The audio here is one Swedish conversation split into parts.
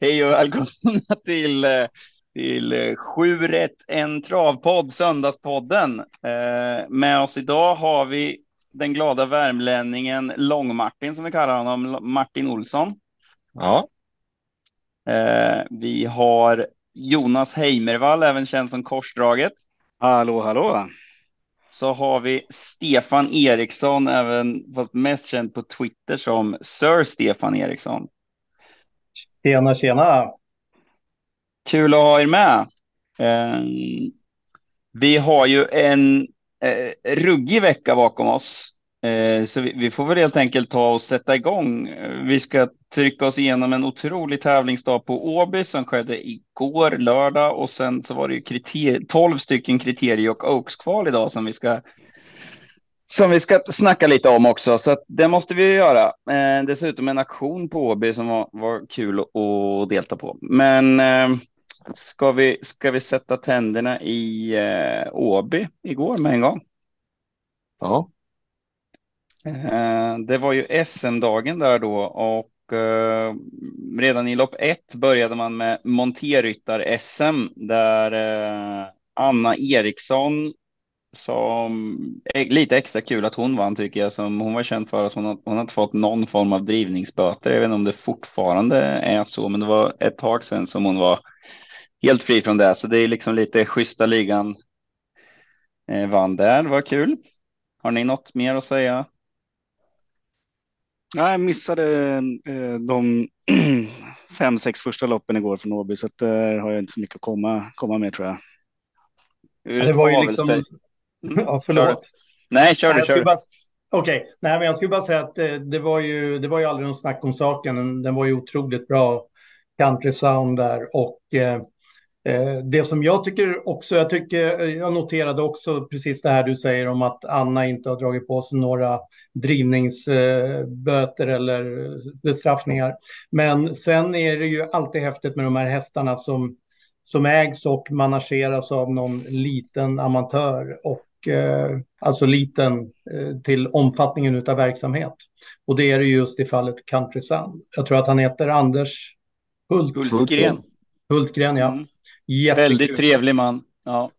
Hej och välkomna till, eh, till 7 rätt en travpodd, Söndagspodden. Eh, med oss idag har vi den glada värmlänningen Lång-Martin som vi kallar honom, Martin Olsson. Ja. Eh, vi har Jonas Heimervall, även känd som Korsdraget. Hallå, hallå. Så har vi Stefan Eriksson, även fast mest känd på Twitter som Sir Stefan Eriksson. Tjena, tjena. Kul att ha er med. Eh, vi har ju en eh, ruggig vecka bakom oss. Eh, så vi, får väl helt enkelt ta och sätta igång. Vi ska trycka oss igenom en otrolig tävlingsdag på Åby som skedde igår lördag och sen så var det ju kriter 12 stycken kriterie och Oaks-kval idag som vi ska som vi ska snacka lite om också, så att det måste vi göra. Eh, dessutom en aktion på Åby som var, var kul att delta på. Men eh, ska, vi, ska vi sätta tänderna i eh, Åby igår med en gång? Ja. Eh, det var ju SM-dagen där då och eh, redan i lopp ett började man med monterryttar-SM där eh, Anna Eriksson som är lite extra kul att hon vann tycker jag. Som hon var känd för att hon har, hon har fått någon form av drivningsböter. Jag vet inte om det fortfarande är så, men det var ett tag sedan som hon var helt fri från det. Så det är liksom lite schyssta ligan eh, vann där. Det var kul. Har ni något mer att säga? Ja, jag missade eh, de fem, sex första loppen igår från Åby, så där har jag inte så mycket att komma, komma med tror jag. Ja, det var ju liksom... Mm. Ja, förlåt. Nej, kör du, kör du. Okej, okay. nej, men jag skulle bara säga att det, det, var ju, det var ju aldrig någon snack om saken. Den, den var ju otroligt bra country sound där och eh, Eh, det som jag tycker också, jag, tycker, jag noterade också precis det här du säger om att Anna inte har dragit på sig några drivningsböter eller bestraffningar. Men sen är det ju alltid häftigt med de här hästarna som, som ägs och manageras av någon liten amatör och eh, alltså liten eh, till omfattningen av verksamhet. Och det är det just i fallet Country Sun. Jag tror att han heter Anders Hult. Hultgren. Hultgren, ja. Mm. Jättekul. Väldigt trevlig man. Ja.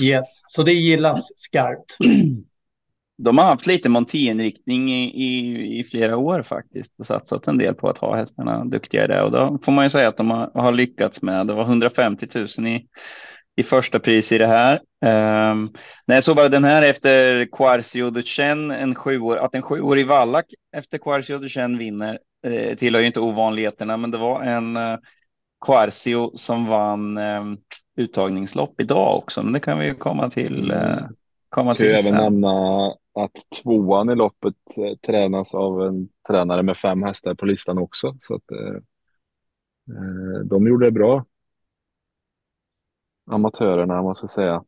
Yes, så det gillas skarpt. De har haft lite monterinriktning i, i, i, flera år faktiskt och satsat en del på att ha hästarna duktiga i det och då får man ju säga att de har, har lyckats med. Det var 150 000 i, i första pris i det här. Um, när jag såg bara den här efter Quarcio Duchen, en sjuår, att en sjuårig vallack efter Quarcio Duchen vinner eh, tillhör ju inte ovanligheterna, men det var en uh, Quarcio som vann eh, uttagningslopp idag också, men det kan vi ju komma till. Eh, komma till även nämna att tvåan i loppet eh, tränas av en tränare med fem hästar på listan också, så att eh, eh de gjorde det bra. Amatörerna, måste jag säga.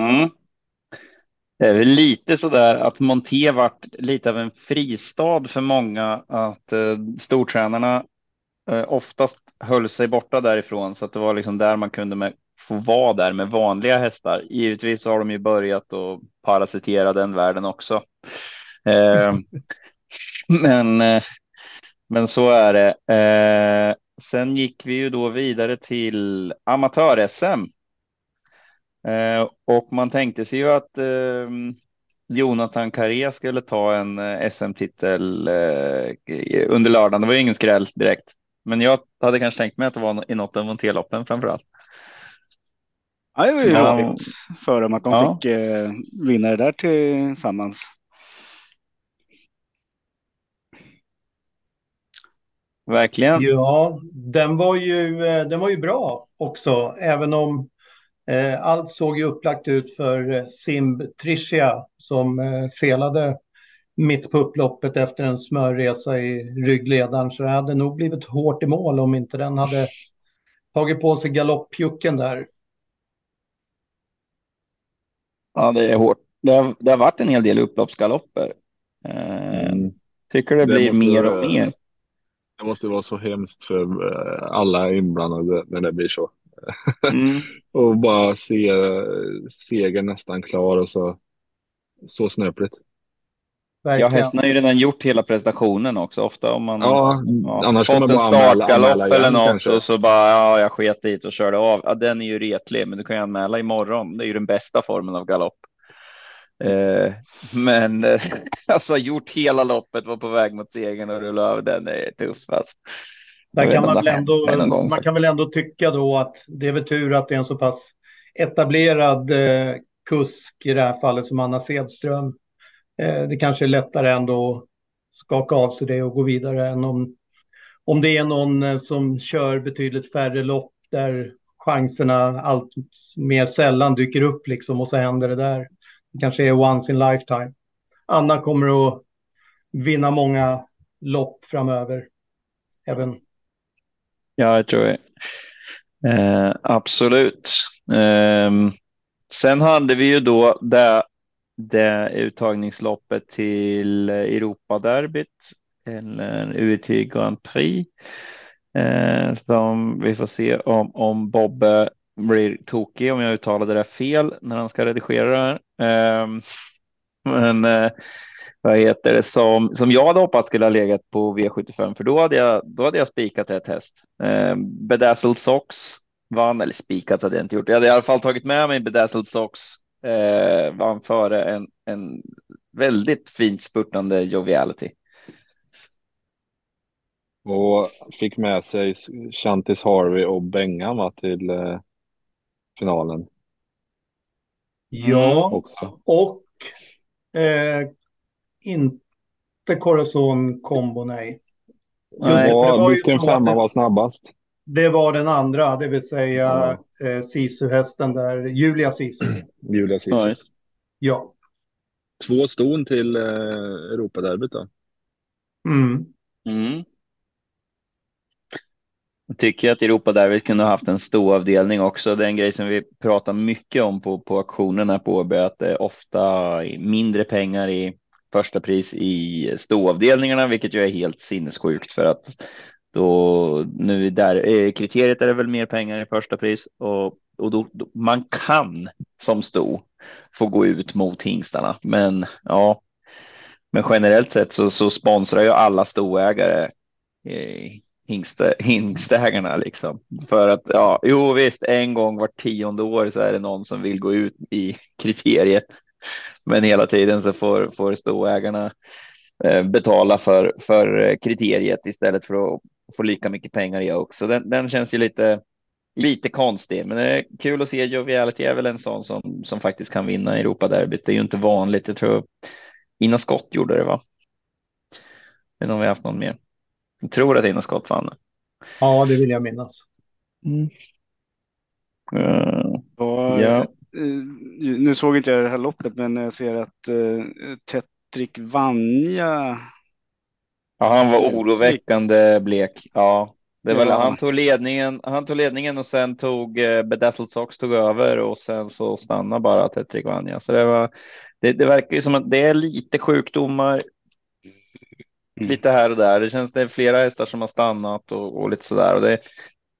Mm. Det är väl lite så där att Monté vart lite av en fristad för många att eh, stortränarna eh, oftast höll sig borta därifrån så att det var liksom där man kunde med, få vara där med vanliga hästar. Givetvis har de ju börjat att parasitera den världen också. Eh, men, eh, men så är det. Eh, sen gick vi ju då vidare till amatör-SM. Eh, och man tänkte sig ju att eh, Jonathan Carré skulle ta en eh, SM-titel eh, under lördagen. Det var ju ingen skräll direkt. Men jag hade kanske tänkt mig att det var i något av monterloppen framför allt. Ja, det var ju ja. roligt för dem att de ja. fick eh, vinna det där tillsammans. Verkligen. Ja, den var ju, eh, den var ju bra också, även om eh, allt såg ju upplagt ut för eh, Simb Tricia som eh, felade mitt på upploppet efter en smörresa i ryggledaren. Så det hade nog blivit hårt i mål om inte den hade tagit på sig galoppjucken där. Ja, det är hårt. Det har, det har varit en hel del upploppsgalopper. Eh, mm. Tycker det, det blir mer och mer. Det måste vara så hemskt för eh, alla inblandade när det blir så. Mm. och bara se segern nästan klar och så så snöpligt. Ja, hästen har ju redan gjort hela prestationen också. Ofta om man ja, ja, annars fått man en startgalopp eller något kanske. och så bara ja, jag sket dit och körde av. Ja, den är ju retlig, men du kan ju anmäla imorgon. Det är ju den bästa formen av galopp. Eh, men eh, alltså gjort hela loppet, var på väg mot segern och rulla över den är tuff. Alltså. Där kan man, väl ändå, gång man kan väl ändå tycka då att det är väl tur att det är en så pass etablerad eh, kusk i det här fallet som Anna Sedström. Eh, det kanske är lättare ändå att skaka av sig det och gå vidare än om, om det är någon eh, som kör betydligt färre lopp där chanserna allt mer sällan dyker upp liksom och så händer det där. Det kanske är once in lifetime. Anna kommer att vinna många lopp framöver. Även Ja, jag tror det. Eh, absolut. Eh, sen hade vi ju då det, det uttagningsloppet till Europaderbyt eller UET Grand Prix. Eh, som vi får se om, om Bobbe blir tokig om jag uttalade det fel när han ska redigera det här. Eh, men eh, vad heter det, som, som jag hade hoppats skulle ha legat på V75, för då hade jag, då hade jag spikat ett häst. Eh, Bedazzled Sox vann, eller spikat hade jag inte gjort. Jag hade i alla fall tagit med mig Bedazzled Sox, eh, vann före en, en väldigt fint spurtande Joviality. Och fick med sig Chantis Harvey och Bengan va, till eh, finalen ja, också. och eh, inte Corazon Combo, nej. Just Nej. vilken femma var snabbast? Det var den andra, det vill säga eh, Sisu-hästen där, Julia Sisu. Julia Cici. Ja. Ja. Två ston till eh, Europaderbyt då. Mm. Mm. Jag tycker att Europa där kunde ha haft en stor avdelning också. Det är en grej som vi pratar mycket om på, på auktionerna på Åby, att det är ofta mindre pengar i första pris i stoavdelningarna, vilket ju är helt sinnessjukt för att då nu där eh, kriteriet är det väl mer pengar i första pris och, och då, då man kan som sto få gå ut mot hingstarna. Men ja, men generellt sett så, så sponsrar ju alla stoägare eh, hingste, hingstägarna liksom. För att ja, jo visst, en gång var tionde år så är det någon som vill gå ut i kriteriet. Men hela tiden så får, får stoägarna eh, betala för, för eh, kriteriet istället för att få lika mycket pengar i också. Den, den känns ju lite, lite konstig, men det är kul att se. Joviality är väl en sån som, som faktiskt kan vinna Europaderbyt. Det är ju inte vanligt. Jag tror Ina Skott gjorde det, va? Men om vi har haft någon mer. Jag tror att Ina Skott vann. ja, det vill jag minnas. Uh, Var, Ja. eh, nu såg inte jag det här loppet, men jag ser att uh, Tetrik Vanja ja, han var oroväckande blek. Ja, det var, Ja. han, tog ledningen, han tog ledningen och sen tog eh, Bedazzled Sox tog över och sen så stannade bara Tetrik Vanja. Så det var, det, det verkar ju som att det är lite sjukdomar Mm. lite här och där. Det känns det är flera hästar som har stannat och, och lite sådär. Och det,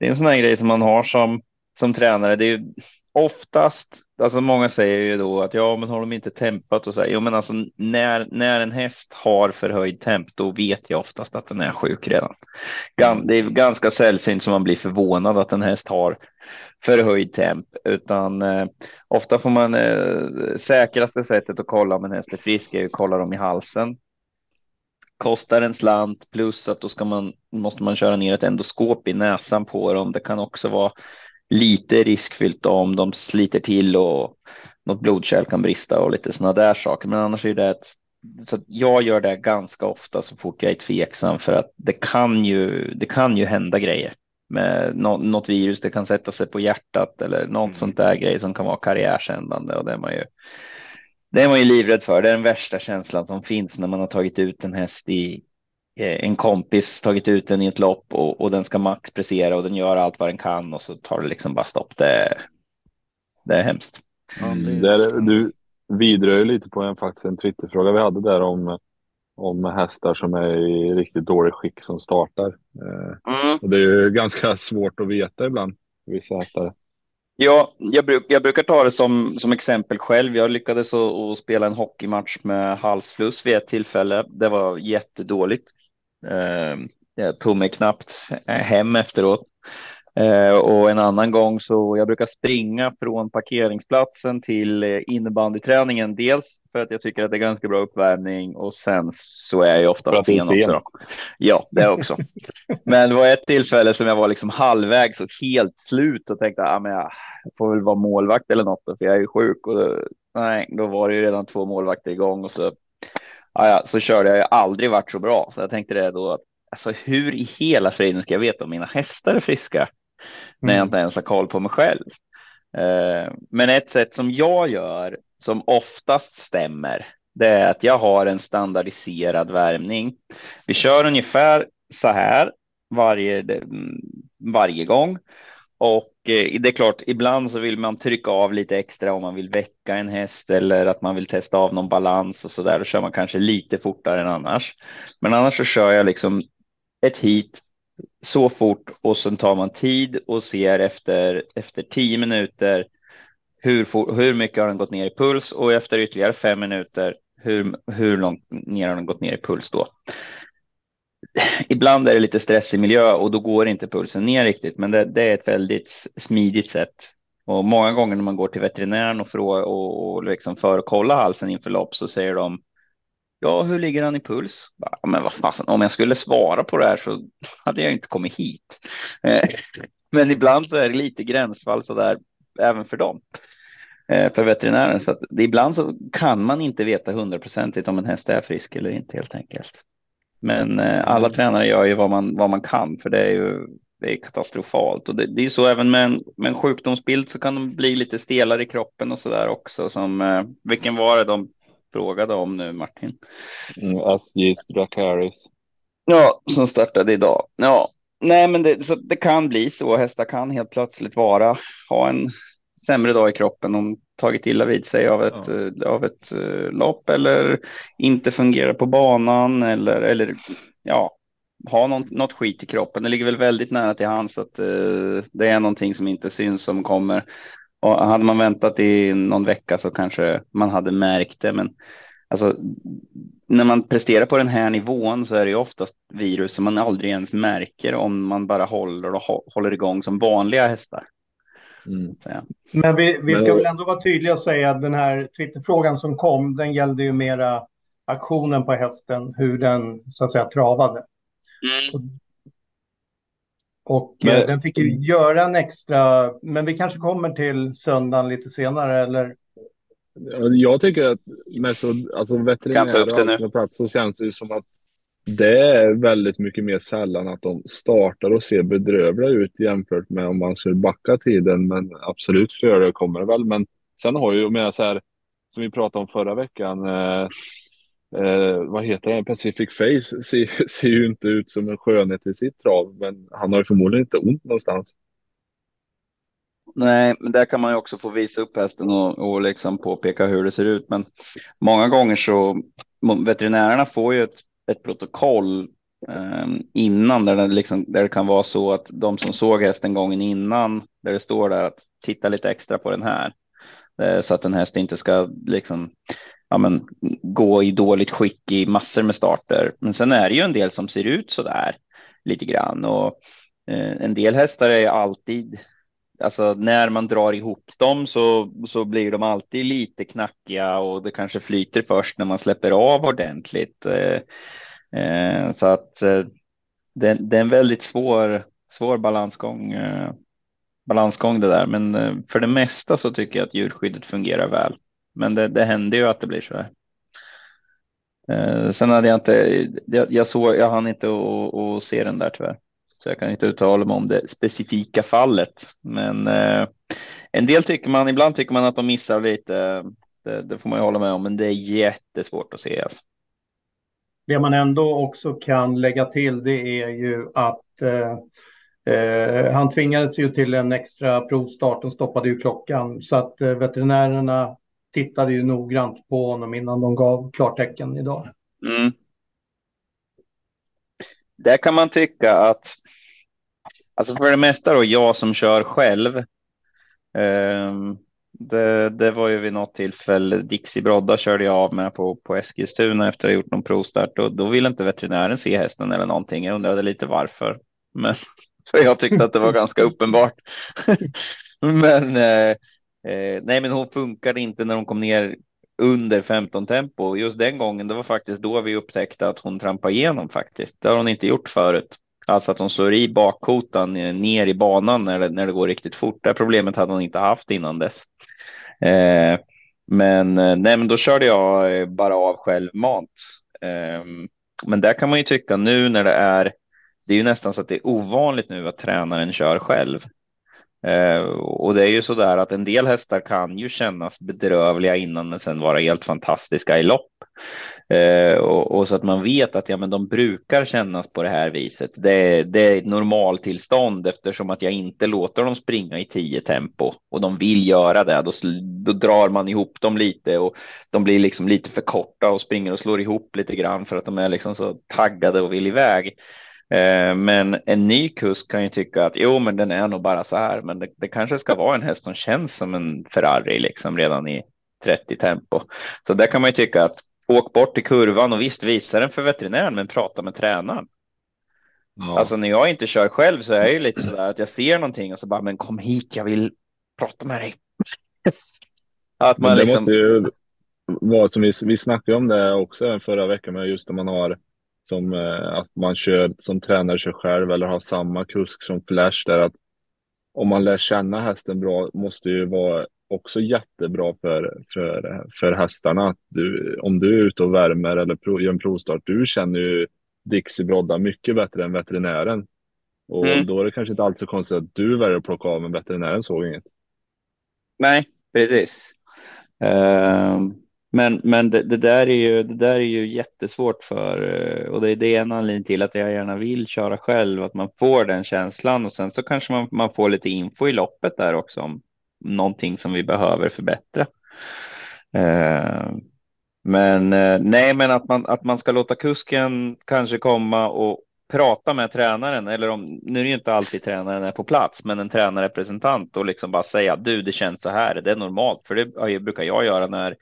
det är en sån här grej som man har som, som tränare. Det är ju oftast, alltså många säger ju då att ja, men har de inte tempat och så här. Jo, men alltså när, när en häst har förhöjd temp, då vet jag oftast att den är sjuk redan. Gan, det är ganska sällsynt som man blir förvånad att en häst har förhöjd temp, utan eh, ofta får man eh, säkraste sättet att kolla om en häst är frisk är att kolla dem i halsen kostar en slant plus att då ska man, måste man köra ner ett endoskop i näsan på dem. Det kan också vara lite riskfyllt om de sliter till och något blodkärl kan brista och lite sådana där saker. Men annars är det ett, så att jag gör det ganska ofta så fort jag är tveksam för att det kan ju, det kan ju hända grejer med nå, något virus. Det kan sätta sig på hjärtat eller något sånt där grej som kan vara karriärsändande och det är man ju det är man ju livrädd för. Det är den värsta känslan som finns när man har tagit ut en häst i en kompis tagit ut den i ett lopp och, och den ska maxprestera och den gör allt vad den kan och så tar det liksom bara stopp. Det, det är hemskt. Ja, det- Mm, Där, du vidrör ju lite på en, faktiskt en Twitterfråga vi hade där om, om hästar som är i riktigt dålig skick som startar. Eh, och det är ju ganska svårt att veta ibland, vissa hästar. Ja, jag, bruk, jag brukar ta det som, som exempel själv. Jag lyckades att spela en hockeymatch med halsfluss vid ett tillfälle. Det var jättedåligt. Eh, jag tog mig knappt hem efteråt. Eh, och en annan gång så jag brukar springa från parkeringsplatsen till eh, innebandyträningen. Dels för att jag tycker att det är ganska bra uppvärmning och sen så är jag ofta sten också. Ja, det också. men det var ett tillfälle som jag var liksom halvvägs och helt slut och tänkte att ah, jag får väl vara målvakt eller något för jag är ju sjuk. Och då, nej, då var det ju redan två målvakter igång och så, ja, så körde jag. Jag aldrig varit så bra, så jag tänkte det då att alltså, hur i hela friden ska jag veta om mina hästar är friska? när jag mm. inte ens har koll på mig själv. Eh, men ett sätt som jag gör som oftast stämmer, det är att jag har en standardiserad värmning. Vi kör ungefär så här varje, varje gång. Och Eh, det är klart, ibland så vill man trycka av lite extra om man vill väcka en häst eller att man vill testa av någon balans och så där. Då kör man kanske lite fortare än annars. Men annars så kör jag liksom ett hit så fort och sen tar man tid och ser efter, efter tio minuter hur, hur mycket har den gått ner i puls och efter ytterligare fem minuter hur, hur långt ner har den gått ner i puls då. Ibland är det lite stressig miljö och då går inte pulsen ner riktigt, men det, det är ett väldigt smidigt sätt. Och många gånger när man går till veterinären och, frågar och, och liksom för att kolla halsen inför lopp så säger de Ja, hur ligger han i puls? Men vad fasen, om jag skulle svara på det här så hade jag inte kommit hit. Eh, men ibland så är det lite gränsfall så där även för dem. Eh, för veterinären. Så att ibland så kan man inte veta hundraprocentigt om en häst är frisk eller inte helt enkelt. Men eh, alla mm. tränare gör ju vad man, vad man kan för det är ju det är katastrofalt. Och det, det är så även med en, med en sjukdomsbild så kan de bli lite stelare i kroppen och så där också. Som, vilken var det de frågade om nu, Martin. Mm, SJs Dracaris. Ja, som startade idag. Ja, nej, men det, så det kan bli så. Hästar kan helt plötsligt vara, ha en sämre dag i kroppen om tagit illa vid sig av ett, ja. av ett uh, lopp eller inte fungerar på banan eller, eller ja, ha någon, något skit i kroppen. Det ligger väl väldigt nära till hands att uh, det är någonting som inte syns som kommer och hade man väntat i någon vecka så kanske man hade märkt det. Men alltså, när man presterar på den här nivån så är det ju oftast virus som man aldrig ens märker om man bara håller och håller igång som vanliga hästar. Mm. Men vi, vi ska Men... väl ändå vara tydliga och säga att den här Twitterfrågan som kom, den gällde ju mera aktionen på hästen, hur den så att säga travade. Mm. Och men, eh, den fick ju göra en extra, men vi kanske kommer till söndagen lite senare eller? Jag tycker att med så, alltså veterinärer på plats så känns det ju som att det är väldigt mycket mer sällan att de startar och ser bedrövliga ut jämfört med om man skulle backa tiden. Men absolut förekommer det väl. Men sen har ju, med så här, som vi pratade om förra veckan, eh, eh, vad heter den, Pacific Face ser, ser ju inte ut som en skönhet i sitt trav, men han har ju förmodligen inte ont någonstans. Nej, men där kan man ju också få visa upp hästen och, och liksom påpeka hur det ser ut. Men många gånger så veterinärerna får ju ett, ett protokoll eh, innan där det, liksom, där det kan vara så att de som såg hästen gången innan där det står där att titta lite extra på den här eh, så att en häst inte ska liksom ja, men, gå i dåligt skick i massor med starter. Men sen är det ju en del som ser ut så där lite grann och eh, en del hästar är alltid Alltså när man drar ihop dem så, så blir de alltid lite knackiga och det kanske flyter först när man släpper av ordentligt. Eh, eh, så att eh, det, det, är en väldigt svår, svår balansgång, eh, balansgång det där. Men eh, för det mesta så tycker jag att djurskyddet fungerar väl. Men det, det händer ju att det blir så här. Eh, sen hade jag inte, jag, jag såg, jag hann inte att se den där tyvärr. Så jag kan inte uttala mig om det specifika fallet. Men eh, en del tycker man, ibland tycker man att de missar lite. Det, det får man ju hålla med om, men det är jättesvårt att se. Alltså. Det man ändå också kan lägga till det är ju att eh, Eh, han tvingades ju till en extra provstart och stoppade ju klockan så att eh, veterinärerna tittade ju noggrant på honom innan de gav klartecken idag. Mm. Där kan man tycka att, alltså för det mesta då, jag som kör själv, Um, det, det, var ju vid något tillfälle Dixie Brodda körde jag av med på, på Eskilstuna efter att ha gjort någon provstart och då ville inte veterinären se hästen eller någonting. Jag undrade lite varför, men för jag tyckte att det var ganska uppenbart. men eh, eh, nej, men hon funkade inte när hon kom ner under 15 tempo. Just den gången, det var faktiskt då vi upptäckte att hon trampade igenom faktiskt. Det har hon inte gjort förut. Alltså att hon slår i bakkotan eh, ner i banan när det, när det går riktigt fort. Det problemet hade hon inte haft innan dess. Eh, men, eh, nej, men då körde jag eh, bara av självmant. Eh, men där kan man ju tycka nu när det är, det är ju nästan så att det är ovanligt nu att tränaren kör själv. Eh, och det är ju så där att en del hästar kan ju kännas bedrövliga innan men sen vara helt fantastiska i lopp. Eh, och, och, så att man vet att ja, men de brukar kännas på det här viset. Det, det är ett normaltillstånd eftersom att jag inte låter dem springa i tio tempo och de vill göra det. Då, då drar man ihop dem lite och de blir liksom lite för korta och springer och slår ihop lite grann för att de är liksom så taggade och vill iväg. Eh, men en ny kusk kan ju tycka att jo, men den är nog bara så här, men det, det kanske ska vara en häst som känns som en Ferrari liksom redan i 30 tempo. Så där kan man ju tycka att åk bort till kurvan och visst visa den för veterinären, men prata med tränaren. Ja. Alltså när jag inte kör själv så är jag ju lite så där att jag ser någonting och så bara, men kom hit, jag vill prata med dig. att man det liksom... måste ju vara som vi, vi snackade om det också förra veckan med just när man har som eh, att man kör som tränare kör själv eller har samma kusk som Flash där att om man lär känna hästen bra måste ju vara också jättebra för, för, för hästarna. Att du, om du är ute och värmer eller prov, gör en provstart, du känner ju Dixie Brodda mycket bättre än veterinären. Och mm. då är det kanske inte alls så konstigt att du väljer att plocka av, men veterinären såg inget. Nej, precis. Uh, men, men det, det, där är ju, det där är ju jättesvårt för eh, och det är det en anledning till att jag gärna vill köra själv, att man får den känslan och sen så kanske man, man får lite info i loppet där också om någonting som vi behöver förbättra. Eh, men eh, nej, men att man, att man ska låta kusken kanske komma och prata med tränaren eller om nu är det ju inte alltid tränaren är på plats, men en tränarrepresentant och liksom bara säga du, det känns så här. Det är normalt, för det brukar jag göra när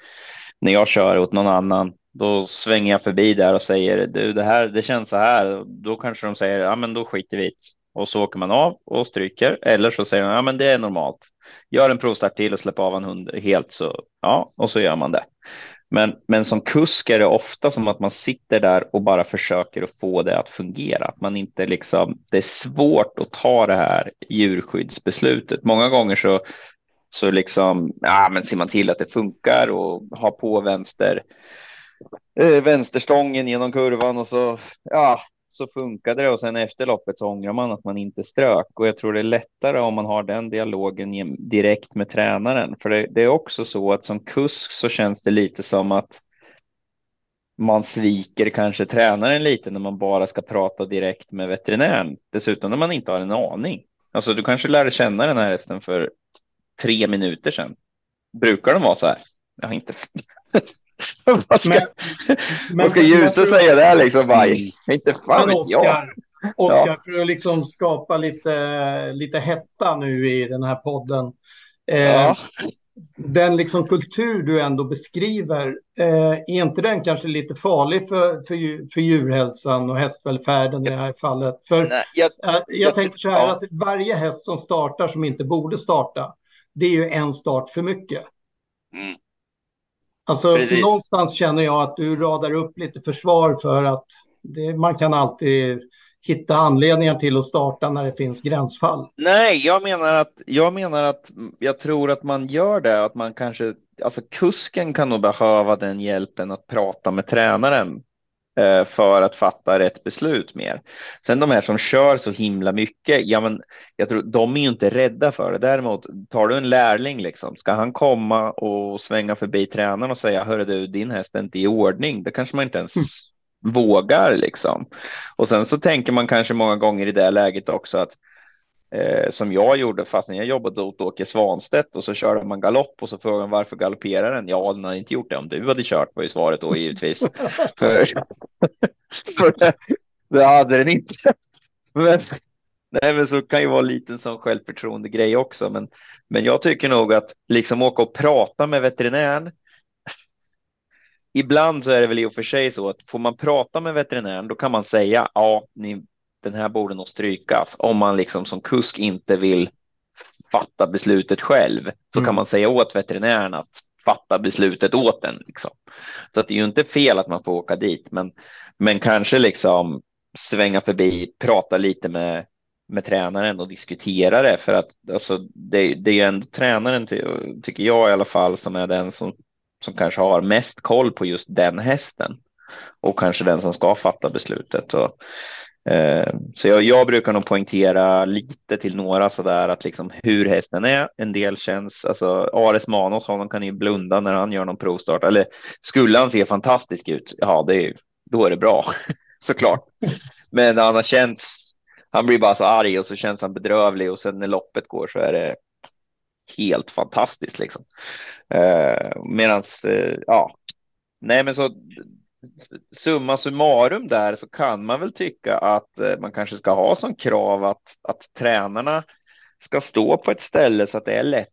när jag kör åt någon annan. Då svänger jag förbi där och säger du, det här, det känns så här. Då kanske de säger, ja, men då skiter vi i och så åker man av och stryker. Eller så säger de, ja, men det är normalt. Gör en provstart till och släpp av en hund helt så ja, och så gör man det. Men, men som kusk är det ofta som att man sitter där och bara försöker att få det att fungera. Att man inte liksom, det är svårt att ta det här djurskyddsbeslutet. Många gånger så så liksom, ja, men ser man till att det funkar och har på vänster, eh, vänsterstången genom kurvan och så, ja, så funkade det och sen efter loppet så ångrar man att man inte strök och jag tror det är lättare om man har den dialogen direkt med tränaren. För det, det är också så att som kusk så känns det lite som att man sviker kanske tränaren lite när man bara ska prata direkt med veterinären. Dessutom när man inte har en aning. Alltså du kanske lärde känna den här hästen för tre minuter sedan. Brukar de vara så här? Jag har inte. vad ska, men, vad ska Ljuse säga där liksom? Bara, mm. inte fan vet jag. Oskar, ja. för att liksom skapa lite, lite hetta nu i den här podden. Eh, ja. Den liksom kultur du ändå beskriver, eh, är inte den kanske lite farlig för, för, för djurhälsan och hästvälfärden i det här fallet? För Nej, jag, eh, jag, jag tänker så här ja. att varje häst som startar som inte borde starta, det är ju en start för mycket. Mm. Alltså Precis. någonstans känner jag att du radar upp lite försvar för att det, man kan alltid hitta anledningar till att starta när det finns gränsfall. Nej, jag menar att jag menar att jag tror att man gör det, att man kanske, alltså kusken kan nog behöva den hjälpen att prata med tränaren för att fatta rätt beslut mer. Sen de här som kör så himla mycket, ja men jag tror de är ju inte rädda för det. Däremot tar du en lärling liksom, ska han komma och svänga förbi tränaren och säga hörru du, din häst är inte i ordning. Det kanske man inte ens mm. vågar liksom. Och sen så tänker man kanske många gånger i det läget också att eh, som jag gjorde fast när jag jobbade åt Åke Svanstedt och så körde man galopp och så frågade man varför galopperar den? Ja, den hade inte gjort det om du hade kört var ju svaret då givetvis. för, för det, det hade den inte. Men, Nej, men så kan ju vara lite sån självförtroende grej också. Men, men jag tycker nog att liksom åka och prata med veterinären. Ibland så är det väl i och för sig så att får man prata med veterinären, då kan man säga ja, ni, den här borde nog strykas. Om man liksom som kusk inte vill fatta beslutet själv så mm. kan man säga åt veterinären att fatta beslutet åt en. Liksom. Så att det är ju inte fel att man får åka dit, men, men kanske liksom svänga förbi, prata lite med, med tränaren och diskutera det för att alltså, det, det är ju ändå tränaren tycker jag i alla fall som är den som, som kanske har mest koll på just den hästen och kanske den som ska fatta beslutet. Och, Eh, så jag, jag, brukar nog poängtera lite till några så där att liksom hur hästen är. En del känns, alltså Ares Manos, honom kan ju blunda när han gör någon provstart. Eller skulle han se fantastisk ut, ja, det är, då är det bra såklart. Men han har känts, han blir bara så arg och så känns han bedrövlig och sen när loppet går så är det helt fantastiskt liksom. Eh, medans, eh, ja, nej men så summa summarum där så kan man väl tycka att eh, man kanske ska ha som krav att, att tränarna ska stå på ett ställe så att det är lätt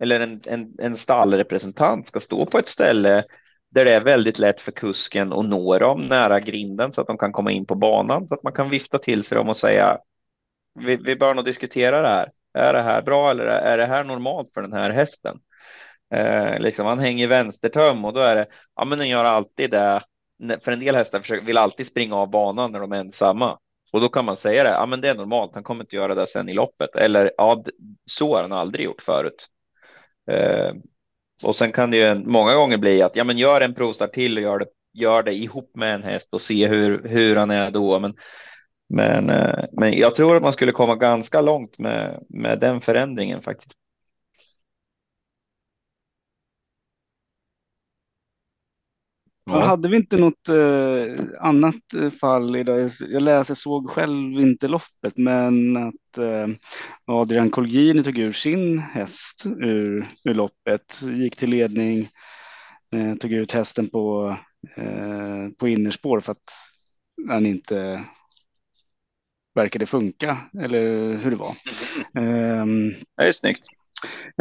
eller en, en, en stallrepresentant ska stå på ett ställe där det är väldigt lätt för kusken att nå dem nära grinden så att de kan komma in på banan så att man kan vifta till sig dem och säga vi, vi bör nog diskutera det här. Är det här bra eller är det här normalt för den här hästen? Eh, liksom han hänger vänstertöm och då är det, ja men den gör alltid det. För en del hästar försöker, vill alltid springa av banan när de är ensamma. Och då kan man säga det, ja men det är normalt, han kommer inte göra det sen i loppet. Eller ja, så har han aldrig gjort förut. Eh, och sen kan det ju många gånger bli att ja, men gör en provstart till och gör det, gör det ihop med en häst och se hur, hur han är då. Men, men, eh, men jag tror att man skulle komma ganska långt med, med den förändringen faktiskt. Ja. Hade vi inte något eh, annat eh, fall idag? Jag läste, såg själv inte loppet, men att eh, Adrian Colgjini tog ur sin häst ur, ur loppet, gick till ledning, eh, tog ut hästen på, eh, på innerspår för att han inte verkade funka, eller hur det var. Mm. det är snyggt.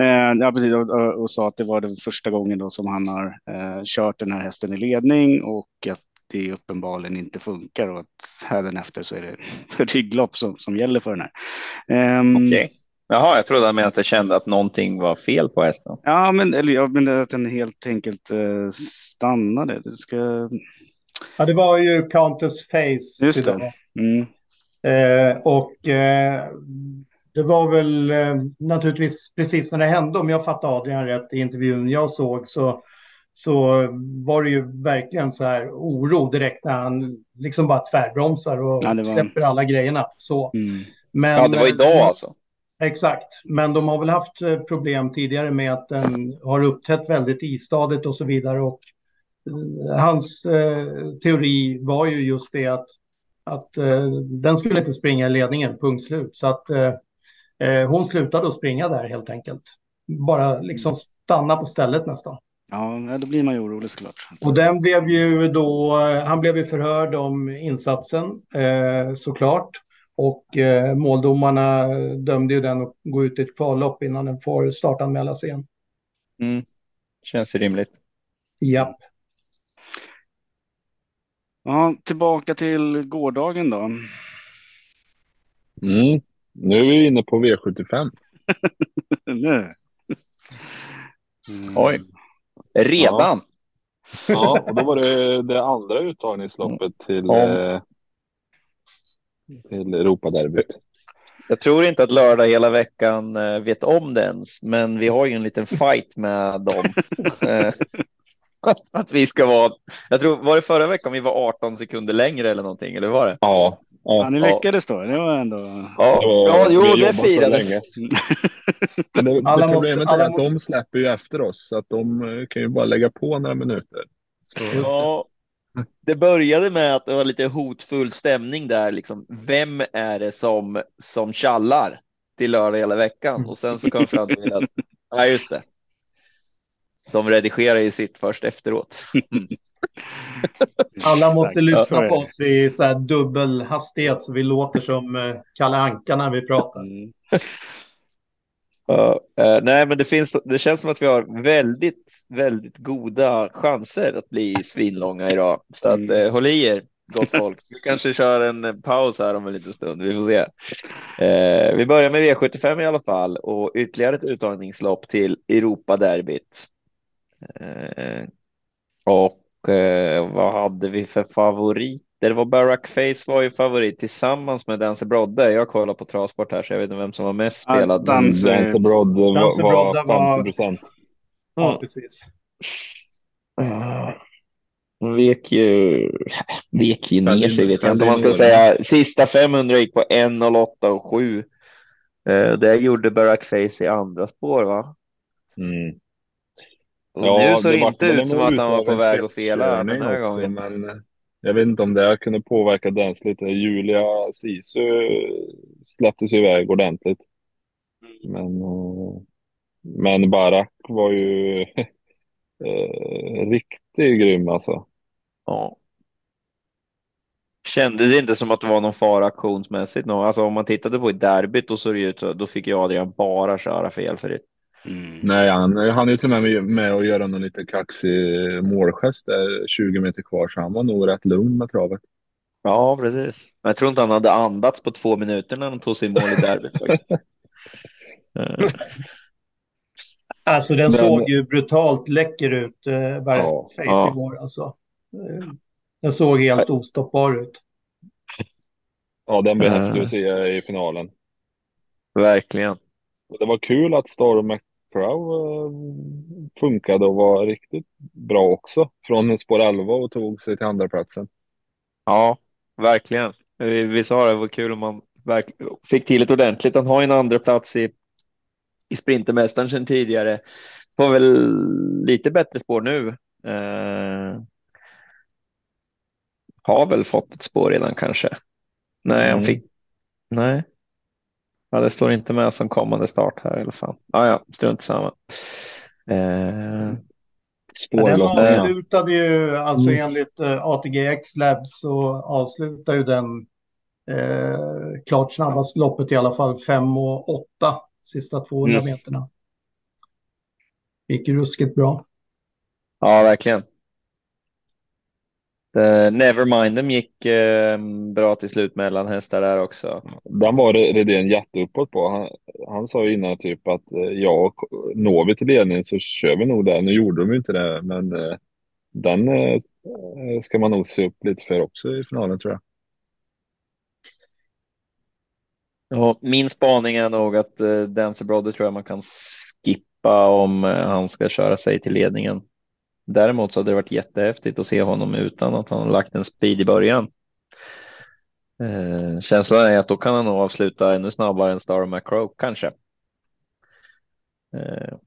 Eh, ja, precis, och, och, sa att det var den första gången då som han har eh, kört den här hästen i ledning och att det uppenbarligen inte funkar och att hädanefter så är det rygglopp som, som gäller för den här. Um, okay. Jaha, jag trodde han menade att jag kände att någonting var fel på hästen. Ja, men, eller, ja, men att den helt enkelt eh, stannade. Det ska... Ja, det var ju Countess Face. Just det. Mm. Eh, och eh, det var väl eh, naturligtvis precis när det hände, om jag fattar Adrian rätt i intervjun jag såg, så, så var det ju verkligen så här oro direkt när han liksom bara tvärbromsar och ja, var... släpper alla grejerna. Så. Mm. Men, ja, det var idag eh, alltså. Exakt, men de har väl haft eh, problem tidigare med att den har uppträtt väldigt istadigt och så vidare. Och hans eh, teori var ju just det att, att eh, den skulle inte springa i ledningen, punkt slut. Så att Eh, hon slutade att springa där helt enkelt. Bara liksom stanna på stället nästan. Ja, då blir man ju orolig såklart. Och den blev ju då, han blev ju förhörd om insatsen eh, såklart. Och eh, måldomarna dömde ju den att gå ut i ett kvallopp innan den får startanmälas igen. Mm. Känns rimligt. Japp. Ja, tillbaka till gårdagen då. Mm. Nu är vi inne på V75. nu. Mm. Oj. Redan? Ja. ja, och då var det det andra uttagningsloppet till, eh, till Europaderbyt. Jag tror inte att lördag hela veckan eh, vet om det ens, men vi har ju en liten fight med dem. Eh, att vi ska vara, jag tror, var det förra veckan vi var 18 sekunder längre eller någonting, eller var det? Ja, Ja, ni lyckades då. Det var ändå. Ja, ja jo, det firades. Men det, alla det problemet måste, är att de släpper ju efter oss, så att de eh, kan ju bara lägga på några minuter. Så... Ja, det började med att det var lite hotfull stämning där. Liksom, vem är det som som kallar till lördag hela veckan? Och sen så kom fram till att, ja just det. De redigerar ju sitt först efteråt. Alla måste lyssna på oss i så här dubbel hastighet så vi låter som uh, Kalle Anka när vi pratar. Mm. Uh, uh, nej, men det, finns, det känns som att vi har väldigt, väldigt goda chanser att bli svinlånga idag. Så att uh, håll i er, gott folk. Vi kanske kör en paus här om en liten stund. Vi får se. Uh, vi börjar med V75 i alla fall och ytterligare ett uttagningslopp till Europa-derbyt. Och vad hade vi för favorit? Det var Barack Face var ju favorit tillsammans med Dancer Brodde. Jag kollar på travsport här så jag vet inte vem som var mest spelad. Ja, Dancer Brodde var, var 50 procent. Ja, mm. precis. Vek ju, vek ju ner sig vet jag inte om man ska säga. Sista 500 gick på 1.08 och 7. Eh, det gjorde Barack Face i andra spår va? Mm. Ja, nu såg det inte ut som att han var på väg att fela den här också, gången. Men jag vet inte om det kunde påverka den lite. Julia Sisu släpptes iväg ordentligt. Men, eh, men Barak var ju eh, riktigt grym alltså. Ja. Kändes inte som att det var någon fara aktionsmässigt? Alltså om man tittade på i derbyt och såg det ut så då fick jag Adrian bara köra felfritt. Mm. Nej, han, han är ju till och med med att göra någon lite kaxig målgest där 20 meter kvar, så han var nog rätt lugn med travet. Ja, precis. Jag tror inte han hade andats på två minuter när han tog sin mål i derbyt. alltså den Men... såg ju brutalt läcker ut, eh, ja, face ja. igår alltså. Eh, den såg helt ostoppbar ut. Ja, den uh... häftig att se i finalen. Verkligen. Det var kul att Storm Crow eh, funkade och var riktigt bra också. Från spår 11 och tog sig till andra platsen. Ja, verkligen. Vi, vi sa det, det var kul om man fick till ett ordentligt. Han har en andra plats i, i Sprintermästaren sedan tidigare. Får väl lite bättre spår nu. Eh, har väl fått ett spår redan kanske. Nej, mm. han fick. Nej. Ja, det står inte med som kommande start här i alla fall. Ah, ja, strunt samma. Eh, den avslutade ju, alltså mm. enligt eh, ATGX Labs så avslutar ju den eh, klart snabbast loppet i alla fall 5 och 8 sista 200 mm. meterna. Gick ruskigt bra. Ja, verkligen. Uh, Nevermind them gick uh, bra till slut mellan hästar där också. Den var Redén jätteuppåt på. Han, han sa ju innan typ att uh, ja, når vi till ledningen så kör vi nog där. Nu gjorde de ju inte det, men uh, den ska man nog se upp lite för också i finalen tror jag. Ja, min spaning är nog att Dancer Brother tror jag man kan skippa om han ska köra sig till ledningen. Däremot så hade det varit jättehäftigt att se honom utan att han har lagt en speed i början. Eh, känslan är att då kan han nog avsluta ännu snabbare än Star McCrow kanske. Eh.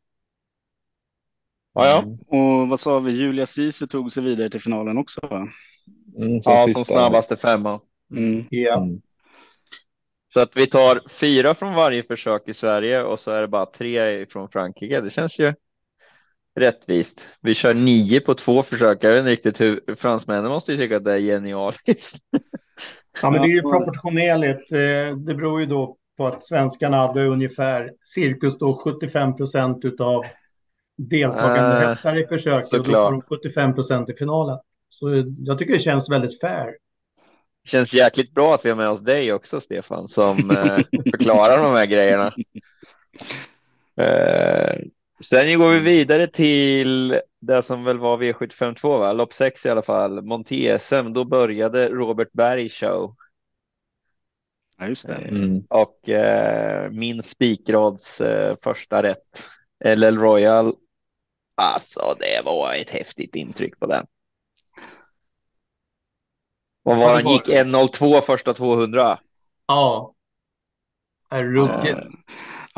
Ja, ja. Mm. Och vad sa vi? Julia Sisu tog sig vidare till finalen också. Va? Mm, ja, som snabbaste femma. Mm. Ja. Mm. Så att vi tar fyra från varje försök i Sverige och så är det bara tre från Frankrike. Det känns ju rättvist. Vi kör nio på två försök. Jag vet inte riktigt hur fransmännen måste ju tycka att det är genialiskt. Ja, men det är ju proportionerligt. Eh, det beror ju då på att svenskarna hade ungefär cirkus då 75 procent av deltagande äh, hästar i försöket och då får de 75 procent i finalen. Så jag tycker det känns väldigt fair. Det känns jäkligt bra att vi har med oss dig också, Stefan, som eh, förklarar de här grejerna. Eh, Sen går vi vidare till det som väl var V752, va? lopp 6 i alla fall, Monté-SM. Då började Robert Berg show. Ja, just det. Eh, mm. Och eh, min spikrads eh, första rätt, LL Royal. Alltså, det var ett häftigt intryck på den. Vad var han? Gick 1.02 första 200? Ja. Ruggigt.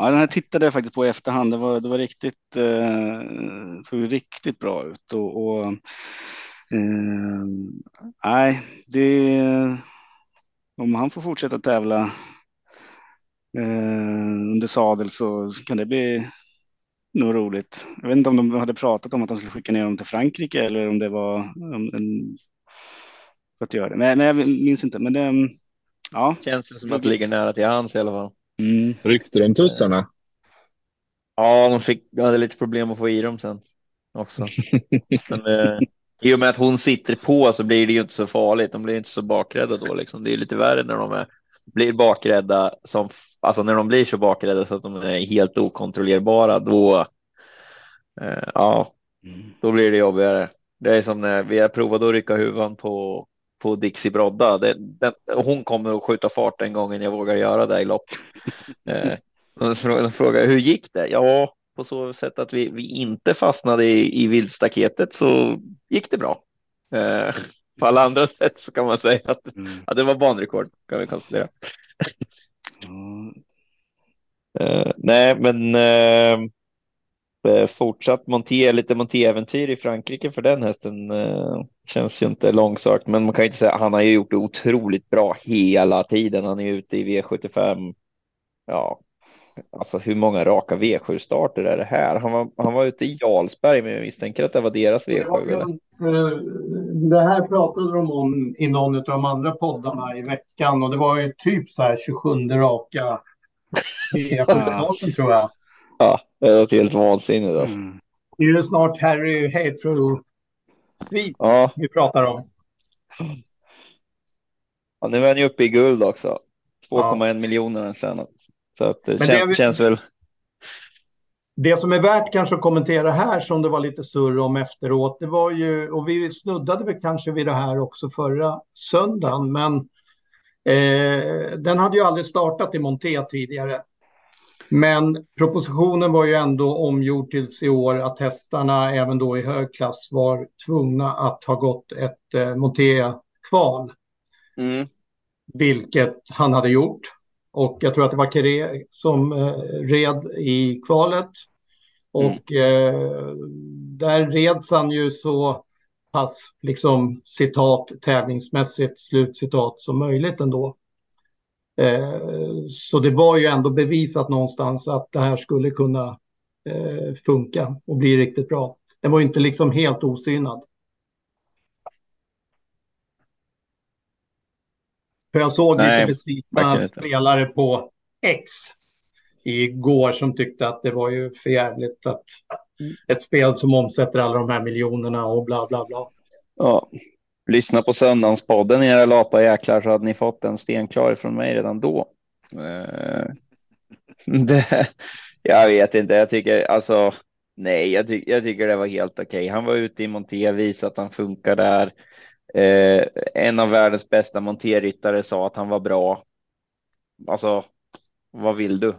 Ja, den här tittade jag faktiskt på i efterhand. Det var, det var riktigt, eh, såg riktigt bra ut och, och eh, nej, det, om han får fortsätta tävla eh, under sadel så kan det bli nog roligt. Jag vet inte om de hade pratat om att de skulle skicka ner dem till Frankrike eller om det var en, för att göra det. Men, men jag minns inte. Men det, ja. Känns det som att det ligger nära till hands i alla fall. Mm. Ryckte de tussarna? Ja, de, fick, de hade lite problem att få i dem sen också. Men, eh, I och med att hon sitter på så blir det ju inte så farligt. De blir inte så bakrädda då. Liksom. Det är lite värre när de är, blir bakrädda, som, alltså när de blir så bakrädda så att de är helt okontrollerbara. Då, eh, ja, mm. då blir det jobbigare. Det är som när vi har provat att rycka huvan på, på Dixie Brodda. Det, det, hon kommer att skjuta fart den gången jag vågar göra det i lopp. de frågar hur gick det? Ja, på så sätt att vi, vi inte fastnade i, i vildstaketet så gick det bra. Eh, på alla andra sätt så kan man säga att, mm. att det var banrekord kan vi konstatera. mm. eh, nej, men eh fortsatt monté, lite montéäventyr i Frankrike för den hästen eh, känns ju inte långsökt, men man kan ju inte säga han har ju gjort det otroligt bra hela tiden. Han är ute i V75. Ja, Alltså hur många raka V7-starter är det här? Han var, han var ute i Jarlsberg, men jag misstänker att det var deras V7. Ja, eh, det här pratade de om i någon av de andra poddarna i veckan och det var ju typ så här 27 raka V7-starten tror jag. Ja, det var helt vansinnigt alltså. Mm. Det är ju snart Harry Hateful Sweet ja. vi pratar om. Ja, nu är han ju uppe i guld också. 2,1 ja. miljoner tjänat. Så att det, kän, det känns väl. Det som är värt kanske att kommentera här som det var lite surr om efteråt, det var ju, och vi snuddade väl kanske vid det här också förra söndagen, men eh, den hade ju aldrig startat i Monté tidigare. Men propositionen var ju ändå omgjord tills i år att hästarna även då i hög klass var tvungna att ha gått ett eh, Monté-kval. Mm. Vilket han hade gjort. Och jag tror att det var Kere som eh, red i kvalet. Och mm. eh, där reds han ju så pass, liksom citat, tävlingsmässigt, slutcitat, som möjligt ändå. Eh, så det var ju ändå bevisat någonstans att det här skulle kunna eh, funka och bli riktigt bra. Den var ju inte liksom helt osynad. För jag såg Nej, lite besvikna spelare på X igår som tyckte att det var ju för jävligt att ett spel som omsätter alla de här miljonerna och bla bla bla. Ja, lyssna på söndagspodden era lata jäklar så hade ni fått en stenklar från mig redan då. Eh, det, jag vet inte, jag tycker alltså nej, jag, ty jag tycker det var helt okej. Okay. Han var ute i Monté, visade att han funkar där. Eh, en av världens bästa monterryttare sa att han var bra. Alltså, vad vill du?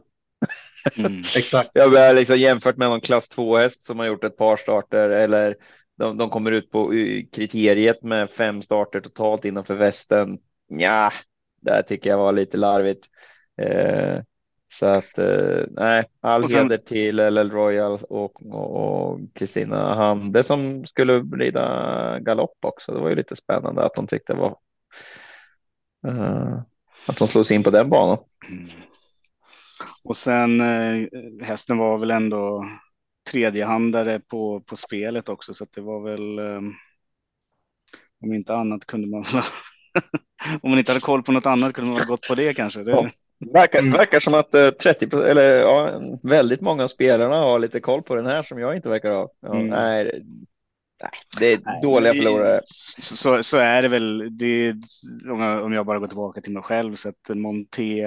Mm, exakt. Jag blir liksom jämfört med någon klass 2 häst som har gjort ett par starter eller de, de kommer ut på kriteriet med fem starter totalt innanför västen. Ja, där tycker jag var lite larvigt. Eh, så att eh, nej, all sen, heder till LL Royal och Kristina Hande som skulle rida galopp också. Det var ju lite spännande att de tyckte var uh, att de slog sig in på den banan. Mm. Och sen eh, hästen var väl ändå tredjehandare på, på spelet också så att det var väl eh, om inte annat kunde man om man inte hade koll på något annat kunde man ha gått på det kanske. Det... Ja. Verkar, verkar som att 30 eh, eller ja, väldigt många av spelarna har lite koll på den här som jag inte verkar ha. Ja, mm. nej, nej, det är nej, dåliga förlorare. Så, så är det väl. Det, om, jag, om jag bara går tillbaka till mig själv så att Monté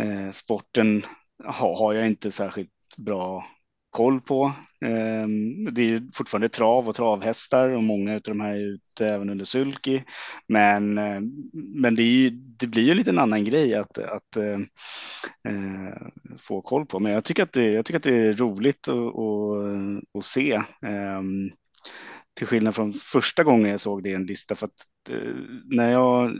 eh, sporten har, har jag inte särskilt bra koll på. Ehm, det är fortfarande trav och travhästar och många av de här är ute även under sulky. Men, eh, men det, ju, det blir ju lite en annan grej att, att äh, få koll på. Men jag tycker att det, jag tycker att det är roligt att, att, att se. Äh, till skillnad från första gången jag såg det i en lista. För att äh, när jag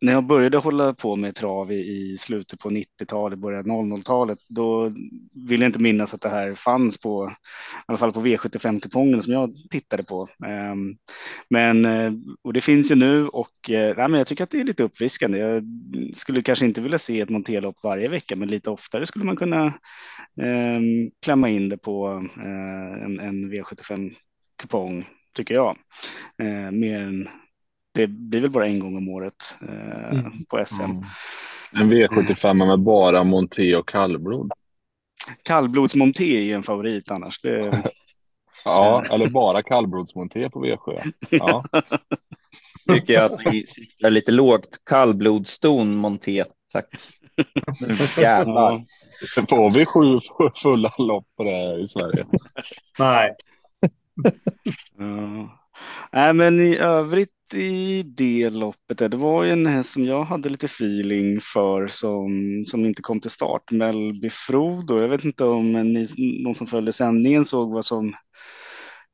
när jag började hålla på med trav i slutet på 90-talet, början av 00-talet, då vill jag inte minnas att det här fanns på, i alla fall på V75-kupongen som jag tittade på. Ehm, men, eh, och det finns ju nu och eh, nej, men jag tycker att det är lite uppfriskande. Jag skulle kanske inte vilja se ett monterlopp varje vecka, men lite oftare skulle man kunna eh, klämma in det på eh, en, en V75-kupong, tycker jag. Eh, mer än det blir väl bara en gång om året eh, mm. på SM. Mm. En V75 med bara monté och kallblod. Kallblodsmonté är ju en favorit annars. Det... ja, eller bara kallblodsmonté på V7. Ja. Tycker jag att ni siktar lite lågt. Kallblodston monté, tack. Jävlar. Får vi sju fulla lopp på det i Sverige? Nej. ja. Nej, men i övrigt i det loppet, det var ju en häst som jag hade lite feeling för som, som inte kom till start, Melby Frodo. Jag vet inte om ni, någon som följde sändningen såg vad som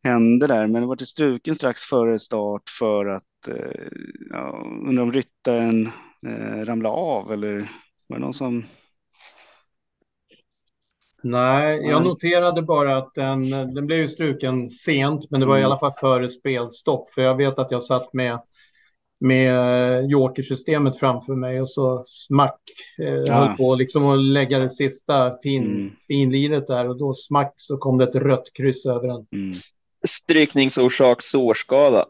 hände där, men det var till struken strax före start för att, eh, ja, undrar om ryttaren eh, ramlade av eller var det någon som Nej, jag noterade bara att den, den blev ju struken sent, men det var i mm. alla fall före spelstopp. För jag vet att jag satt med, med jokersystemet framför mig och så smack eh, ja. höll på liksom att lägga det sista fin, mm. finliret där och då smack så kom det ett rött kryss över den. Mm. Strykningsorsak sårskada.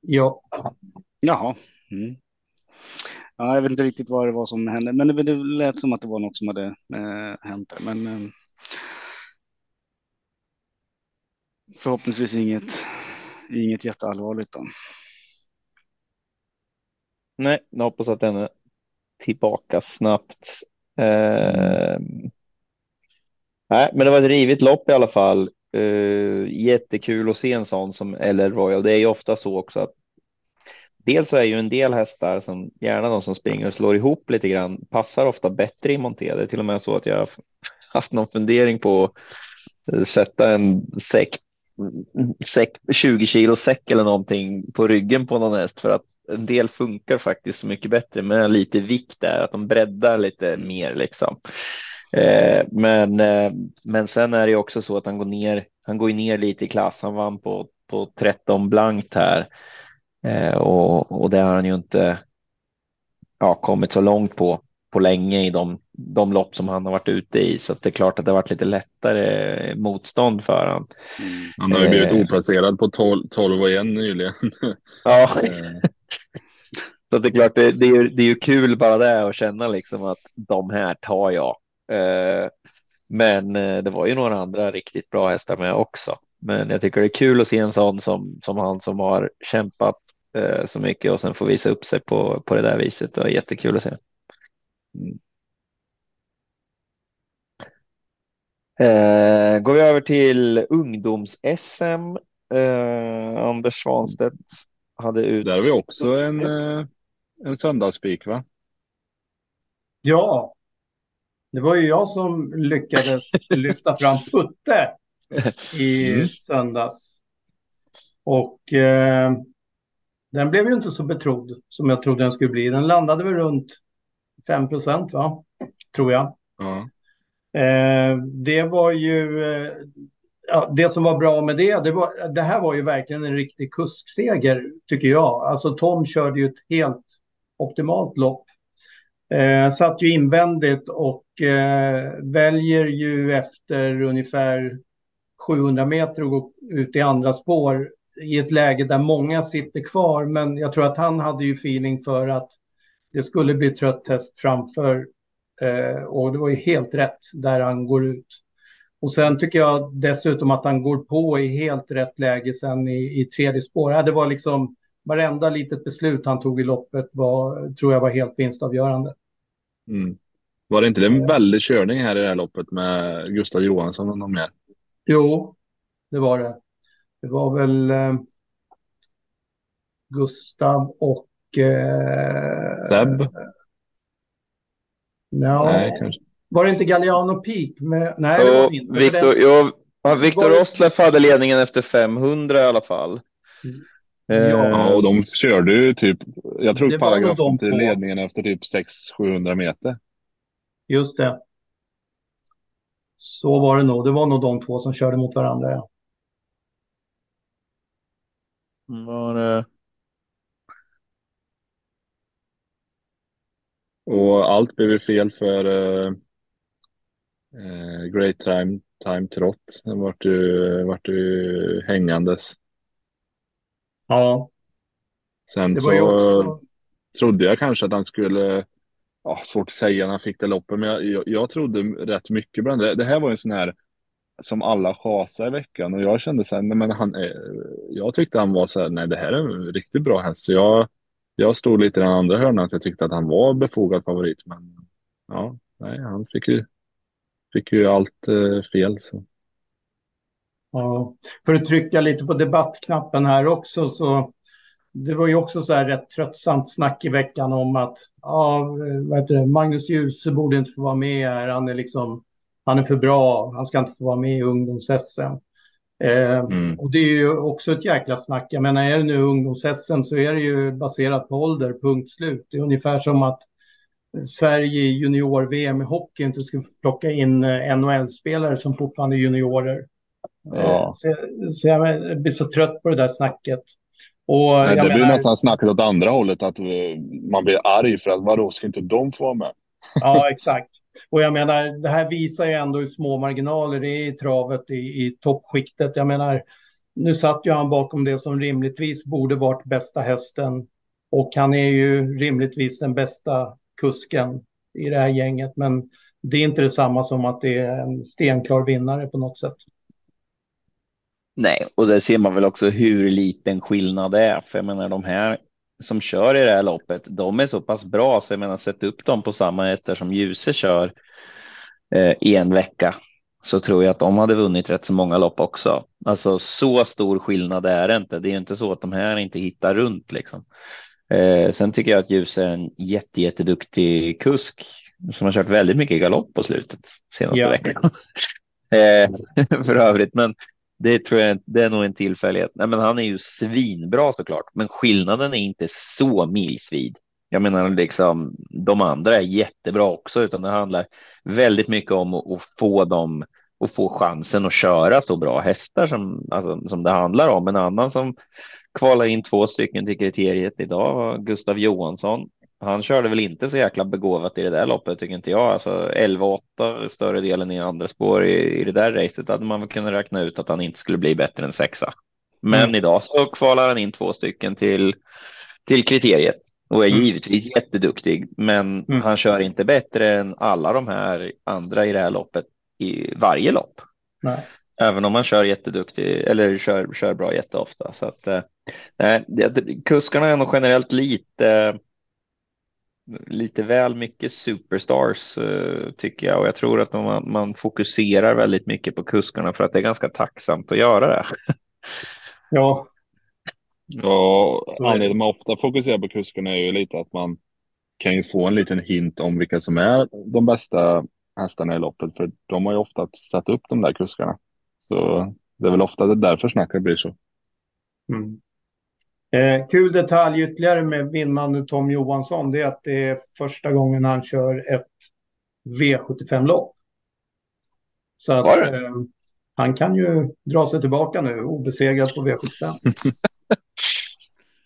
Ja. Jaha. Mm. Ja, jag vet inte riktigt vad det var som hände, men det, det lät som att det var något som hade eh, hänt där. Men, eh, förhoppningsvis inget, inget jätteallvarligt då. Nej, jag hoppas att den är tillbaka snabbt. Eh, nej, men det var ett rivigt lopp i alla fall. Eh, jättekul att se en sån som eller Royal. Det är ju ofta så också att dels är ju en del hästar som gärna de som springer och slår ihop lite grann passar ofta bättre i monté. Det är till och med så att jag har haft någon fundering på att sätta en säck säck, 20 kilo säck eller någonting på ryggen på någon häst för att en del funkar faktiskt så mycket bättre med lite vikt där, att de breddar lite mer liksom. Eh, men, eh, men sen är det också så att han går ner, han går ner lite i klass. Han vann på, på 13 blankt här eh, och, och det har han ju inte ja, kommit så långt på på länge i de, de lopp som han har varit ute i. Så det är klart att det har varit lite lättare motstånd för honom. Mm. Han har ju blivit eh. oplacerad på 12, 12 och 1 nyligen. ja. Eh. så det är klart, det, det, är ju, det är ju kul bara det att känna liksom att de här tar jag. Eh, men det var ju några andra riktigt bra hästar med också. Men jag tycker det är kul att se en sån som, som han som har kämpat så mycket och sen får visa upp sig på, på det där viset. Det är jättekul att se. Eh, går vi över till ungdoms-SM. Eh, Anders Svanstedt hade ut. Där har vi också en, eh, en söndagsspik va? Ja, det var ju jag som lyckades lyfta fram Putte i mm. söndags. Och eh, den blev ju inte så betrodd som jag trodde den skulle bli. Den landade väl runt 5 procent, va? Tror jag. Ja. Eh, det var ju... Eh, ja, det som var bra med det, det, var, det här var ju verkligen en riktig kuskseger, tycker jag. Alltså Tom körde ju ett helt optimalt lopp. Eh, satt ju invändigt och eh, väljer ju efter ungefär 700 meter att gå ut i andra spår i ett läge där många sitter kvar. Men jag tror att han hade ju feeling för att det skulle bli trött häst framför eh, och det var ju helt rätt där han går ut. Och sen tycker jag dessutom att han går på i helt rätt läge sen i, i tredje spår. Det var liksom varenda litet beslut han tog i loppet var, tror jag var helt vinstavgörande. Mm. Var det inte en väldig körning här i det här loppet med Gustav Johansson och någon mer? Jo, det var det. Det var väl eh, Gustav och Eh, Seb? No. Nej, kanske. Var det inte Galliano Peak? Med, nej, jo, det var inte. Victor, jo, Victor. Osleff hade ledningen efter 500 i alla fall. Ja, och de körde ju typ, jag tror paragraf de till ledningen efter typ 600-700 meter. Just det. Så var det nog. Det var nog de två som körde mot varandra. Ja. Var det... Och allt blev fel för uh, uh, Great Time, time Trot. Den vart ju, vart ju hängandes. Ja. Sen så också... trodde jag kanske att han skulle, ja, svårt att säga när han fick det loppet, men jag, jag, jag trodde rätt mycket på. Det, det här var en sån här som alla chasade i veckan och jag kände så här, nej men han, jag tyckte han var så här, nej det här är en riktigt bra häst. Så jag, jag stod lite i den andra hörnan att jag tyckte att han var befogad favorit, men ja, nej, han fick ju, fick ju allt eh, fel. Så. Ja, för att trycka lite på debattknappen här också så det var ju också så här rätt tröttsamt snack i veckan om att ja, eh, vad heter det, Magnus Djuse borde inte få vara med här. Han är liksom, han är för bra. Han ska inte få vara med i ungdoms-SM. Eh, mm. Och det är ju också ett jäkla snack. Jag menar, är det nu ungdoms-SM så är det ju baserat på ålder, punkt slut. Det är ungefär som att Sverige i junior-VM i hockey inte skulle plocka in eh, NHL-spelare som fortfarande är juniorer. Ja. Eh, så, så jag blir så trött på det där snacket. Och Nej, det menar... blir nästan snacket åt andra hållet, att man blir arg för att vadå, ska inte de få vara med? Ja, exakt. Och jag menar, det här visar ju ändå hur små marginaler det är i travet i, i toppskiktet. Jag menar, nu satt ju han bakom det som rimligtvis borde varit bästa hästen. Och han är ju rimligtvis den bästa kusken i det här gänget. Men det är inte detsamma som att det är en stenklar vinnare på något sätt. Nej, och där ser man väl också hur liten skillnad det är. För jag menar de här som kör i det här loppet, de är så pass bra så jag menar sätt upp dem på samma hästar som Ljuse kör eh, i en vecka så tror jag att de hade vunnit rätt så många lopp också. Alltså så stor skillnad är det inte. Det är ju inte så att de här inte hittar runt liksom. Eh, sen tycker jag att Ljuse är en jätte, jätteduktig kusk som har kört väldigt mycket galopp på slutet senaste ja. veckan. eh, för övrigt, men det tror jag det är nog en tillfällighet. Nej, men han är ju svinbra såklart, men skillnaden är inte så milsvid. Jag menar liksom de andra är jättebra också, utan det handlar väldigt mycket om att, att få dem och få chansen att köra så bra hästar som, alltså, som det handlar om. En annan som kvalar in två stycken till kriteriet idag var Gustav Johansson han körde väl inte så jäkla begåvat i det där loppet tycker inte jag. Alltså 11-8 större delen i andra spår i, i det där racet hade man väl kunnat räkna ut att han inte skulle bli bättre än sexa. Men mm. idag så kvalar han in två stycken till, till kriteriet och är mm. givetvis jätteduktig. Men mm. han kör inte bättre än alla de här andra i det här loppet i varje lopp. Nej. Även om man kör jätteduktig eller kör, kör bra jätteofta. Så att, eh, kuskarna är nog generellt lite lite väl mycket superstars uh, tycker jag och jag tror att man, man fokuserar väldigt mycket på kuskarna för att det är ganska tacksamt att göra det. ja. Ja, anledningen man ofta fokuserar på kuskarna är ju lite att man kan ju få en liten hint om vilka som är de bästa hästarna i loppet, för de har ju ofta satt upp de där kuskarna. Så det är väl ofta det därför snacket blir så. Mm. Eh, kul detalj ytterligare med vinnande Tom Johansson, det är att det är första gången han kör ett V75-lopp. Så att eh, han kan ju dra sig tillbaka nu, obesegrad på V75.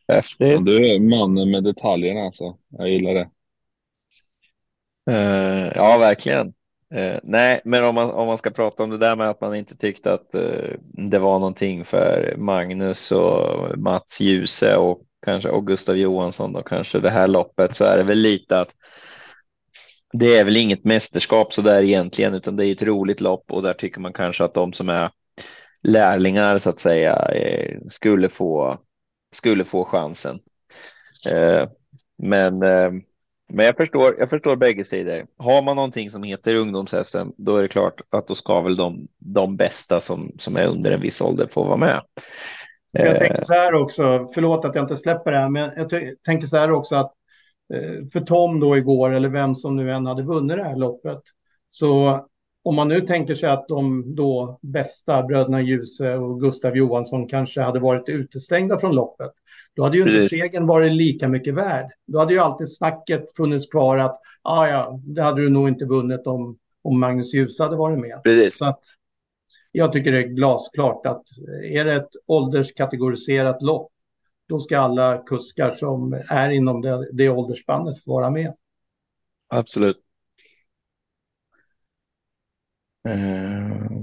Häftigt. Du är mannen med detaljerna alltså. Jag gillar det. Uh, ja, verkligen. Eh, nej, men om man, om man ska prata om det där med att man inte tyckte att eh, det var någonting för Magnus och Mats Djuse och kanske och Gustav Johansson och kanske det här loppet så är det väl lite att det är väl inget mästerskap så där egentligen utan det är ett roligt lopp och där tycker man kanske att de som är lärlingar så att säga eh, skulle få skulle få chansen. Eh, men eh, men jag förstår, jag förstår bägge sidor. Har man någonting som heter ungdomshästen, då är det klart att då ska väl de, de bästa som, som är under en viss ålder få vara med. Jag tänker så här också, förlåt att jag inte släpper det här, men jag tänker så här också att eh, för Tom då igår, eller vem som nu än hade vunnit det här loppet, så om man nu tänker sig att de då bästa bröderna Ljuse och Gustav Johansson kanske hade varit utestängda från loppet, då hade ju inte Precis. segern varit lika mycket värd. Då hade ju alltid snacket funnits kvar att ah, ja, det hade du nog inte vunnit om, om Magnus Djuse hade varit med. Precis. Så att jag tycker det är glasklart att är det ett ålderskategoriserat lopp, då ska alla kuskar som är inom det, det åldersspannet vara med. Absolut. Uh,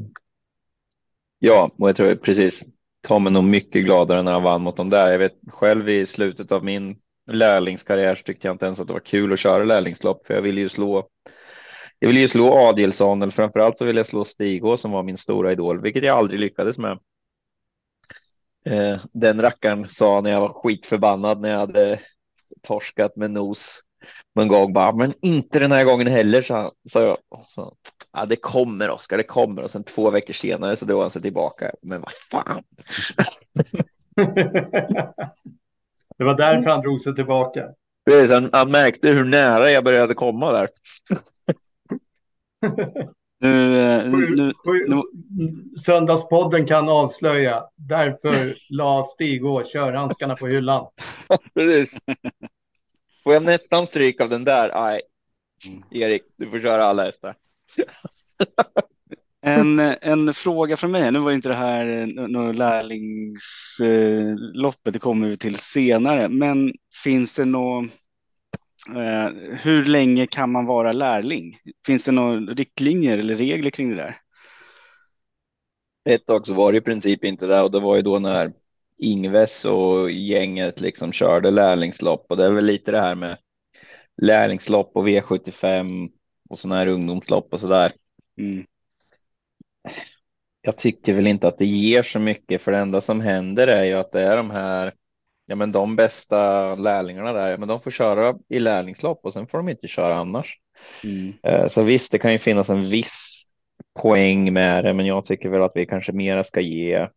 ja, och jag tror precis. Tom är nog mycket gladare när han vann mot dem där. Jag vet själv i slutet av min lärlingskarriär så tyckte jag inte ens att det var kul att köra lärlingslopp för jag ville ju slå jag ville ju slå Adielsson eller framförallt så ville jag slå Stigå som var min stora idol, vilket jag aldrig lyckades med. Eh, den rackaren sa när jag var skitförbannad när jag hade torskat med nos någon gång bara, men inte den här gången heller, sa, sa jag. Så, ja, det kommer Oskar, det kommer. Och sen två veckor senare så drog han sig tillbaka. Men vad fan. det var därför han drog sig tillbaka. Precis, han, han märkte hur nära jag började komma där. nu, eh, nu, nu, Söndagspodden kan avslöja. Därför la Stig och körhandskarna på hyllan. Precis. Får jag nästan stryk av den där? Nej, Erik, du får köra alla hästar. En, en fråga från mig, nu var inte det här eh, något lärlingsloppet, det kommer vi till senare, men finns det något eh, hur länge kan man vara lärling? Finns det några riktlinjer eller regler kring det där? Ett tag så var det i princip inte det och det var ju då när Ingves och gänget liksom körde lärlingslopp och det är väl lite det här med lärlingslopp och V75 och sådana här ungdomslopp och sådär. Mm. Jag tycker väl inte att det ger så mycket för det enda som händer är ju att det är de här ja men de bästa lärlingarna där, men de får köra i lärlingslopp och sen får de inte köra annars. Mm. Eh, så visst, det kan ju finnas en viss poäng med det, men jag tycker väl att vi kanske mera ska ge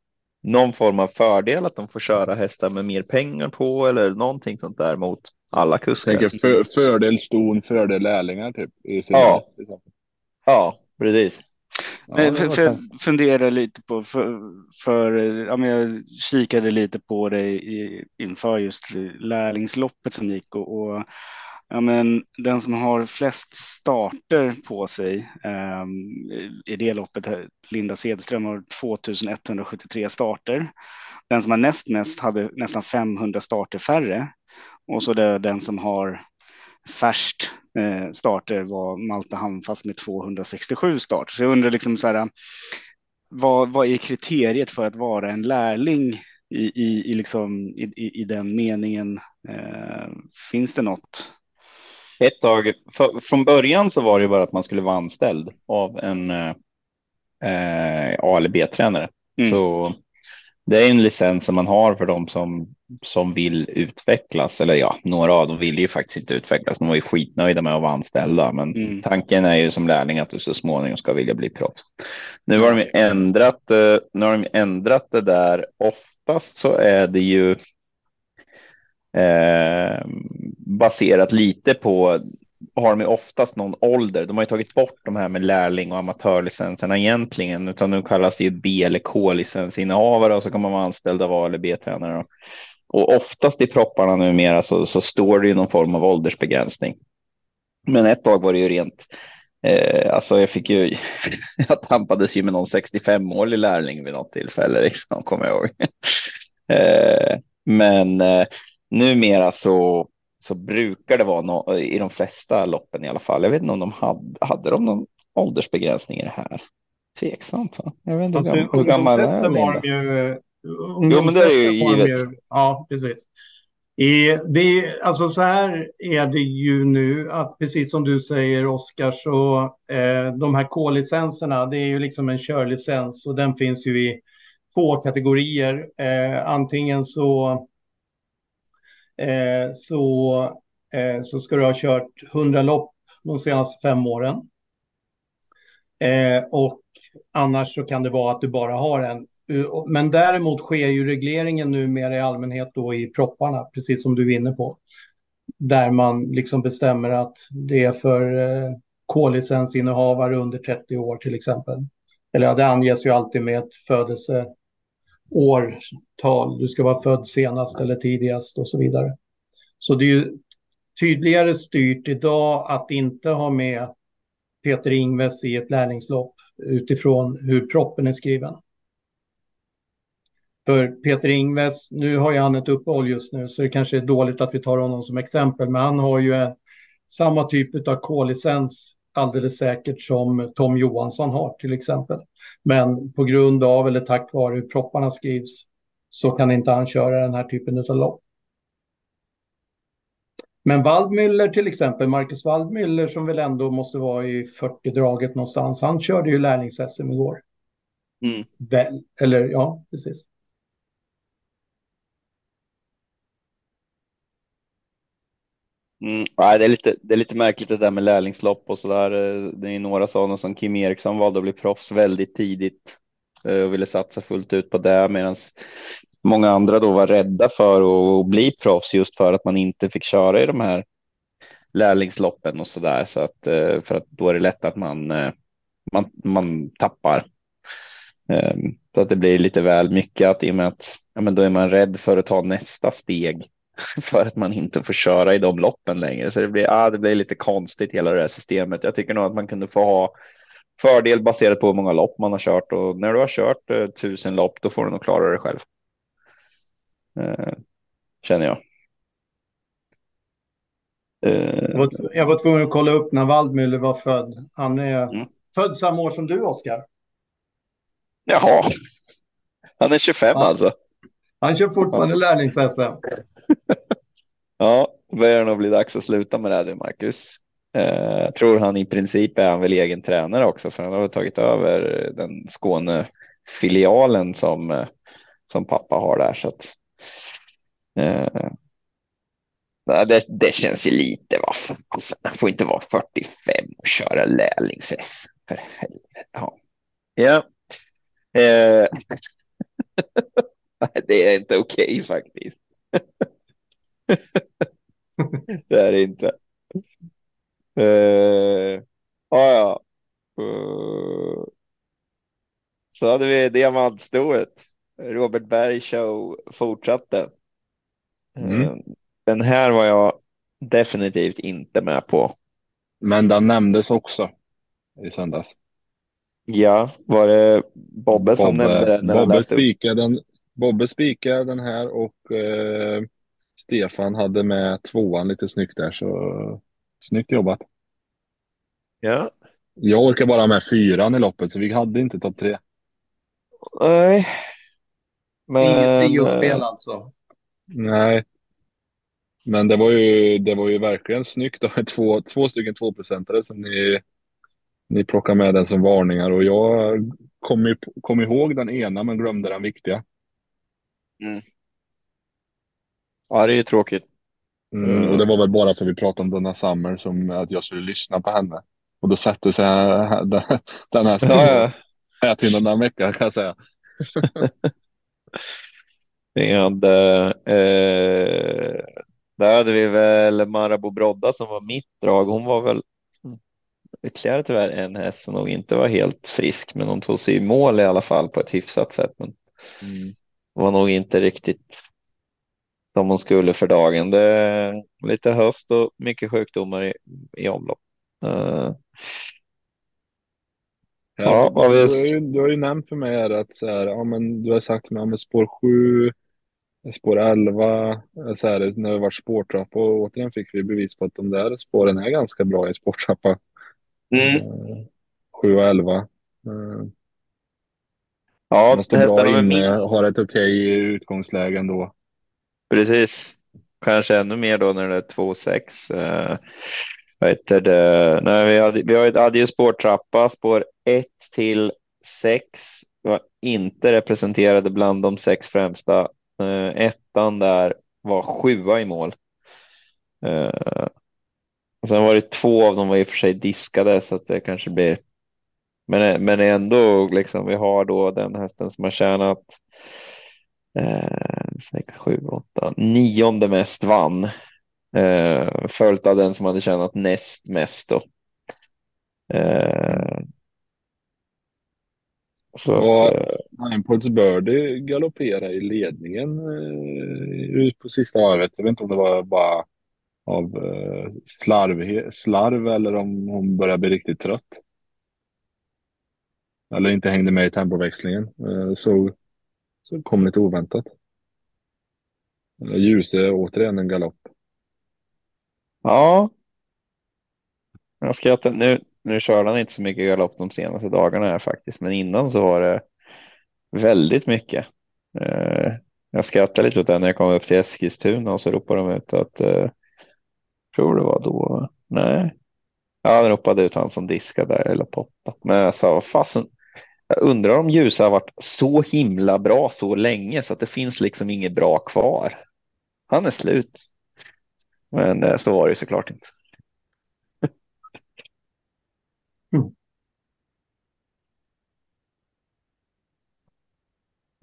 någon form av fördel att de får köra hästar med mer pengar på eller någonting sånt där mot alla kuskar. Tänker för, fördel ston, fördel lärlingar typ. I sin ja. ja, precis. Ja, för, för fundera lite på, för, för ja, men jag kikade lite på det i, inför just lärlingsloppet som gick och, och ja, men den som har flest starter på sig eh, i det loppet, Linda Sedström, har 2173 starter. Den som har näst mest hade nästan 500 starter färre. Och så det, den som har färst eh, starter var Malta Handfast med 267 starter. Så jag undrar liksom så här, vad, vad är kriteriet för att vara en lärling i, i, i, liksom, i, i den meningen? Eh, finns det något? Ett tag, för, från början så var det bara att man skulle vara anställd av en eh, A eller B-tränare. Mm. Så det är en licens som man har för de som, som vill utvecklas. Eller ja, några av dem vill ju faktiskt inte utvecklas. De var ju skitnöjda med att vara anställda. Men mm. tanken är ju som lärling att du så småningom ska vilja bli proffs. Nu har de ändrat, eh, nu har de ändrat det där. Oftast så är det ju eh, baserat lite på har de oftast någon ålder. De har ju tagit bort de här med lärling och amatörlicenserna egentligen, utan nu kallas det ju B eller K-licensinnehavare och så kan man vara anställd av A eller B-tränare. Och oftast i propparna numera så, så står det ju någon form av åldersbegränsning. Men ett tag var det ju rent, eh, alltså jag fick ju, jag tampades ju med någon 65-årig lärling vid något tillfälle, liksom, kommer jag ihåg. eh, men eh, numera så så brukar det vara no i de flesta loppen i alla fall. Jag vet inte om de hade, hade de någon åldersbegränsning i det här. Tveksamt. Va? Jag vet inte alltså, hur, hur gammal är var de ju, Jo, men det är ju givet. Ju, ja, precis. I, det, alltså så här är det ju nu att precis som du säger Oskar så eh, de här K-licenserna det är ju liksom en körlicens och den finns ju i två kategorier. Eh, antingen så Eh, så, eh, så ska du ha kört 100 lopp de senaste fem åren. Eh, och annars så kan det vara att du bara har en. Men däremot sker ju regleringen nu mer i allmänhet då i propparna, precis som du är inne på. Där man liksom bestämmer att det är för eh, K-licensinnehavare under 30 år till exempel. Eller ja, det anges ju alltid med ett årtal, Du ska vara född senast eller tidigast och så vidare. Så det är ju tydligare styrt idag att inte ha med Peter Ingves i ett lärlingslopp utifrån hur proppen är skriven. För Peter Ingves, nu har ju han ett uppehåll just nu så det kanske är dåligt att vi tar honom som exempel, men han har ju samma typ av K-licens alldeles säkert som Tom Johansson har till exempel. Men på grund av eller tack vare hur propparna skrivs så kan inte han köra den här typen av lopp. Men Waldmüller till exempel, Marcus Waldmüller som väl ändå måste vara i 40-draget någonstans, han körde ju lärlings-SM igår. Mm. Väl, eller ja, precis. Mm, nej, det, är lite, det är lite märkligt det där med lärlingslopp och så där. Eh, det är några sådana som Kim Eriksson valde att bli proffs väldigt tidigt eh, och ville satsa fullt ut på det medan många andra då var rädda för att bli proffs just för att man inte fick köra i de här lärlingsloppen och så där så att eh, för att då är det lätt att man man, man tappar. Ehm, så att det blir lite väl mycket att i och med att ja, men då är man rädd för att ta nästa steg för att man inte får köra i de loppen längre. Så det blir, ah, det blir lite konstigt hela det här systemet. Jag tycker nog att man kunde få ha fördel baserat på hur många lopp man har kört och när du har kört eh, tusen lopp då får du nog klara det själv. Eh, känner jag. Eh. Jag var tvungen att kolla upp när Waldmüller var född. Han är mm. född samma år som du, Oskar. Jaha, han är 25 ja. alltså. Han kör fortfarande lärlings-SM. Ja, då börjar det nog bli dags att sluta med det här, Marcus. Eh, tror han i princip är han väl egen tränare också, för han har tagit över den Skåne filialen som, eh, som pappa har där. Så att, eh, det, det känns ju lite, va? Alltså, han får inte vara 45 och köra lärlings-SM. För helvete. Ja. ja. Eh. det är inte okej okay, faktiskt. det är det inte. Uh, ah, ja. Uh, så hade vi diamantstoet. Robert Berg show fortsatte. Mm. Uh, den här var jag definitivt inte med på. Men den nämndes också i söndags. Ja, var det Bobbe som Bobbe, nämnde den? Bobbe spikade den, Bobbe spikade den här och eh, Stefan hade med tvåan lite snyggt där så snyggt jobbat. Ja. Jag orkar bara med fyran i loppet så vi hade inte topp tre. Nej. Men... Inget triospel alltså? Nej. Men det var ju, det var ju verkligen snyggt att ha två, två stycken tvåprocentare som ni, ni plockar med den som varningar och jag kom, kom ihåg den ena men glömde den viktiga. Mm. Ja, det är ju tråkigt. Mm, och det var väl bara för vi pratade om Donna Summer som att jag skulle lyssna på henne. Och då satte sig den här ja, ja. till några veckor kan jag säga. hade, eh, där hade vi väl Marabou Brodda som var mitt drag. Hon var väl ytterligare tyvärr en häst som nog inte var helt frisk, men hon tog sig i mål i alla fall på ett hyfsat sätt. Men mm. var nog inte riktigt som hon skulle för dagen. Det är lite höst och mycket sjukdomar i, i omlopp. Uh, ja, ja, vi... du, har ju, du har ju nämnt för mig att så här, ja, men du har sagt med, ja, spår 7, spår 11, så här, när det varit spårtrappa och återigen fick vi bevis på att de där spåren är ganska bra i spårtrappa. Mm. Uh, 7 och 11. Uh, ja, de står bra inne, har ett okej okay utgångsläge ändå. Precis. Kanske ännu mer då när det är 2-6. Eh, vad heter det? Nej, vi, hade, vi hade ju spårtrappa, spår 1 till 6 var inte representerade bland de sex främsta. Eh, ettan där var sjua i mål. Eh, och sen var det två av dem var i och för sig diskade så att det kanske blir. Men, eh, men ändå liksom vi har då den hästen som har tjänat Eh, sex, sju, åtta, nionde mest vann. Eh, följt av den som hade tjänat näst mest då. Eh, så och Ninepoints Birdie galopperade i ledningen eh, ut på sista varvet. Jag vet inte om det var bara av eh, slarv, slarv eller om hon började bli riktigt trött. Eller inte hängde med i tempoväxlingen. Eh, så, kom lite oväntat. Ljuse återigen en galopp. Ja. Jag skrattar. Nu, nu körde han inte så mycket galopp de senaste dagarna här faktiskt, men innan så var det väldigt mycket. Eh, jag skrattade lite åt det när jag kom upp till Eskilstuna och så ropade de ut att eh, tror det var då. Nej. Ja, ropade ut han som diskade där eller potta. Men jag sa, vad fasen. Jag undrar om Ljusa har varit så himla bra så länge så att det finns liksom inget bra kvar. Han är slut. Men eh, så var det såklart inte. Mm.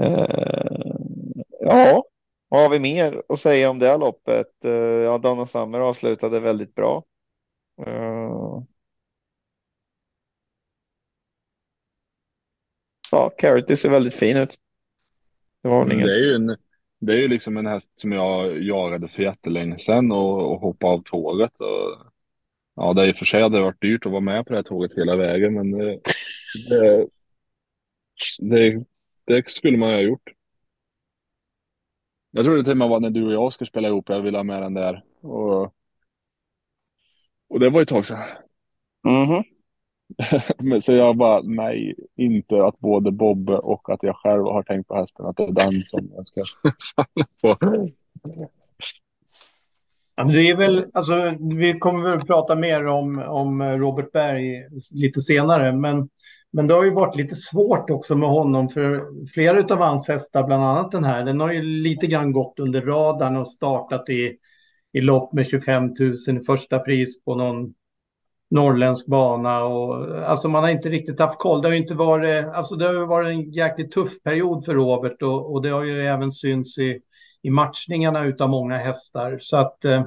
Uh, ja, vad har vi mer att säga om det här loppet? Uh, ja, Donna Summer avslutade väldigt bra. Ja, Carity ser väldigt fin ut. Det, det, är ju en, det är ju liksom en häst som jag jagade för jättelänge sedan och, och hoppade av tåget. Och, ja, det är i och för sig hade varit dyrt att vara med på det här tåget hela vägen, men det, det, det, det skulle man ju ha gjort. Jag tror det till och med var när du och jag skulle spela ihop, jag ville ha med den där. Och, och det var ett tag sedan. Mm -hmm. Så jag bara, nej, inte att både Bobbe och att jag själv har tänkt på hästen, att det är den som jag ska falla på. Ja, det är väl, alltså, vi kommer väl prata mer om, om Robert Berg lite senare, men, men det har ju varit lite svårt också med honom, för flera av hans hästar, bland annat den här, den har ju lite grann gått under radarn och startat i, i lopp med 25 000 i första pris på någon norrländsk bana och alltså man har inte riktigt haft koll. Det har ju inte varit, alltså det har varit en jäkligt tuff period för Robert och, och det har ju även synts i, i matchningarna utav många hästar. Så att eh,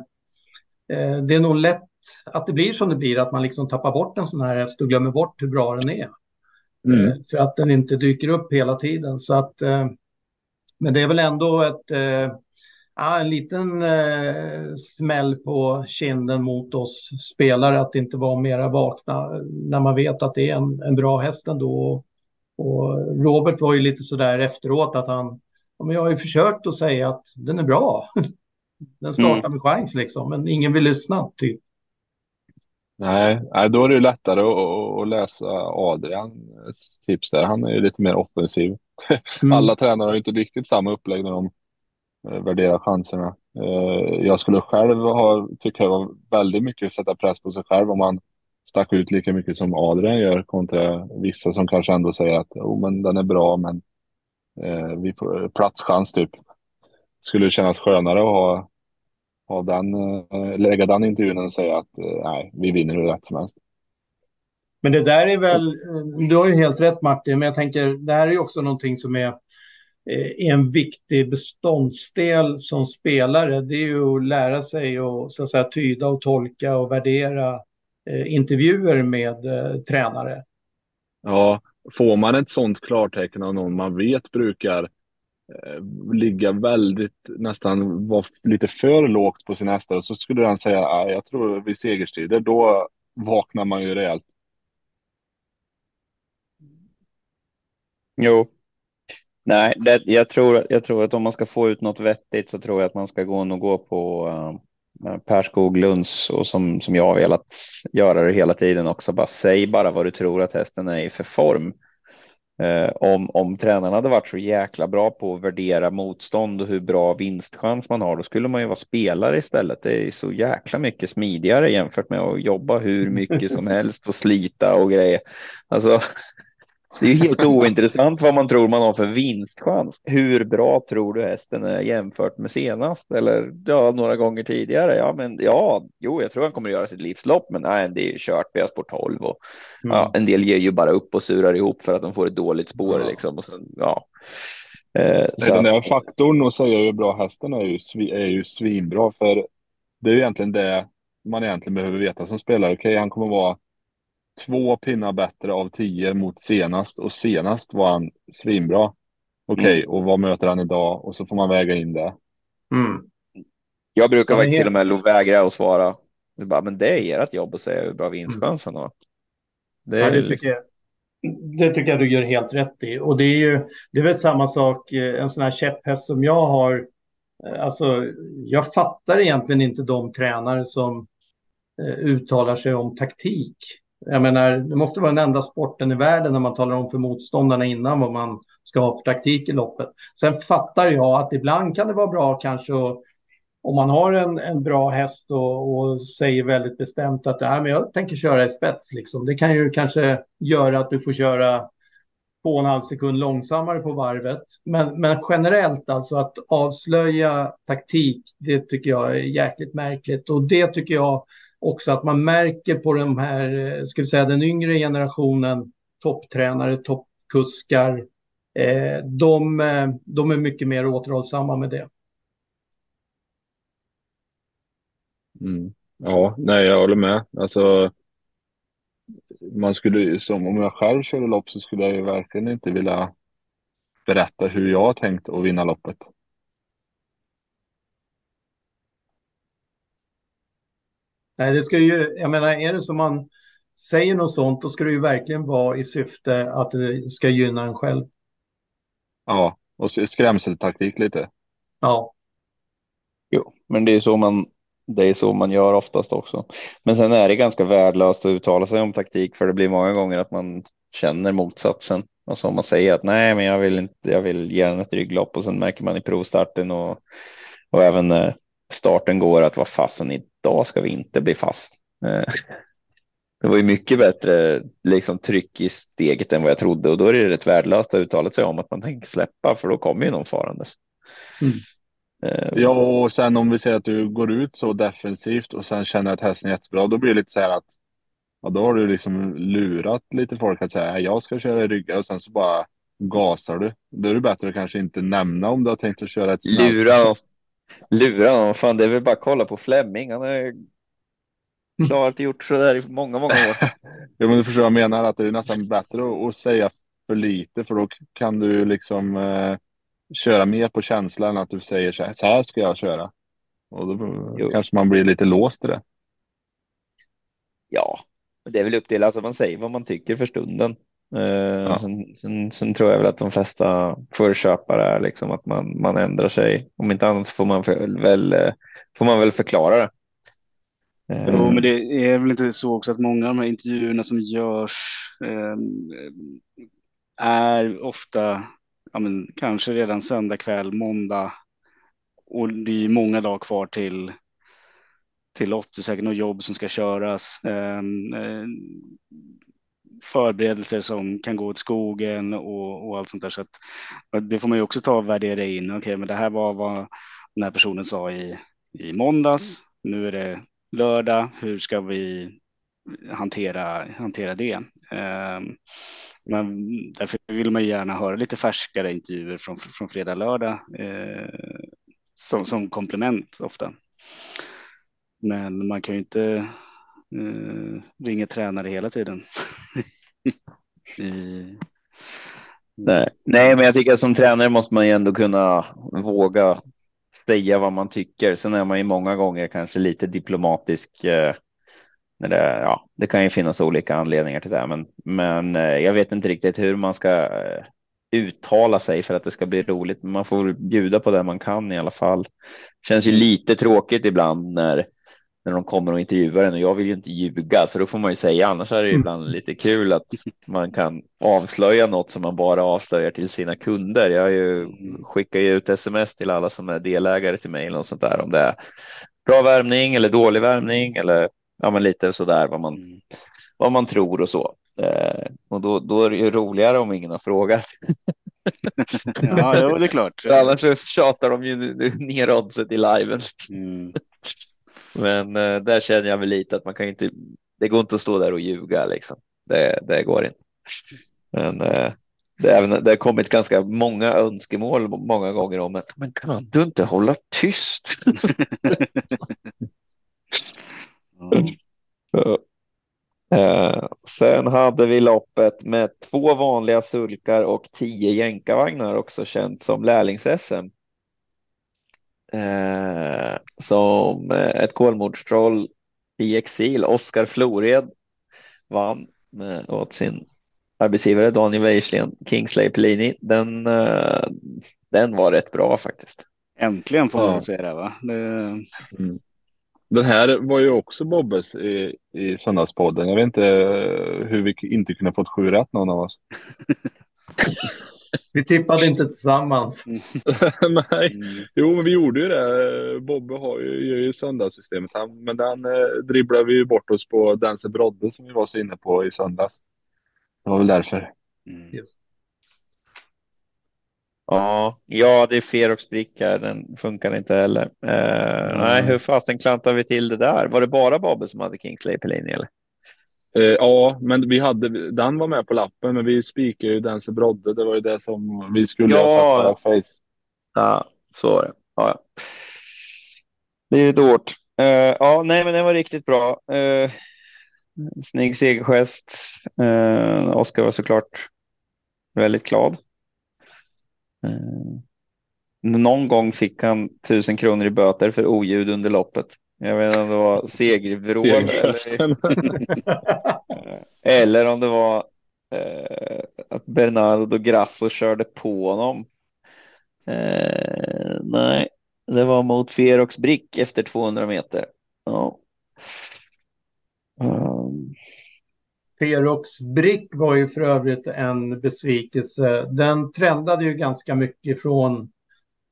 det är nog lätt att det blir som det blir, att man liksom tappar bort en sån här häst och glömmer bort hur bra den är. Mm. Eh, för att den inte dyker upp hela tiden. Så att, eh, men det är väl ändå ett eh, ja, en liten eh, smäll på kinden mot oss spelare att inte vara mera vakna när man vet att det är en, en bra häst ändå. Och Robert var ju lite sådär efteråt att han, ja, men jag har ju försökt att säga att den är bra. Den startar mm. med chans liksom, men ingen vill lyssna typ. Nej, då är det lättare att, läsa Adrians tips där. Han är ju lite mer offensiv. Mm. Alla tränare har ju inte riktigt samma upplägg när de värdera chanserna. Eh, jag skulle själv ha, tycka det var väldigt mycket att sätta press på sig själv om man stack ut lika mycket som Adrian gör kontra vissa som kanske ändå säger att oh, men den är bra men eh, vi får platschans typ. Skulle det kännas skönare att ha, ha den, eh, lägga den intervjun och säga att eh, nej, vi vinner hur rätt som helst. Men det där är väl, du har ju helt rätt Martin, men jag tänker det här är ju också någonting som är en viktig beståndsdel som spelare. Det är ju att lära sig att, så att säga, tyda och tolka och värdera eh, intervjuer med eh, tränare. Ja, får man ett sånt klartecken av någon man vet brukar eh, ligga väldigt, nästan vara lite för lågt på sin hästar så skulle den säga, jag tror vid segerstider, då vaknar man ju rejält. Jo, Nej, det, jag, tror, jag tror att om man ska få ut något vettigt så tror jag att man ska gå och gå på uh, Per Skoglunds och som, som jag har velat göra det hela tiden också. Bara säg bara vad du tror att hästen är i för form. Uh, om, om tränarna hade varit så jäkla bra på att värdera motstånd och hur bra vinstchans man har, då skulle man ju vara spelare istället. Det är så jäkla mycket smidigare jämfört med att jobba hur mycket som helst och slita och grejer. Alltså, det är helt ointressant vad man tror man har för vinstchans. Hur bra tror du hästen är jämfört med senast eller ja, några gånger tidigare? Ja, men ja, jo, jag tror han kommer att göra sitt livslopp, men nej, det är ju kört. Vi har spår 12 och mm. ja, en del ger ju bara upp och surar ihop för att de får ett dåligt spår ja. liksom. Och sen, ja. Eh, Nej, den där faktorn att säga hur bra hästen är ju, är ju svinbra för det är ju egentligen det man egentligen behöver veta som spelare. Okej, okay, han kommer vara två pinnar bättre av tio mot senast och senast var han svinbra. Okej, okay, mm. och vad möter han idag? Och så får man väga in det. Mm. Jag brukar faktiskt till och med vägra att svara. Det bara, men det är ert jobb att säga hur bra vinstchansen var. Det, ja, det, tycker jag, det tycker jag du gör helt rätt i. Och det är ju det är väl samma sak, eh, en sån här käpphäst som jag har. Eh, alltså, jag fattar egentligen inte de tränare som eh, uttalar sig om taktik. Jag menar, det måste vara den enda sporten i världen när man talar om för motståndarna innan vad man ska ha för taktik i loppet. Sen fattar jag att ibland kan det vara bra kanske att om man har en, en bra häst och, och säger väldigt bestämt att Nej, men jag tänker köra i spets, liksom. det kan ju kanske göra att du får köra två och en halv sekund långsammare på varvet. Men, men generellt alltså att avslöja taktik, det tycker jag är jäkligt märkligt. Och det tycker jag också att man märker på den här, eh, ska vi säga den yngre generationen, topptränare, toppkuskar. Eh, de, eh, de är mycket mer återhållsamma med det. Mm. Ja, nej, jag håller med. Alltså, man skulle som om jag själv körde lopp så skulle jag ju verkligen inte vilja berätta hur jag har tänkt att vinna loppet. Nej, det ska ju, jag menar, är det som man säger något sånt, då ska det ju verkligen vara i syfte att det ska gynna en själv. Ja, och skrämseltaktik lite. Ja. Jo, men det är så man det är så man gör oftast också. Men sen är det ganska värdelöst att uttala sig om taktik för det blir många gånger att man känner motsatsen. Alltså om man säger att nej, men jag vill inte, jag vill ge den ett rygglopp och sen märker man i provstarten och, och även när starten går att vad fasen idag ska vi inte bli fast. Eh, det var ju mycket bättre liksom, tryck i steget än vad jag trodde och då är det rätt värdelöst att uttala sig om att man tänker släppa för då kommer ju någon farandes. Mm. Eh, ja, och sen om vi säger att du går ut så defensivt och sen känner att hästen är jättebra, då blir det lite så här att ja, då har du liksom lurat lite folk att säga jag ska köra i ryggar och sen så bara gasar du. Då är det bättre att kanske inte nämna om du har tänkt att köra ett snabbt. Lura, lura, fan det är väl bara att kolla på Flemming. Han har klart gjort så där i många, många år. ja, men du förstår vad jag menar, att det är nästan bättre att, säga för lite för då kan du liksom eh, köra mer på känslan att du säger så här, så här ska jag köra. Och då jo. kanske man blir lite låst i det. Ja, det är väl upp till, alltså man säger vad man tycker för stunden. Uh, ja. sen, sen, sen, tror jag väl att de flesta förköpare är liksom att man, man ändrar sig. Om inte annat får man väl, får man väl förklara det. Jo, men det är väl inte så också att många av de här intervjuerna som görs eh, är ofta ja, men, kanske redan söndag kväll, måndag. Och det är många dagar kvar till till lopp. Det är säkert något jobb som ska köras. Ehm, eh, förberedelser som kan gå åt skogen och, och allt sånt där. Så att, det får man ju också ta och värdera in. Okej, okay, men det här var vad den här personen sa i, i måndags. Nu är det lördag. Hur ska vi hantera, hantera det? Um, men därför vill man ju gärna höra lite färskare intervjuer från, från fredag, lördag eh, som, som komplement ofta. Men man kan ju inte eh, ringa tränare hela tiden. I... Nej. Nej, men jag tycker att som tränare måste man ju ändå kunna våga säga vad man tycker. Sen är man ju många gånger kanske lite diplomatisk eh, när det, ja, det kan ju finnas olika anledningar till det, men, men eh, jag vet inte riktigt hur man ska eh, uttala sig för att det ska bli roligt. Men man får bjuda på det man kan i alla fall. Känns ju lite tråkigt ibland när när de kommer och intervjuar en och jag vill ju inte ljuga så då får man ju säga annars är det mm. ibland lite kul att man kan avslöja något som man bara avslöjar till sina kunder. Jag ju, mm. skickar ju ut sms till alla som är delägare till mig och sånt där om det är bra värmning eller dålig värmning eller ja, men lite sådär vad man, mm. vad man tror och så. Eh, och då, då är det ju roligare om ingen har frågat. ja, det är klart. Annars så tjatar de ju ner oddset i liven. Mm. Men eh, där känner jag väl lite att man kan inte. Det går inte att stå där och ljuga liksom. Det, det går inte. Men eh, det, även, det har kommit ganska många önskemål många gånger om att men kan du inte hålla tyst? Eh, sen hade vi loppet med två vanliga sulkar och tio jänkarvagnar också känt som lärlings-SM. Eh, som ett kolmårdstroll i exil, Oskar Flored, vann eh, åt sin arbetsgivare Daniel Weislen, Kingsley Pellini. Den, eh, den var rätt bra faktiskt. Äntligen får man ja. säga det va? Det... Mm. Den här var ju också Bobbes i, i söndagspodden. Jag vet inte hur vi inte kunde fått sju rätt någon av oss. vi tippade inte tillsammans. Nej, mm. jo men vi gjorde ju det. Bobbe har ju, gör ju söndagssystemet. Han, men den eh, dribblade vi ju bort oss på Danse Brodde som vi var så inne på i söndags. Det var väl därför. Mm. Ja, ja, det är Ferox här. Den funkar inte heller. Uh, mm. Nej, hur fasen klantar vi till det där? Var det bara Babbe som hade Kingsley Pellini eller? Uh, ja, men vi hade, den var med på lappen, men vi spikade ju den så brodde. Det var ju det som vi skulle ja. ha satt på face. Ja, så var det. Ja, ja. Det är ju dårt. Uh, ja, nej, men den var riktigt bra. Uh, snygg segergest. Uh, Oskar var såklart väldigt glad. Eh, någon gång fick han tusen kronor i böter för oljud under loppet. Jag vet inte om det var segervrål eller, eller om det var eh, att Bernardo Grasso körde på honom. Eh, nej, det var mot Ferox Brick efter 200 meter. Ja. Um. Ferox Brick var ju för övrigt en besvikelse. Den trendade ju ganska mycket från,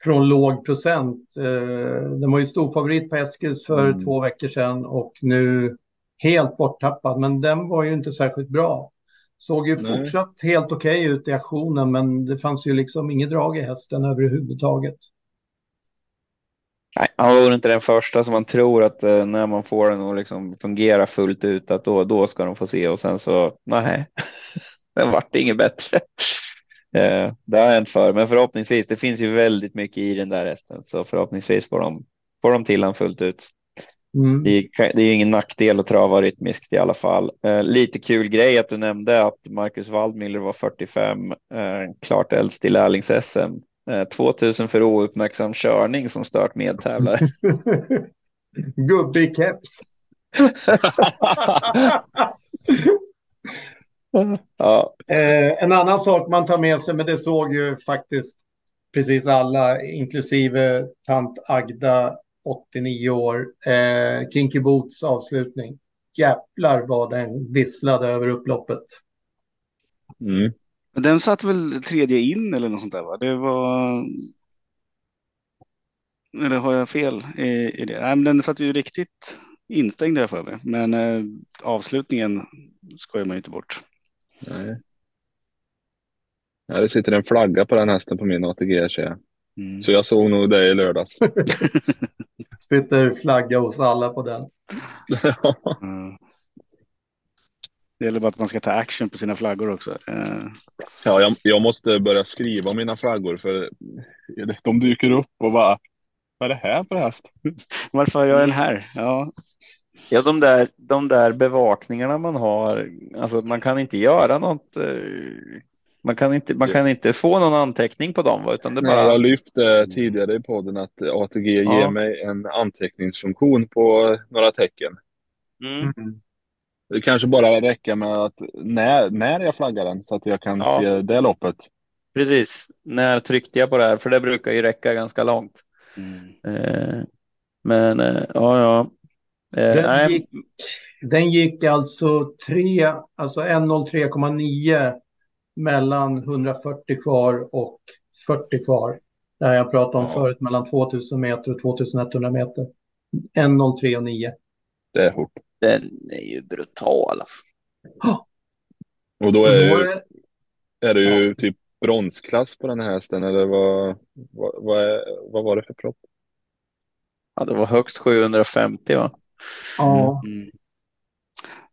från låg procent. Eh, den var ju storfavorit på Eskils för mm. två veckor sedan och nu helt borttappad. Men den var ju inte särskilt bra. Såg ju Nej. fortsatt helt okej okay ut i aktionen men det fanns ju liksom inget drag i hästen överhuvudtaget. Nej, han var inte den första som man tror att eh, när man får den att liksom fungera fullt ut att då, då ska de få se och sen så nej, den vart inget bättre. Eh, det har hänt för, men förhoppningsvis. Det finns ju väldigt mycket i den där hästen, så förhoppningsvis får de får de till han fullt ut. Mm. Det, är, det är ingen nackdel att trava rytmiskt i alla fall. Eh, lite kul grej att du nämnde att Marcus Waldmüller var 45, eh, klart äldst i lärlings-SM 2000 eh, för ouppmärksam körning som stört medtävlare. Gubbe i keps. ja. eh, en annan sak man tar med sig, men det såg ju faktiskt precis alla, inklusive tant Agda, 89 år, eh, Kinky Boots avslutning. Jävlar vad den visslade över upploppet. Mm. Men den satt väl tredje in eller något sånt där va? Det var... Eller har jag fel i, i det? Nej, men den satt ju riktigt instängd här för mig. Men eh, avslutningen skojar man ju inte bort. Nej. Ja, det sitter en flagga på den hästen på min ATG ser jag. Mm. Så jag såg nog det i lördags. sitter flagga hos alla på den. mm. Det gäller bara att man ska ta action på sina flaggor också. Uh. Ja, jag, jag, måste börja skriva mina flaggor för de dyker upp och bara, vad är det här för häst? Varför har jag den här? Ja. Ja, de där, de där bevakningarna man har, alltså man kan inte göra något. Eh, man kan inte, man kan inte få någon anteckning på dem, utan det bara. Jag lyfte tidigare i podden att ATG ja. ger mig en anteckningsfunktion på några tecken. Mm. mm. Det kanske bara räcker med att när, när jag flaggar den så att jag kan ja. se det loppet. Precis. När tryckte jag på det här? För det brukar ju räcka ganska långt. Mm. Eh, men eh, ja, ja. Eh, den, gick, den gick alltså 3, alltså 1.03,9 mellan 140 kvar och 40 kvar. Det här jag pratade om ja. förut, mellan 2000 meter och 2100 meter. 1.03,9. Det är hårt. Den är ju brutal. Oh. Och då är, ju, är det ju ja. typ bronsklass på den här hästen eller vad, vad, vad, är, vad var det för propp? Ja, det var högst 750 va? Ja. Mm.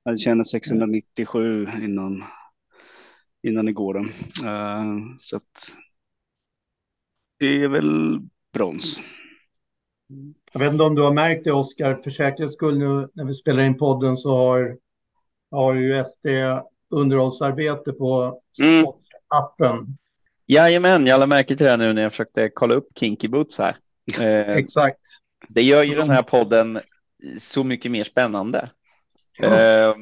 Jag känner 697 innan, innan igår. Uh, så att det är väl brons. Jag vet inte om du har märkt det Oskar, för säkerhets skull nu när vi spelar in podden så har har ju SD underhållsarbete på mm. sportappen. Jajamän, jag lade märke till det nu när jag försökte kolla upp Kinky Boots här. Eh, Exakt. Det gör ju den här podden så mycket mer spännande. Ja. Eh,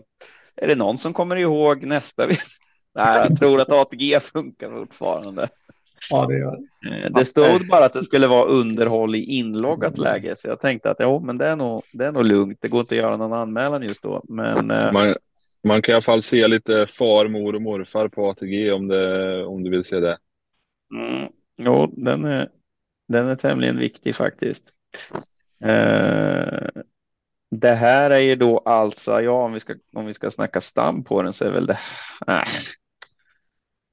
är det någon som kommer ihåg nästa? Nej, jag tror att ATG funkar fortfarande. Ja, det gör det. Eh, det stod bara att det skulle vara underhåll i inloggat läge, så jag tänkte att ja, men det är nog, det är nog lugnt. Det går inte att göra någon anmälan just då, men. Eh, man, man kan i alla fall se lite far, mor och morfar på ATG om, det, om du vill se det. Mm, jo, den är, den är tämligen viktig faktiskt. Eh, det här är ju då alltså, ja, om vi ska, om vi ska snacka stam på den så är väl det. Äh,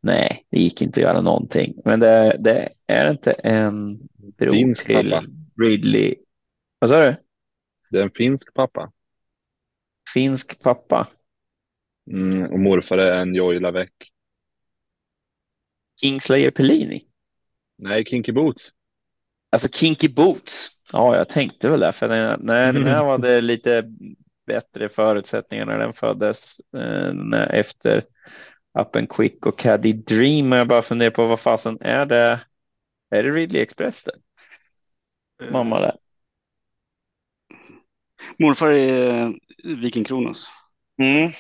nej, det gick inte att göra någonting, men det, det är inte en bror finsk till pappa. Ridley. Vad sa du? Det är en finsk pappa. Finsk pappa. Mm, och morfar är en Joy Lavec. Kingslayer Pellini? Nej, Kinky Boots. Alltså Kinky Boots. Ja, jag tänkte väl det, för när, när den här var det lite bättre förutsättningar när den föddes eh, efter Up and Quick och Caddy Dream. Jag bara funderar på vad fasen är det? Är det Ridley Express det? Mm. Mamma där. Morfar är Viking Kronos. Mm.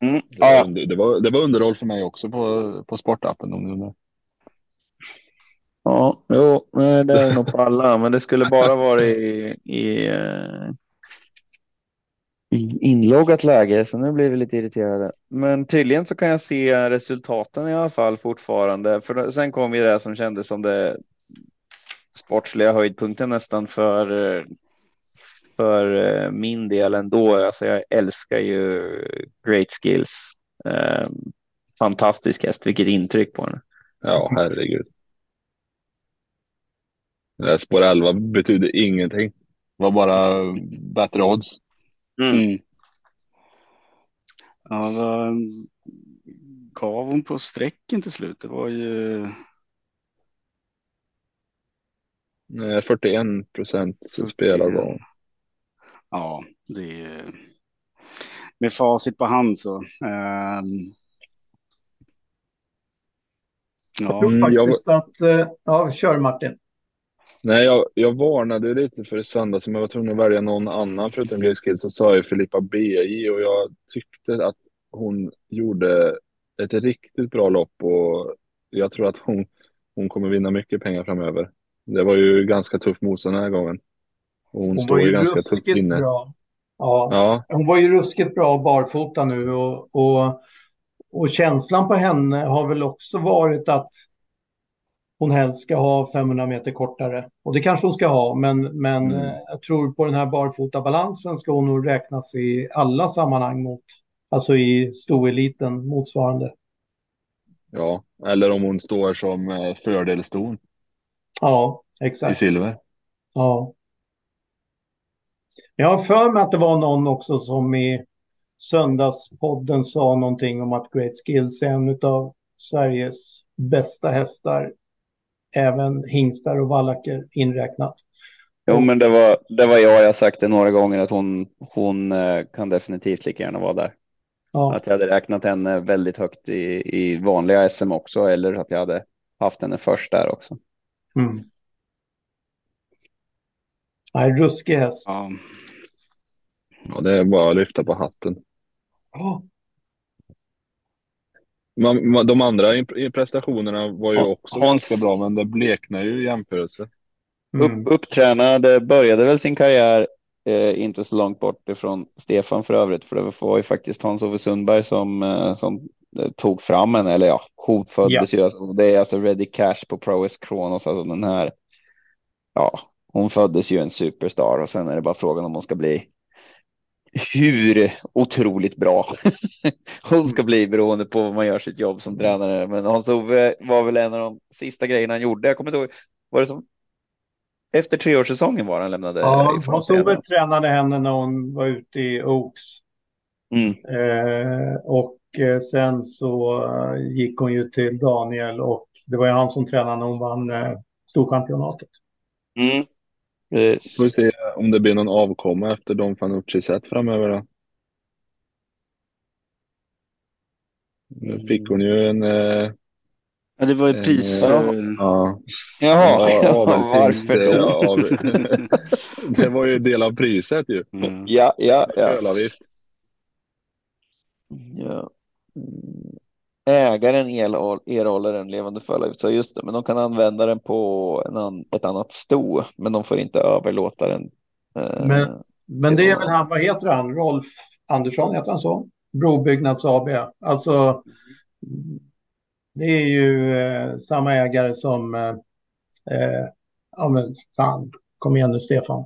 Mm. Det, var, ja. det, var, det var underhåll för mig också på, på sportappen. Om du Ja, jo, det är nog på alla, men det skulle bara vara i, i, eh, i inloggat läge, så nu blir vi lite irriterade. Men tydligen så kan jag se resultaten i alla fall fortfarande, för sen kom ju det som kändes som det sportsliga höjdpunkten nästan för för eh, min del ändå. Alltså jag älskar ju Great Skills. Ehm, fantastisk häst, vilket intryck på den. Ja, herregud. Spår 11 betyder ingenting. Det var bara bättre odds. Mm. mm. Ja, vad gav hon på sträcken till slut? Det var ju... 41 procent spelad var hon. Ja, det är med facit på hand så. Um... Ja. Jag tror faktiskt att, eh, ja, kör Martin. Nej, jag, jag varnade lite för söndag som jag var tvungen att välja någon annan förutom Grace Kidd så sa jag Filippa BJ och jag tyckte att hon gjorde ett riktigt bra lopp och jag tror att hon, hon kommer vinna mycket pengar framöver. Det var ju ganska tuff motstånd den här gången. Och hon, hon står ju ganska tufft inne. Bra. Ja. ja. Hon var ju ruskigt bra barfota nu och, och, och känslan på henne har väl också varit att hon helst ska ha 500 meter kortare. Och det kanske hon ska ha, men, men mm. Eh, jag tror på den här barfotabalansen ska hon nog räknas i alla sammanhang mot, alltså i stoeliten motsvarande. Ja, eller om hon står som eh, fördelston. Ja, exakt. I silver. Ja. Jag har för mig att det var någon också som i söndagspodden sa någonting om att Great Skills är en av Sveriges bästa hästar även hingstar och vallacker inräknat. Jo, men det var, det var jag. Jag har sagt det några gånger att hon, hon eh, kan definitivt lika gärna vara där. Ja. Att jag hade räknat henne väldigt högt i, i vanliga SM också, eller att jag hade haft henne först där också. Mm. Nej, ruskig häst. Ja. ja, det är bara att lyfta på hatten. Ja man, de andra prestationerna var ju också Hans... ganska bra, men det bleknar ju i jämförelse. Mm. Upp, upptränade, började väl sin karriär eh, inte så långt bort ifrån Stefan för övrigt, för det var ju faktiskt Hans-Ove Sundberg som, eh, som eh, tog fram en, eller ja, hon föddes ja. ju, alltså, det är alltså Ready Cash på Pro S Kronos, alltså den här, ja, hon föddes ju en superstar och sen är det bara frågan om hon ska bli hur otroligt bra hon ska bli beroende på vad man gör sitt jobb som tränare. Men Hans-Ove var väl en av de sista grejerna han gjorde. Jag kommer inte ihåg, var det som efter treårssäsongen var han lämnade? Ja, Hans-Ove tränade henne när hon var ute i Oaks. Mm. Eh, och eh, sen så eh, gick hon ju till Daniel och det var ju han som tränade när hon vann eh, Storchampionatet. Mm. Får vi se om det blir någon avkomma efter Don Fanucci sett framöver då? Nu fick hon ju en... Eh, ja, det var ju pris... En, eh, ja. Jaha, varför då? Av, det var ju del av priset ju. Mm. Ja, ja, ja. Ölavgift. Ja. Ägaren erhåller en levande fölavgift, så just det, men de kan använda den på en an, ett annat sto, men de får inte överlåta den. Eh, men, men det är väl han, vad heter han, Rolf Andersson, heter han så? Brobyggnads AB. Alltså, det är ju eh, samma ägare som, eh, eh, ja men fan, kom igen nu Stefan.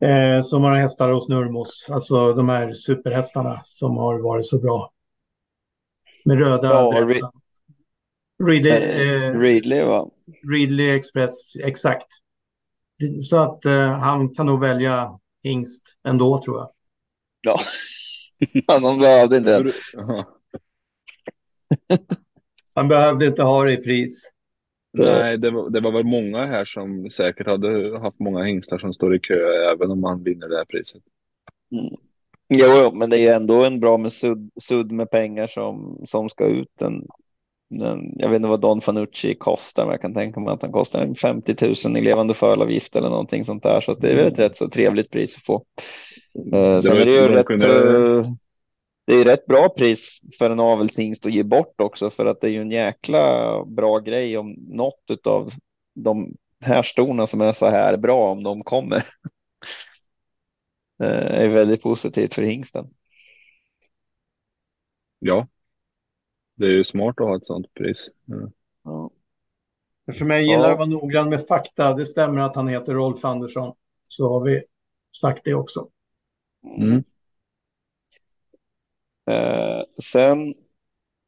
Eh, som har hästar hos Nurmos, alltså de här superhästarna som har varit så bra. Med röda ja, adressen. Ridley, eh, Ridley, va? Ridley Express, exakt. Så att eh, han kan nog välja hingst ändå tror jag. Ja, han behövde inte. han behövde inte ha det i pris. Nej, det var, det var väl många här som säkert hade haft många hingstar som står i kö även om man vinner det här priset. Mm. Jo, men det är ändå en bra med sudd, sudd med pengar som, som ska ut. Den, den, jag vet inte vad Don Fanucci kostar, men jag kan tänka mig att han kostar 50 000 i levande föravgift eller någonting sånt där. Så det är väl ett rätt så trevligt pris att få. Uh, sen är det ju rätt, kunde... uh, det är rätt bra pris för en avelshingst att ge bort också, för att det är ju en jäkla bra grej om något av de här storna som är så här bra om de kommer. Eh, är väldigt positivt för hingsten. Ja, det är ju smart att ha ett sånt pris. Mm. Ja. För mig gillar ja. att vara noggrann med fakta. Det stämmer att han heter Rolf Andersson. Så har vi sagt det också. Mm. Eh, sen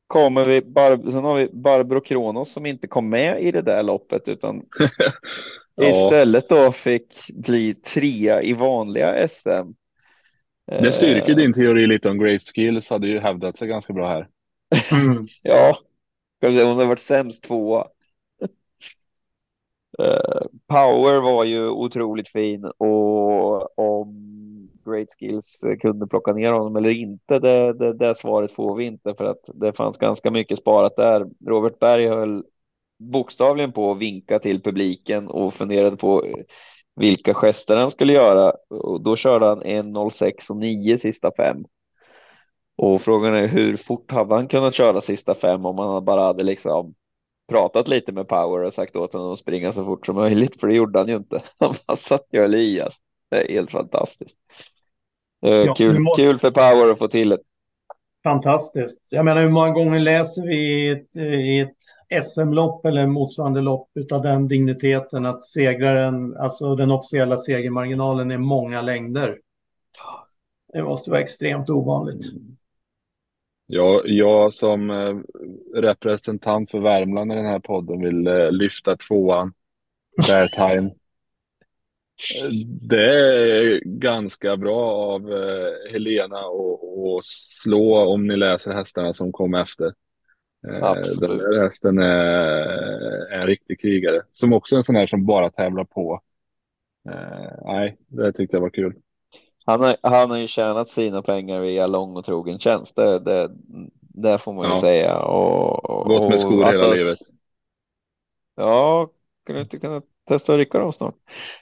kommer vi, Bar sen har vi Barbro Kronos som inte kom med i det där loppet utan ja. istället då fick bli trea i vanliga SM. Det styrker eh, din teori lite om Great Skills hade ju hävdat sig ganska bra här. Mm. ja, hon har varit sämst tvåa. Uh, Power var ju otroligt fin och om Great Skills kunde plocka ner honom eller inte, det, det, det svaret får vi inte för att det fanns ganska mycket sparat där. Robert Berg höll bokstavligen på att vinka till publiken och funderade på vilka gester han skulle göra och då körde han 1.06 och 9 sista fem. Och frågan är hur fort hade han kunnat köra sista fem om han bara hade liksom pratat lite med Power och sagt åt honom att springa så fort som möjligt, för det gjorde han ju inte. Han bara satt ju Elias. Det är helt fantastiskt. Ja, kul, må... kul för Power att få till det. Fantastiskt. Jag menar, hur många gånger läser vi i ett, i ett SM-lopp eller motsvarande lopp av den digniteten att segraren, alltså den officiella segermarginalen är många längder. Det måste vara extremt ovanligt. Ja, jag som eh, representant för Värmland i den här podden vill eh, lyfta tvåan, Bear Time. Det är ganska bra av eh, Helena att slå om ni läser hästarna som kom efter. Absolut. Den där hästen är, en riktig krigare. Som också är en sån här som bara tävlar på. nej, det tyckte jag var kul. Han har, han har ju tjänat sina pengar via lång och trogen tjänst. Det, det, det får man ju ja. säga. Och, och, Gått med skor alltså, hela livet. Ja, kan vi inte kunna testa att rycka dem snart?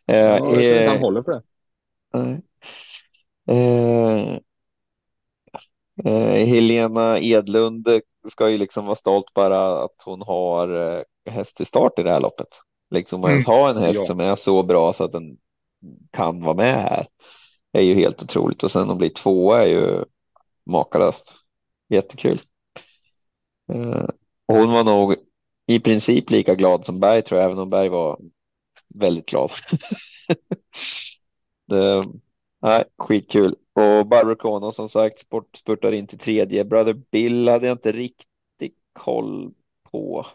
Ja, jag tror inte han håller på det. Eh, eh, Helena Edlund ska ju liksom vara stolt bara att hon har eh, häst till start i det här loppet. Liksom mm. ens ha en häst ja. som är så bra så att den kan vara med här är ju helt otroligt och sen att bli tvåa är ju makalöst. Jättekul. Eh, hon var nog i princip lika glad som Berg tror jag, även om Berg var väldigt glad. det, nej, skitkul. Och Barbro Kono som sagt sport, spurtar in till tredje. Brother Bill hade jag inte riktigt koll på.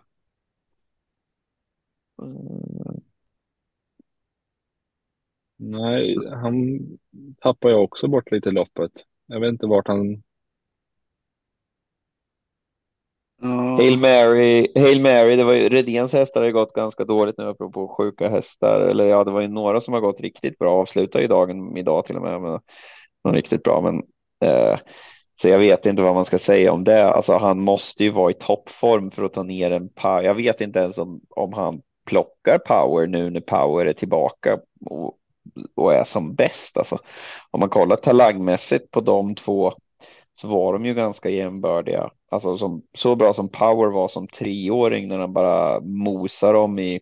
Mm. Nej, han tappar jag också bort lite i loppet. Jag vet inte vart han... Hail Mary, Hail Mary, det var ju Redéns hästar har gått ganska dåligt nu apropå sjuka hästar. Eller ja, det var ju några som har gått riktigt bra. Avslutar ju dagen idag till och med med någon riktigt bra. Men eh, så jag vet inte vad man ska säga om det. Alltså han måste ju vara i toppform för att ta ner en power. Jag vet inte ens om, om han plockar power nu när power är tillbaka och, och är som bäst. Alltså, om man kollar talangmässigt på de två så var de ju ganska jämbördiga. Alltså som, så bra som Power var som treåring när han bara mosar dem i,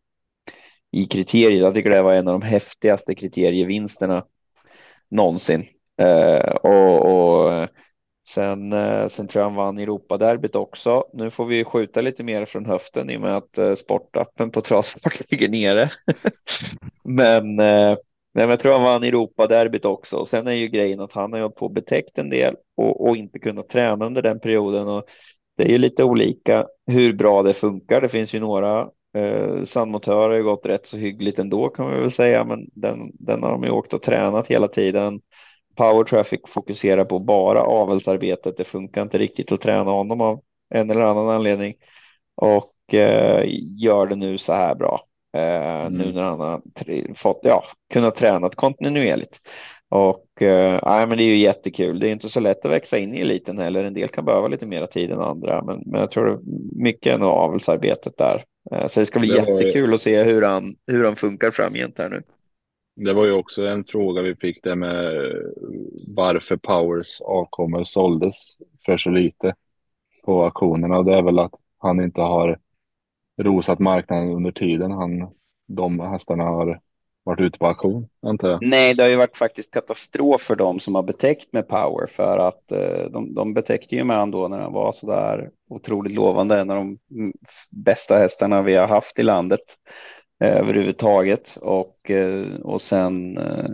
i kriterier. Jag tycker det var en av de häftigaste kriterievinsterna någonsin. Eh, och, och sen, eh, sen tror jag han vann Europaderbyt också. Nu får vi skjuta lite mer från höften i och med att eh, sportappen på travsport ligger nere. Men eh, Nej, men jag tror han vann Europaderbyt också. Och sen är ju grejen att han har ju på betäckt en del och, och, inte kunnat träna under den perioden. Och det är ju lite olika hur bra det funkar. Det finns ju några. Eh, Sandmotör har ju gått rätt så hyggligt ändå kan man väl säga, men den, den har de ju åkt och tränat hela tiden. Power Traffic fokuserar på bara avelsarbetet. Det funkar inte riktigt att träna honom av en eller annan anledning och eh, gör det nu så här bra. Eh, mm. Nu när han har fått, ja, kunnat träna kontinuerligt. Och eh, men det är ju jättekul. Det är inte så lätt att växa in i eliten heller. En del kan behöva lite mer tid än andra, men, men jag tror mycket nog avelsarbetet där. Eh, så det ska bli det jättekul ju... att se hur han, hur han funkar framgent här nu. Det var ju också en fråga vi fick det med varför Powers avkommor såldes för så lite på auktionerna. Det är väl att han inte har rosat marknaden under tiden han, de hästarna har varit ute på auktion, antar jag. Nej, det har ju varit faktiskt katastrof för dem som har betäckt med Power för att eh, de, de betäckte ju med han då när han var så där otroligt lovande, en av de bästa hästarna vi har haft i landet eh, överhuvudtaget och, eh, och sen eh,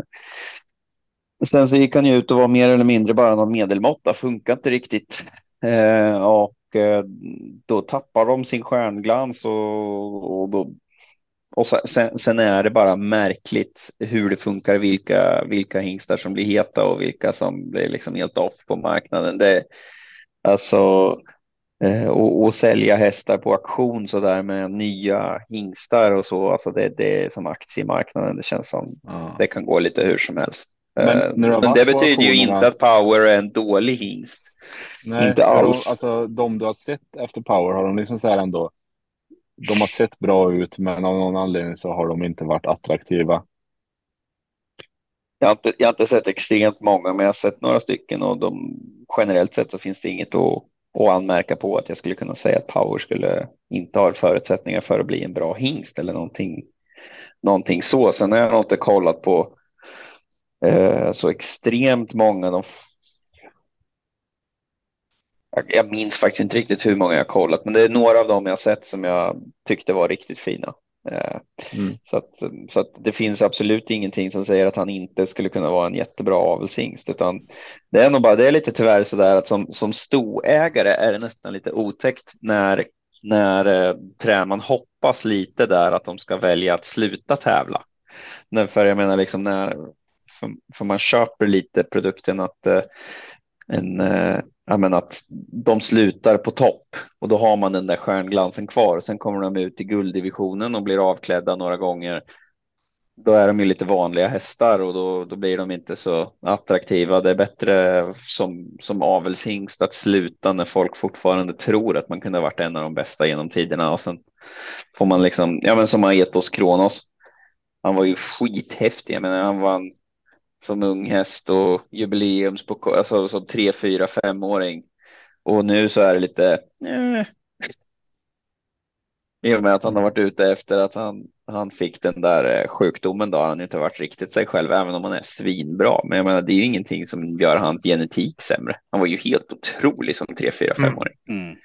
Sen så gick han ju ut och var mer eller mindre bara någon medelmåtta, funkar inte riktigt. Eh, och då tappar de sin stjärnglans och, och, då, och sen, sen, är det bara märkligt hur det funkar, vilka, vilka hingstar som blir heta och vilka som blir liksom helt off på marknaden. Det, alltså, eh, och, och sälja hästar på auktion så där med nya hingstar och så, alltså det, det är som aktiemarknaden, det känns som ja. det kan gå lite hur som helst. Men, eh, men det betyder ju inte att Power är en dålig hingst. Nej, inte alls. De, alltså de du har sett efter Power har de liksom så här ändå. De har sett bra ut, men av någon anledning så har de inte varit attraktiva. Jag har inte, jag har inte sett extremt många, men jag har sett några stycken och de, generellt sett så finns det inget att, att anmärka på att jag skulle kunna säga att Power skulle inte ha förutsättningar för att bli en bra hingst eller någonting, någonting så. Sen har jag inte kollat på eh, så extremt många. De jag minns faktiskt inte riktigt hur många jag kollat, men det är några av dem jag sett som jag tyckte var riktigt fina. Eh, mm. Så, att, så att det finns absolut ingenting som säger att han inte skulle kunna vara en jättebra avelshingst, utan det är nog bara, det är lite tyvärr så där att som, som stoägare är det nästan lite otäckt när, när eh, tränaren hoppas lite där att de ska välja att sluta tävla. Men för jag menar liksom när, för, för man köper lite produkten att eh, en, eh, men att de slutar på topp och då har man den där stjärnglansen kvar. Sen kommer de ut i gulddivisionen och blir avklädda några gånger. Då är de ju lite vanliga hästar och då, då blir de inte så attraktiva. Det är bättre som, som avelshingst att sluta när folk fortfarande tror att man kunde ha varit en av de bästa genom tiderna och sen får man liksom, ja men som Aetos Kronos. Han var ju skithäftig, jag menar han vann som ung häst och jubileums på alltså som tre, fyra, femåring. Och nu så är det lite. Eh. I och med att han har varit ute efter att han, han fick den där eh, sjukdomen då har han inte varit riktigt sig själv, även om han är svinbra. Men jag menar, det är ju ingenting som gör hans genetik sämre. Han var ju helt otrolig som tre, fyra, mm. femåring. Mm.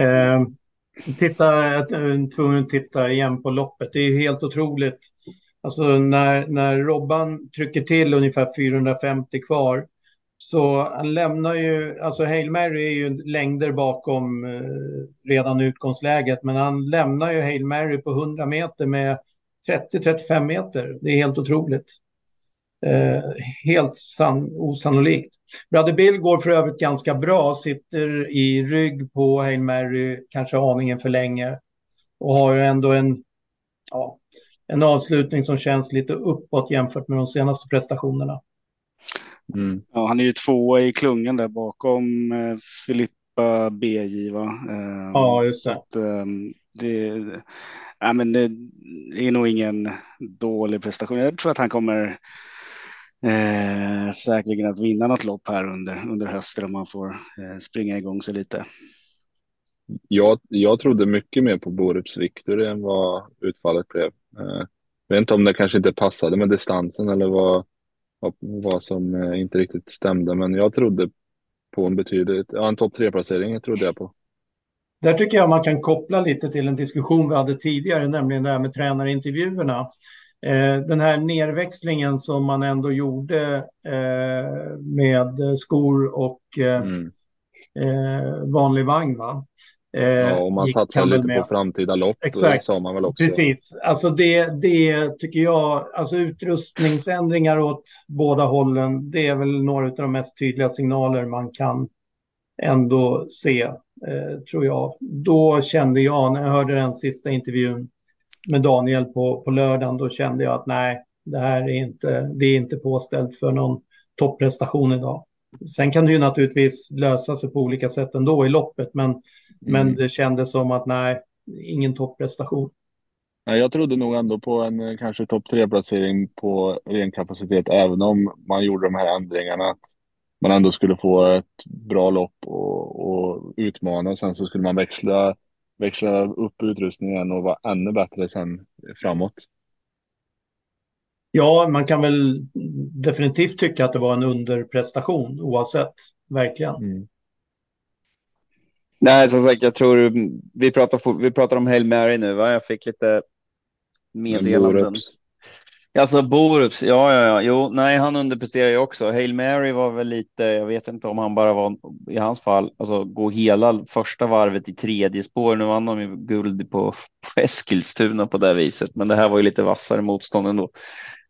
Eh, titta, jag är tvungen att titta igen på loppet. Det är ju helt otroligt Alltså när, när Robban trycker till ungefär 450 kvar så han lämnar ju, alltså Hail Mary är ju längder bakom eh, redan utgångsläget, men han lämnar ju Hail Mary på 100 meter med 30-35 meter. Det är helt otroligt. eh, helt san, osannolikt. Brother Bill går för övrigt ganska bra, sitter i rygg på Hail Mary, kanske aningen för länge och har ju ändå en, ja, en avslutning som känns lite uppåt jämfört med de senaste prestationerna. Mm. Ja, han är ju tvåa i klungan där bakom eh, Filippa BJ. Va? Eh, ja, just det. Att, eh, det, ja, men det är nog ingen dålig prestation. Jag tror att han kommer eh, säkerligen att vinna något lopp här under, under hösten om man får eh, springa igång sig lite. Jag, jag trodde mycket mer på Borups Victory än vad utfallet blev. Eh, jag vet inte om det kanske inte passade med distansen eller vad, vad, vad som eh, inte riktigt stämde, men jag trodde på en betydligt, ja en topp tre-placering trodde jag på. Där tycker jag man kan koppla lite till en diskussion vi hade tidigare, nämligen det här med tränarintervjuerna. Eh, den här nerväxlingen som man ändå gjorde med skor och mm. vanlig vagn. Va? Ja, och man satsar lite med. på framtida lopp. Exakt. sa man väl också. Precis. Alltså det, det tycker jag, alltså utrustningsändringar åt båda hållen, det är väl några av de mest tydliga signaler man kan ändå se, eh, tror jag. Då kände jag, när jag hörde den sista intervjun, med Daniel på, på lördagen, då kände jag att nej, det här är inte, det är inte påställt för någon topprestation idag. Sen kan det ju naturligtvis lösa sig på olika sätt ändå i loppet, men, mm. men det kändes som att nej, ingen topprestation. Jag trodde nog ändå på en eh, kanske topp tre-placering på ren kapacitet, även om man gjorde de här ändringarna. Att man ändå skulle få ett bra lopp och, och utmana och sen så skulle man växla växla upp utrustningen och vara ännu bättre sen framåt. Ja, man kan väl definitivt tycka att det var en underprestation oavsett, verkligen. Mm. Nej, som sagt, jag tror vi pratar, vi pratar om Hail Mary nu, va? Jag fick lite meddelanden. Alltså Borups, ja, ja, ja, jo, nej, han underpresterar ju också. Hail Mary var väl lite, jag vet inte om han bara var i hans fall, alltså gå hela första varvet i tredje spår. Nu vann de ju guld på, på Eskilstuna på det viset, men det här var ju lite vassare motstånd ändå.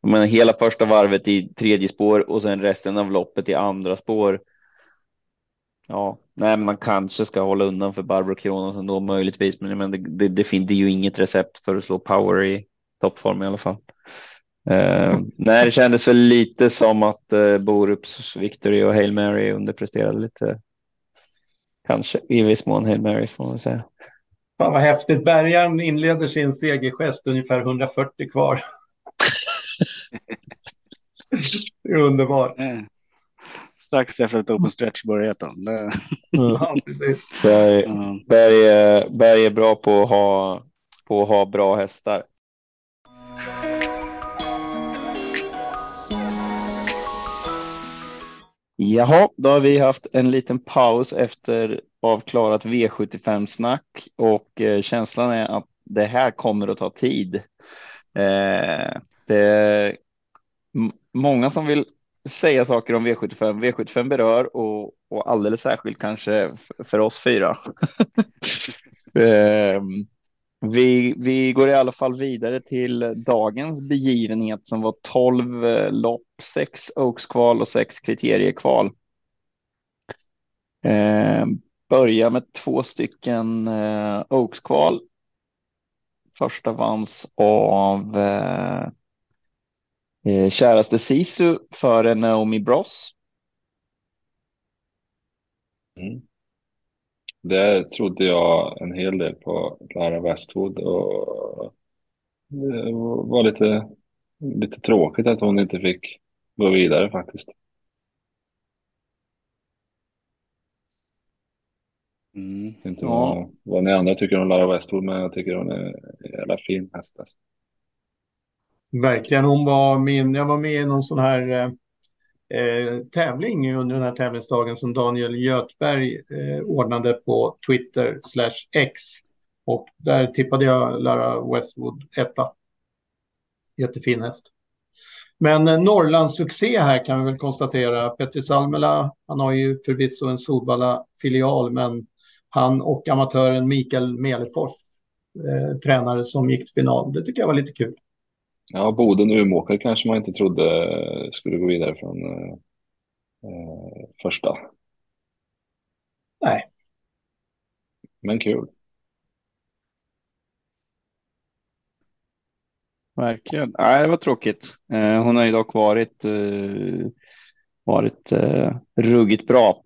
Men hela första varvet i tredje spår och sen resten av loppet i andra spår. Ja, nej, man kanske ska hålla undan för Barbro Kronos ändå möjligtvis, men, men det, det, det, det är ju inget recept för att slå power i toppform i alla fall. Uh, nej, det kändes väl lite som att uh, Borups Victory och Hail Mary underpresterade lite. Kanske i viss mån Hail Mary får man säga. Fan vad häftigt. Bärgaren inleder sin segergest ungefär 140 kvar. det är underbart. Mm. Strax efter att Open Stretch börjat. Då. Det... Mm. Berg, Berg, Berg är bra på att ha, på att ha bra hästar. Jaha, då har vi haft en liten paus efter avklarat V75-snack och eh, känslan är att det här kommer att ta tid. Eh, det är många som vill säga saker om V75. V75 berör och, och alldeles särskilt kanske för oss fyra. eh, vi, vi går i alla fall vidare till dagens begivenhet som var 12 eh, lopp, 6 Oaks-kval och 6 kriteriekval. Eh, börja med två stycken eh, Oaks-kval. Första vanns av eh, eh, käraste Sisu före Naomi Bross. Mm. Där trodde jag en hel del på Lara Westwood och det var lite, lite tråkigt att hon inte fick gå vidare faktiskt. Mm. Inte ja. vad, vad ni andra tycker om Lara Westwood, men jag tycker hon är en jävla fin häst. Alltså. Verkligen, hon var min, jag var med i någon sån här eh, eh, tävling under den här tävlingsdagen som Daniel Götberg eh, ordnade på Twitter slash X. Och där tippade jag Lara Westwood etta. Jättefin häst. Men eh, Norrlandssuccé här kan vi väl konstatera. Petri Salmela, han har ju förvisso en Solvalla-filial, men han och amatören Mikael Melefors, eh, tränare som gick till final. Det tycker jag var lite kul. Ja, Boden Umeåker kanske man inte trodde skulle gå vidare från eh, första. Nej. Men kul. Verkligen. Nej, det var tråkigt. Eh, hon har ju dock varit, eh, varit eh, ruggigt bra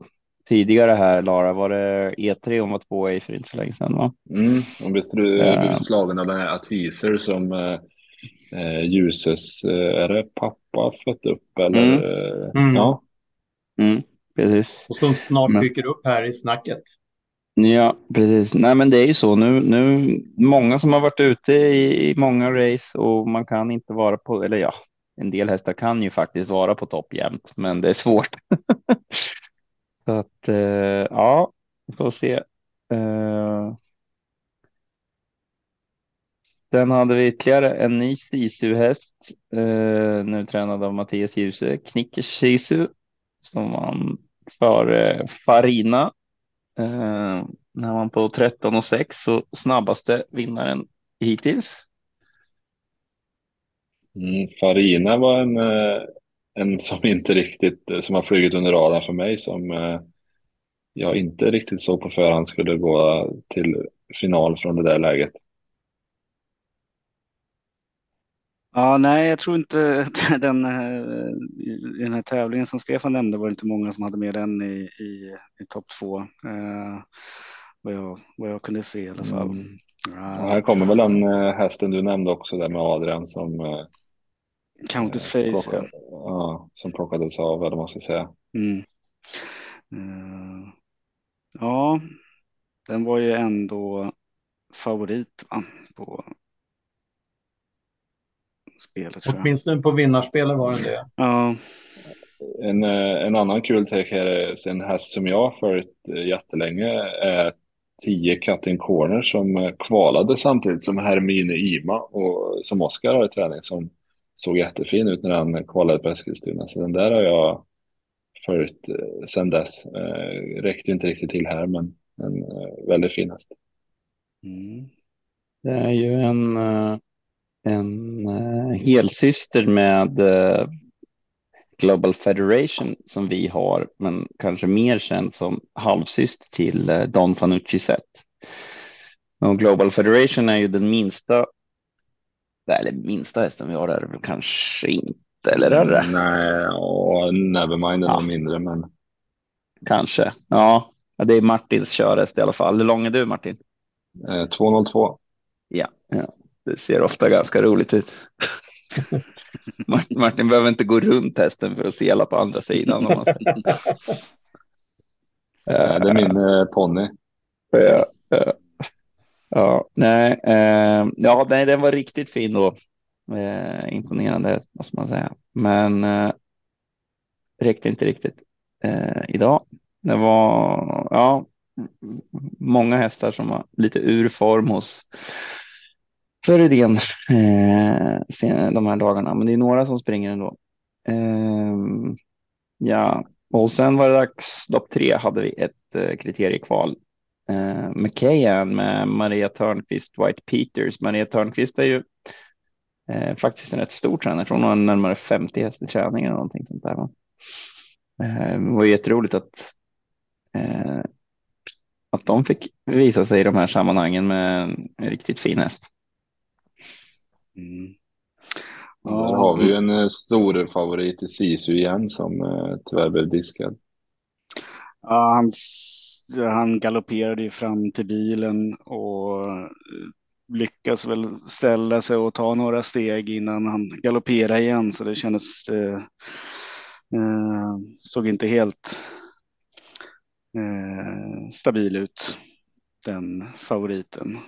tidigare här, Lara. Var det E3 hon var tvåa i för inte så länge sedan? Va? Mm, hon blev, blev slagen av den här Atviser som eh, Ljuses, är det pappa fött upp eller? Mm. Mm. Ja. Mm, precis. Och som snart men... dyker upp här i snacket. Ja, precis. Nej, men det är ju så nu. Nu många som har varit ute i, i många race och man kan inte vara på, eller ja, en del hästar kan ju faktiskt vara på topp jämt, men det är svårt. så att eh, ja, vi får se. Eh, Sen hade vi ytterligare en ny Sisu-häst, eh, nu tränad av Mattias Djuse, Knickers Sisu, som vann för eh, Farina Eh, när man på 13 och 6 så snabbaste vinnaren hittills. Mm, Farina var en, eh, en som inte riktigt, som har flugit under radarn för mig som eh, jag inte riktigt såg på förhand skulle gå till final från det där läget. Ja, nej, jag tror inte att den, eh, i den här tävlingen som Stefan nämnde var det inte många som hade med den i, i, i topp två. Eh, vad, jag, vad jag kunde se i alla fall. Mm. Ja. här kommer väl den eh, hästen du nämnde också där med Adrian som eh, Countess Face. Plockade, ja. som plockades av, eller man ska säga. Mm. Uh, ja, den var ju ändå favorit va? på spelet. Åtminstone på vinnarspelen var den det. Ja. En, eh, en annan kul take här är en häst som jag har följt eh, jättelänge är 10 Cutting Corner som eh, kvalade samtidigt som Hermine Ima och som Oskar har i träning som såg jättefin ut när han kvalade på Eskilstuna. Så den där har jag följt sedan dess. Eh, räckte inte riktigt till här men en väldigt fin häst. Mm. Det är ju en en uh, helsyster med uh, Global Federation som vi har, men kanske mer känd som halvsyster till uh, Don Fanucci Set. Och Global Federation är ju den minsta, eller minsta hästen vi har där, kanske inte, eller är det? Nej, och Nevermind är ja. mindre, men. Kanske, ja. Det är Martins körhäst i alla fall. Hur lång är du Martin? 202. Ja, ja. Det ser ofta ganska roligt ut. Martin behöver inte gå runt hästen för att sela på andra sidan. Om man det är min eh, ponny. Ja, ja. ja, nej, eh, ja, nej, den var riktigt fin då. Eh, imponerande måste man säga, men eh, räckte inte riktigt eh, idag. Det var ja, många hästar som var lite ur form hos för idén eh, de här dagarna. Men det är några som springer ändå. Eh, ja, och sen var det dags. Lopp tre hade vi ett eh, kriteriekval. Eh, McKayan med Maria Törnqvist, White Peters. Maria Törnqvist är ju eh, faktiskt en rätt stor tränare. Från någon närmare 50 häst i träning eller någonting sånt där. Eh, det var jätteroligt att eh, att de fick visa sig i de här sammanhangen med en riktigt fin häst. Mm. Ja. Där har vi ju en eh, stor favorit i Sisu igen som eh, tyvärr blev diskad. Ja, han, han galopperade ju fram till bilen och eh, lyckas väl ställa sig och ta några steg innan han galopperade igen så det kändes eh, eh, såg inte helt eh, stabil ut den favoriten.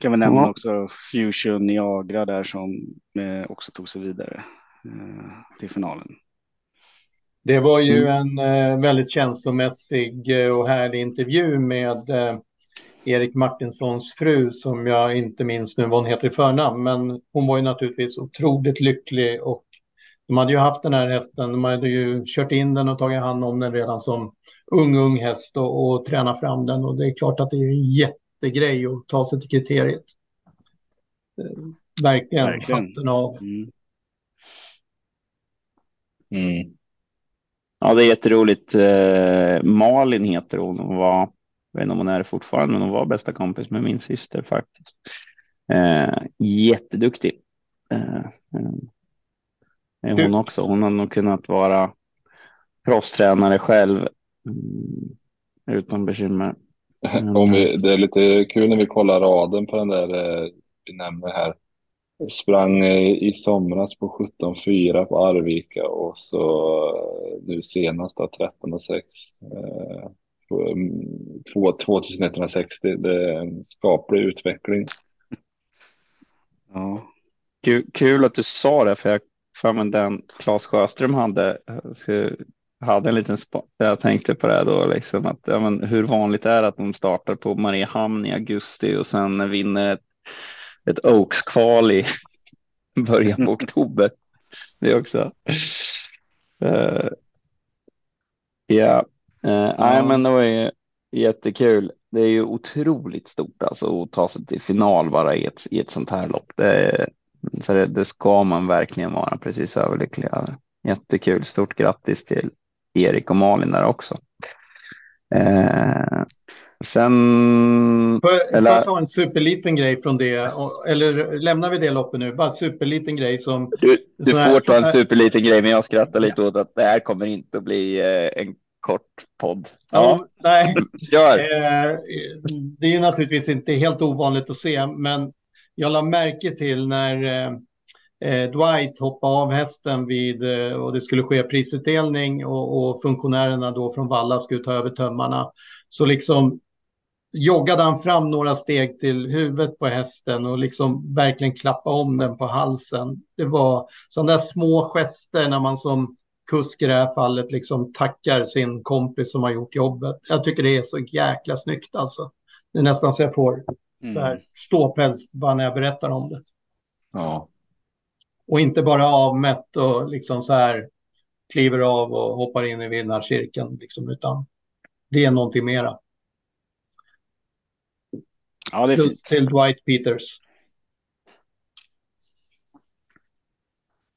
Kan vi nämna ja. också Fusion Niagara där som eh, också tog sig vidare eh, till finalen. Det var ju mm. en eh, väldigt känslomässig och härlig intervju med Erik Martinssons fru som jag inte minns nu vad hon heter i förnamn, men hon var ju naturligtvis otroligt lycklig och de hade ju haft den här hästen, de hade ju kört in den och tagit hand om den redan som ung, ung häst och, och tränat fram den och det är klart att det är jättegrej att ta sig till kriteriet. Verkligen, Verkligen. hatten av. Mm. Mm. Ja, det är jätteroligt. Eh, Malin heter hon. Hon var, jag vet inte om hon är det fortfarande, men hon var bästa kompis med min syster faktiskt. Eh, jätteduktig. Eh, eh är hon också. Hon har nog kunnat vara proffstränare själv mm, utan bekymmer. Om vi, det är lite kul när vi kollar raden på den där eh, vi nämner här. Sprang i somras på 17.4 på Arvika och så eh, nu senast då 13.6. Eh, 2160. Mm, det är en skaplig utveckling. Ja. Kul, kul att du sa det, för jag för den Claes Sjöström hade, hade en liten jag tänkte på det då, liksom att ja, men hur vanligt är det att de startar på Mariehamn i augusti och sen vinner ett, ett Oaks-kval i början på oktober. Det också. Uh, ja, uh, nej, men det var ju jättekul. Det är ju otroligt stort alltså att ta sig till final bara i ett, i ett sånt här lopp. Det, så det, det ska man verkligen vara precis överlycklig över. Jättekul. Stort grattis till Erik och Malin där också. Eh, sen... Får jag, eller... får jag ta en superliten grej från det? Eller lämnar vi det loppet nu? Bara superliten grej som... Du, du får här, ta en här... superliten grej, men jag skrattar lite ja. åt att det här kommer inte att bli eh, en kort podd. Ja, ja. nej. Gör. Eh, det är ju naturligtvis inte helt ovanligt att se, men jag la märke till när eh, Dwight hoppade av hästen vid, eh, och det skulle ske prisutdelning och, och, funktionärerna då från Valla skulle ta över tömmarna. Så liksom joggade han fram några steg till huvudet på hästen och liksom verkligen klappa om den på halsen. Det var sådana där små gester när man som kusk i det här fallet liksom tackar sin kompis som har gjort jobbet. Jag tycker det är så jäkla snyggt alltså. Det är nästan så jag får Mm. Så här, ståpäls bara när jag berättar om det. Ja. Och inte bara avmätt och liksom så här kliver av och hoppar in i vinnarcirkeln, liksom, utan det är någonting mera. Ja, det är Just till Dwight Peters.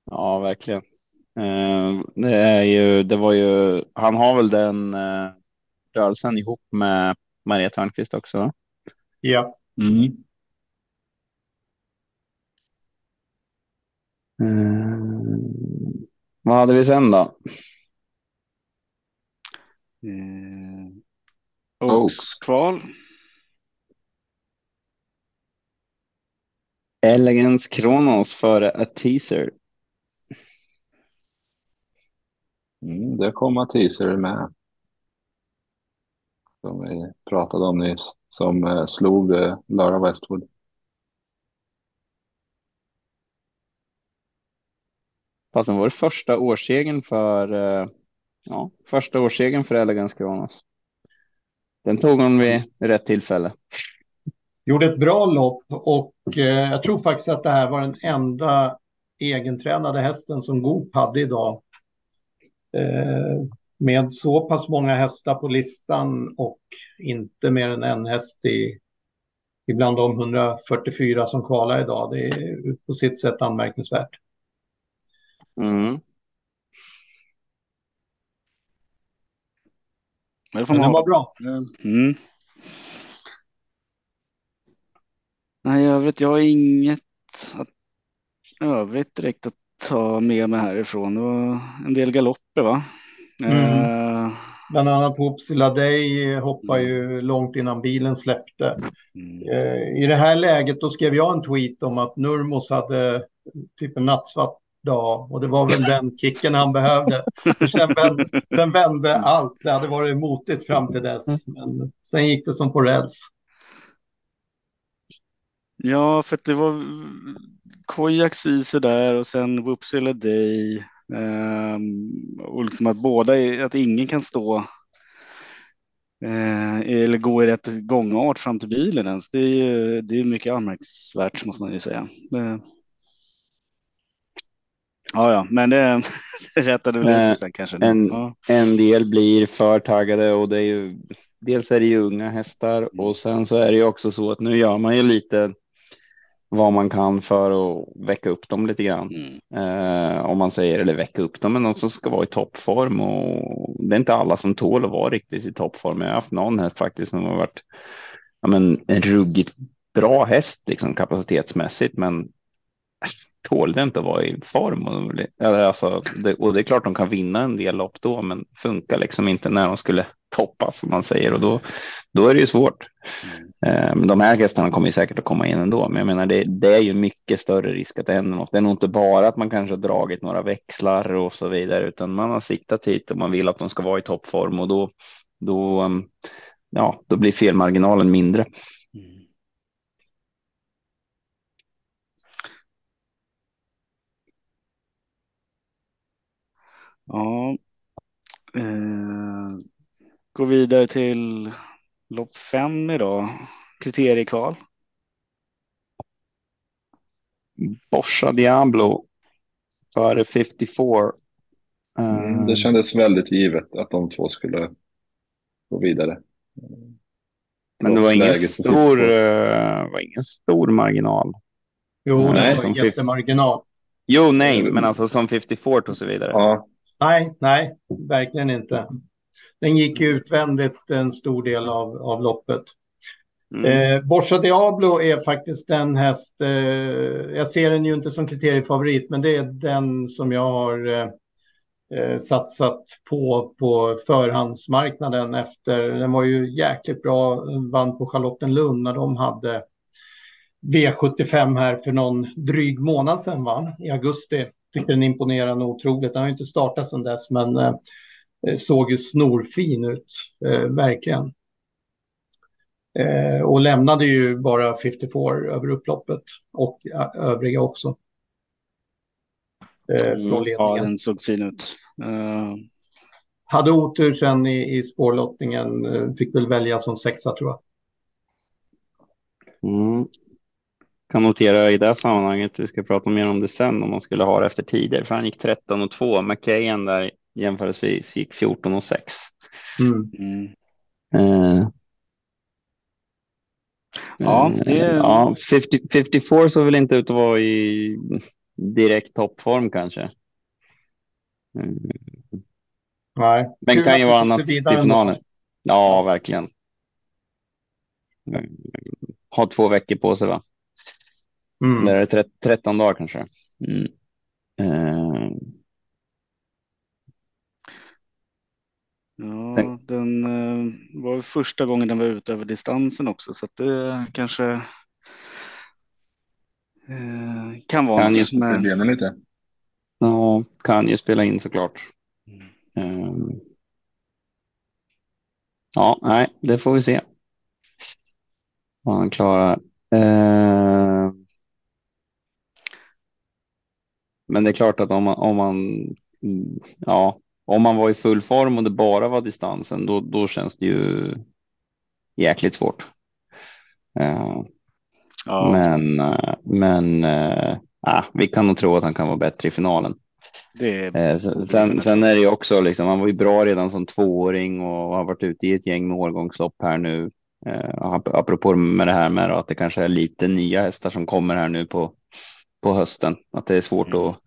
Ja, verkligen. Eh, det är ju, det var ju, han har väl den eh, rörelsen ihop med Maria Törnqvist också? Ja. Mm. Mm. Vad hade vi sen då? Mm. Oaks kval. Elegance Kronos före A Teaser. Mm, det kom A Teaser med. Som vi pratade om nyss som eh, slog eh, Lara Westwood. Fast var det första årsegen för eh, ja, första årssegern för Elegance Kronos. Den tog hon vid rätt tillfälle. Gjorde ett bra lopp och eh, jag tror faktiskt att det här var den enda egentränade hästen som Goop hade idag. Eh, med så pass många hästar på listan och inte mer än en häst i, ibland de 144 som kvalar idag. Det är på sitt sätt anmärkningsvärt. Mm. Det får man Men var bra. Mm. Nej, i övrigt, jag har inget att, övrigt direkt att ta med mig härifrån. Det var en del galopper, va? Mm. Uh, Bland annat Whoopsila Day hoppar ju mm. långt innan bilen släppte. Mm. Uh, I det här läget då skrev jag en tweet om att Nurmos hade typ en nattsvart dag och det var väl den kicken han behövde. Sen, vände, sen vände allt. Det hade varit motigt fram till dess. Men sen gick det som på räls. Ja, för att det var Kojaks i sådär och sen Whoopsila Day. Ehm, och liksom att båda, att ingen kan stå uh, eller gå i rätt gångart fram till bilen ens. Det är, det är mycket anmärkningsvärt måste man ju säga. Det... Ja, ja, men det, det rättade väl ut sig sen kanske. En, ja. en del blir för taggade och det är ju dels är det ju unga hästar och sen så är det ju också så att nu gör man ju lite vad man kan för att väcka upp dem lite grann. Mm. Eh, om man säger eller väcka upp dem, men också ska vara i toppform och det är inte alla som tål att vara riktigt i toppform. Jag har haft någon häst faktiskt som har varit ja, men en ruggigt bra häst liksom kapacitetsmässigt, men tålde inte att vara i form. Och, alltså, det, och det är klart de kan vinna en del lopp då, men funkar liksom inte när de skulle toppas som man säger och då, då är det ju svårt. Mm. De här hästarna kommer ju säkert att komma in ändå, men jag menar det, det är ju mycket större risk att det händer något. Det är nog inte bara att man kanske har dragit några växlar och så vidare, utan man har siktat hit och man vill att de ska vara i toppform och då, då, ehm, ja, då blir felmarginalen mindre. Ja. Eh, gå vidare till lopp fem idag. Kriteriekval. Borsa Diablo före 54. Mm, det kändes väldigt givet att de två skulle gå vidare. Men det var ingen stor, uh, var ingen stor marginal. Jo, det var en jättemarginal. Jo, nej, men alltså som 54 och så vidare. Ja, Nej, nej, verkligen inte. Den gick utvändigt en stor del av, av loppet. Mm. Eh, Borsa Diablo är faktiskt den häst, eh, jag ser den ju inte som kriteriefavorit, men det är den som jag har eh, eh satsat på på förhandsmarknaden efter. Den var ju jäkligt bra, vann på Charlottenlund när de hade V75 här för någon dryg månad sedan, va? i augusti tycker den imponerade otroligt. Den har ju inte startat sedan dess, men eh, såg ju snorfin ut, eh, verkligen. Eh, och lämnade ju bara 54 över upploppet och övriga också. Eh, från ledningen. Ja, den såg fin ut. Uh... Hade otur sen i, i spårlottningen, eh, fick väl välja som sexa tror jag. Mm kan notera i det sammanhanget, vi ska prata mer om det sen, om man skulle ha det efter tider, för han gick 13 och 2, McKayen där jämförelsevis gick 14 och 6. Mm. Mm. Uh, ja, det... ja 50, 54 såg väl inte ut att vara i direkt toppform kanske. Mm. Nej. Men kan ju vara annat till finalen. Ja, verkligen. Ha två veckor på sig va? Mm. Eller 13, 13 dagar kanske. Mm. Uh. Ja, den uh, var första gången den var ute över distansen också, så att det kanske uh, kan vara. Kan ju med... lite. Ja, kan ju spela in såklart. Mm. ja, nej, det får vi se. Vad han klarar. Men det är klart att om man, om man, ja, om man var i full form och det bara var distansen, då, då känns det ju jäkligt svårt. Uh, ja. Men, uh, men uh, vi kan nog tro att han kan vara bättre i finalen. Det sen, sen är det ju också liksom, han var ju bra redan som tvååring och har varit ute i ett gäng med årgångslopp här nu. apropå med det här med att det kanske är lite nya hästar som kommer här nu på, på hösten. Att det är svårt mm. att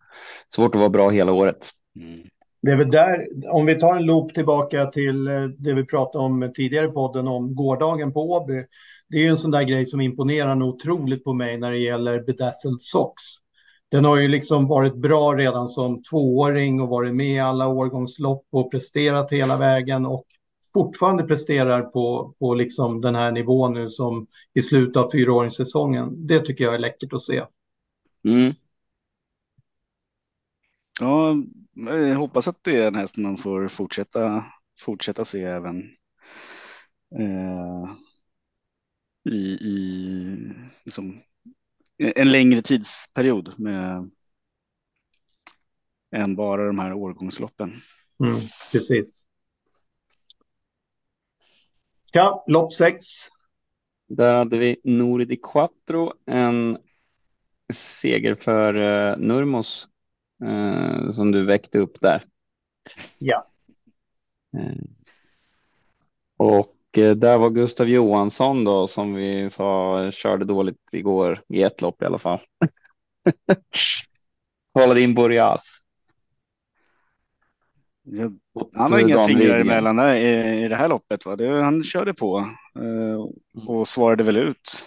svårt att vara bra hela året. Mm. Det är väl där, om vi tar en loop tillbaka till eh, det vi pratade om tidigare i podden om gårdagen på Åby. Det är ju en sån där grej som imponerar otroligt på mig när det gäller Bedazzled Socks. Den har ju liksom varit bra redan som tvååring och varit med i alla årgångslopp och presterat hela vägen och fortfarande presterar på, på liksom den här nivån nu som i slutet av fyraåringssäsongen. Det tycker jag är läckert att se. Mm. Ja, jag hoppas att det är en häst man får fortsätta, fortsätta se även eh, i, i liksom, en längre tidsperiod med än bara de här årgångsloppen. Mm, precis. Ja, lopp sex. Där hade vi Nori Quattro, en seger för uh, Nurmos eh, som du väckte upp där. Ja. Eh, och eh, där var Gustav Johansson då som vi sa körde dåligt igår i ett lopp i alla fall. Hållade in Boreas. han har inga fingrar emellan i, i det här loppet. Va? Det, han körde på eh, och svarade väl ut.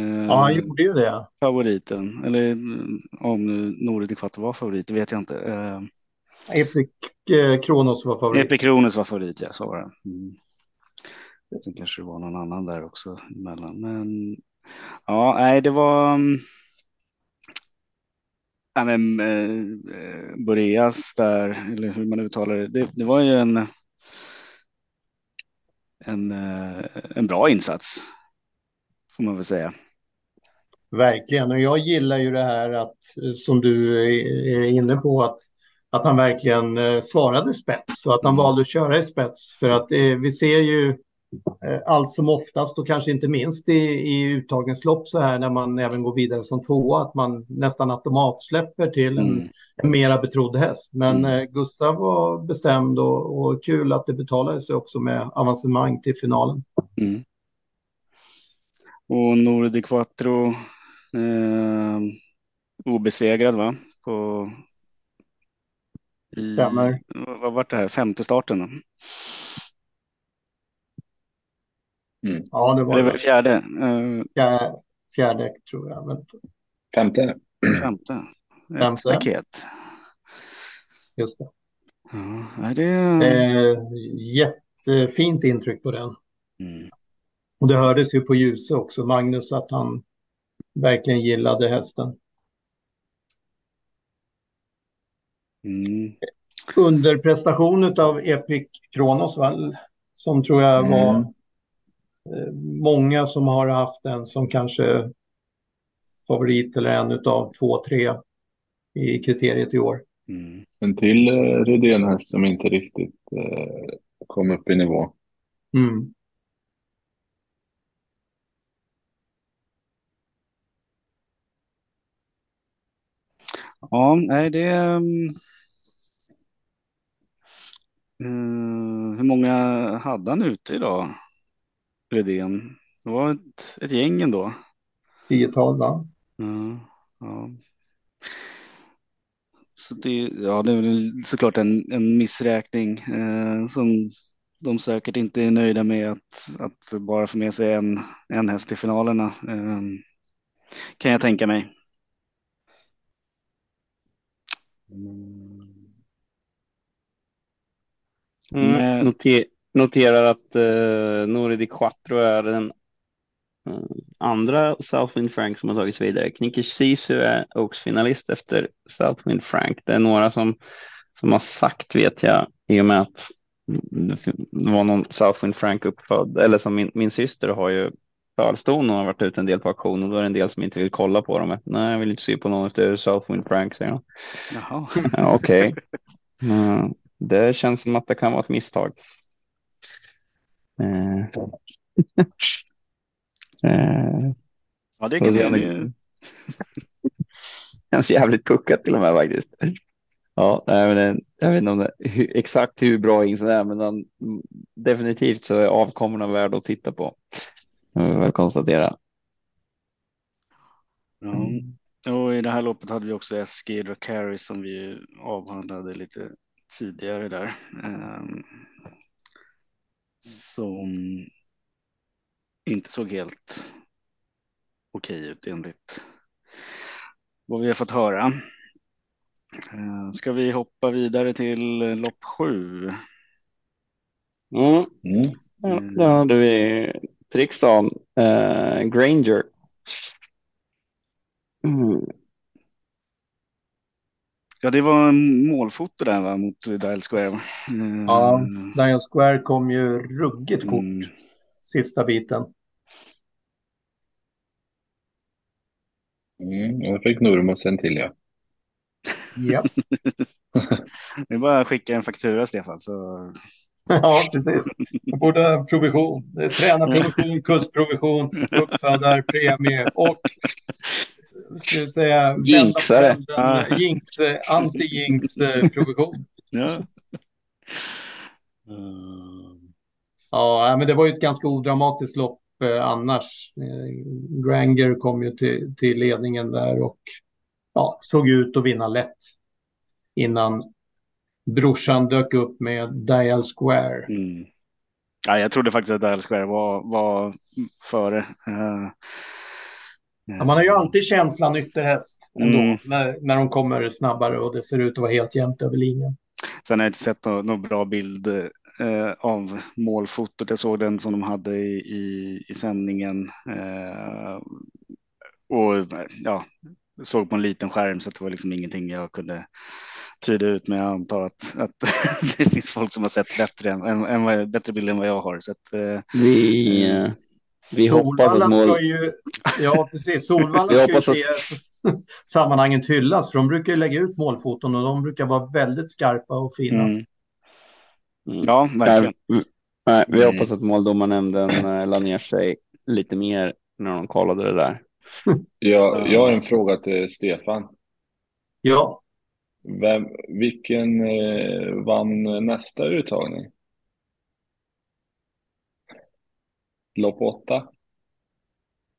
Ja, han gjorde ju det. Favoriten, eller om Norid Quattro var favorit, det vet jag inte. Eh, Epic eh, Kronos var favorit. Epic Kronos var favorit, ja, så var det. Mm. Sen kanske det var någon annan där också emellan. Men ja, nej, det var. Mm, ja, men, eh, Boreas där, eller hur man uttalar det. Det, det var ju en. En, eh, en bra insats. Får man väl säga. Verkligen, och jag gillar ju det här att som du är inne på att att han verkligen eh, svarade spets och att han valde att köra i spets. För att eh, vi ser ju eh, allt som oftast och kanske inte minst i, i uttagningslopp så här när man även går vidare som tvåa att man nästan automat släpper till en, mm. en mera betrodd häst. Men mm. Gustav var bestämd och, och, kul att det betalade sig också med avancemang till finalen. Mm. Och Nordi Quattro eh, obesegrad va? På i, Stämmer. Vad var det här, femte starten? Mm. Ja, det var Eller det. fjärde? Fjärde, fjärde tror jag. Men... Femte. Femte. Femte. Staket. Just det. Ja, det... Eh, jättefint intryck på den. Mm. Och det hördes ju på ljuset också, Magnus, att han verkligen gillade hästen. Mm. Underprestation av Epic Kronos, va? som tror jag mm. var eh, många som har haft den som kanske favorit eller en av två, tre i kriteriet i år. Mm. En till eh, Rydén-häst som inte riktigt eh, kom upp i nivå. Mm. Ja, nej det... Um... Uh, hur många hade han ute idag, Redén? Det var ett, ett gäng ändå. Tiotal, va? Uh, ja. Så det, ja, det är väl såklart en, en missräkning eh, som de säkert inte är nöjda med att, att bara få med sig en, en häst i finalerna. Eh, kan jag tänka mig. Mm, noter, noterar att uh, Nori di Quattro är den uh, andra Southwind Frank som har tagits vidare. Knickers Sisu är Oaks-finalist efter Southwind Frank. Det är några som, som har sagt, vet jag, i och med att det var någon Southwind Frank uppfödd, eller som min, min syster har ju Fölston och har varit ute en del på auktion och då är det en del som inte vill kolla på dem. Nej, jag vill inte se på någon efter Southwind Frank, säger de. Jaha. Ja, Okej. Okay. Mm, det känns som att det kan vara ett misstag. Uh, ja, det kan det känns jävligt puckat till och med faktiskt. Ja, men jag vet inte om det, hur, exakt hur bra Ings är, men han, definitivt så är avkommorna värda att titta på. Jag vill väl konstatera. Mm. Och i det här loppet hade vi också Eskid och Carey som vi avhandlade lite tidigare där. Um, som inte såg helt okej ut enligt vad vi har fått höra. Uh, ska vi hoppa vidare till lopp sju? Mm. Mm. Ja, då hade vi Trixton, uh, Granger. Mm. Ja, det var målfoto där va, mot Dial Square. Mm. Ja, Dial Square kom ju ruggigt fort mm. sista biten. Mm, jag fick Nurmos en till ja. Ja. det är bara att skicka en faktura Stefan så. ja, precis. Jag borde ha provision. Tränarprovision, kursprovision, uppfödarpremie och ska vi säga, Jinxare. Jinx, anti-jinx-provision. Ja. Mm. Ja, men det var ju ett ganska odramatiskt lopp eh, annars. Eh, Granger kom ju till, till ledningen där och ja, såg ut att vinna lätt innan brorsan dök upp med Dial Square. Mm. Ja, jag trodde faktiskt att Dial Square var, var före. Uh, ja, man har ju alltid känslan ytterhäst ändå, mm. när, när de kommer snabbare och det ser ut att vara helt jämnt över linjen. Sen har jag inte sett någon, någon bra bild eh, av målfotot. Jag såg den som de hade i, i, i sändningen. Eh, och ja, såg på en liten skärm så det var liksom ingenting jag kunde tyda ut. Men jag antar att, att det finns folk som har sett bättre, än, än, bättre bilder än vad jag har. Så att, eh, vi, eh, vi hoppas att mål... ska ju, Ja, precis. Solvalla ska ju se sammanhanget hyllas. För de brukar ju lägga ut målfoton och de brukar vara väldigt skarpa och fina. Mm. Mm. Ja, verkligen. Nej, vi mm. hoppas att måldomarnämnden äh, la ner sig lite mer när de kollade det där. jag, jag har en fråga till Stefan. Ja. Vem, vilken eh, vann nästa uttagning? Lopp åtta?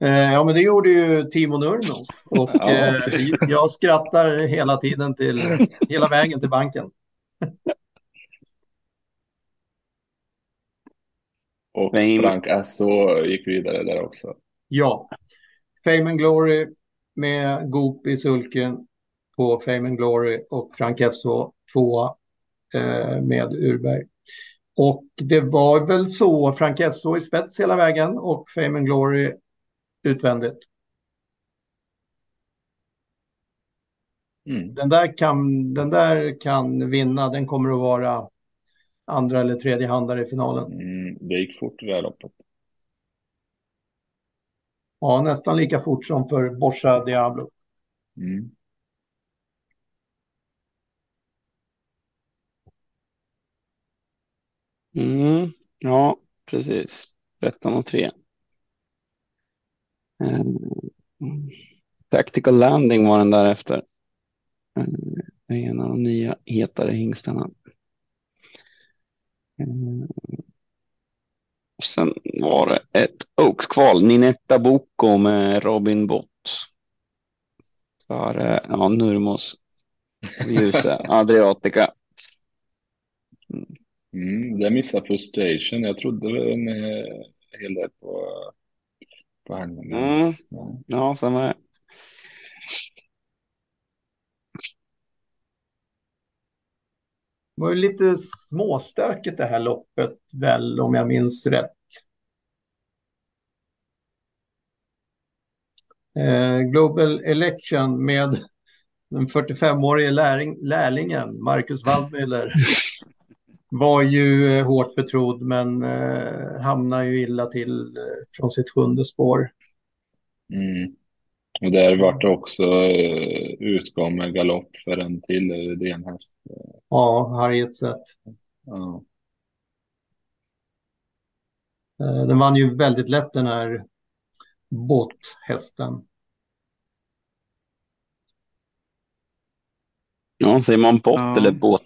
Eh, ja, men det gjorde ju Timo Nurmos. Och ja. eh, jag skrattar hela tiden till, hela vägen till banken. Och. Frank Asso gick vidare där också. Ja. Fame and Glory med Goop i sulken på Fame and Glory och Frank Esso tvåa eh, med Urberg. Och det var väl så, Frank Esso i spets hela vägen och Fame and Glory utvändigt. Mm. Den, där kan, den där kan vinna, den kommer att vara andra eller tredje handare i finalen. Mm, det gick fort det där loppet. Ja, nästan lika fort som för Borsa Diablo. Mm. Mm, ja, precis. 13 och 3. Mm. Tactical Landing var den därefter. Mm, en av de nya hetare hingstarna. Mm. Sen var det ett Oaks-kval, Ninetta Boko med Robin Bott. För eh, ja, Nurmos Ljuse Adriatica. Mm. Det missade frustration. Jag trodde en hel del på, på henne. Mm. Ja, ja samma här. Det var ju lite småstökigt det här loppet väl, om jag minns rätt. Eh, Global Election med den 45-årige lärlingen Marcus Waldmüller var ju eh, hårt betrodd men eh, hamnar ju illa till eh, från sitt sjunde spår. Mm. Och där vart det också eh, utgång med galopp för en till renhäst. Ja, Harriet sett. Ja. Eh, den vann ju väldigt lätt den här båthästen. Ja, säger man bott ja. eller båt?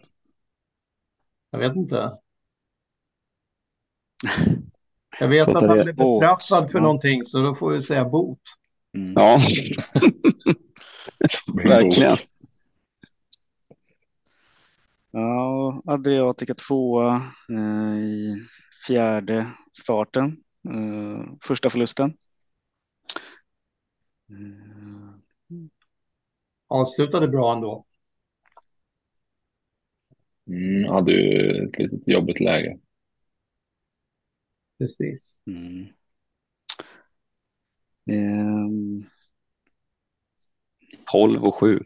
Jag vet inte. Jag vet att han blev bestraffad för ja. någonting så då får vi säga bot. Mm. Ja, verkligen. Ja, Adriatica tvåa eh, i fjärde starten. Eh, första förlusten. Avslutade bra ändå. Mm, hade ju ett litet jobbigt läge. Precis. Mm. Um, 12 och 7.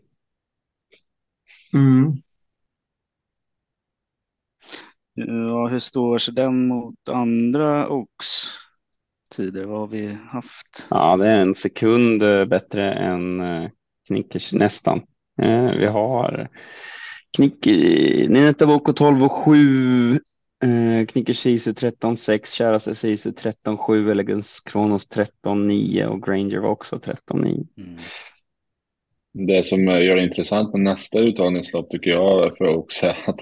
Mm. Ja, hur står sig den mot andra Oaks tider? Vad har vi haft? Ja, det är en sekund eh, bättre än eh, Knickers nästan. Eh, vi har Knick, Nineta Boko 12 och 7 Eh, Knicker Sisu 13-6, Käraste Sisu 13-7, Elegance Kronos 13-9 och Granger var också 13-9. Mm. Det som gör det intressant med nästa uttagningslopp tycker jag för också är att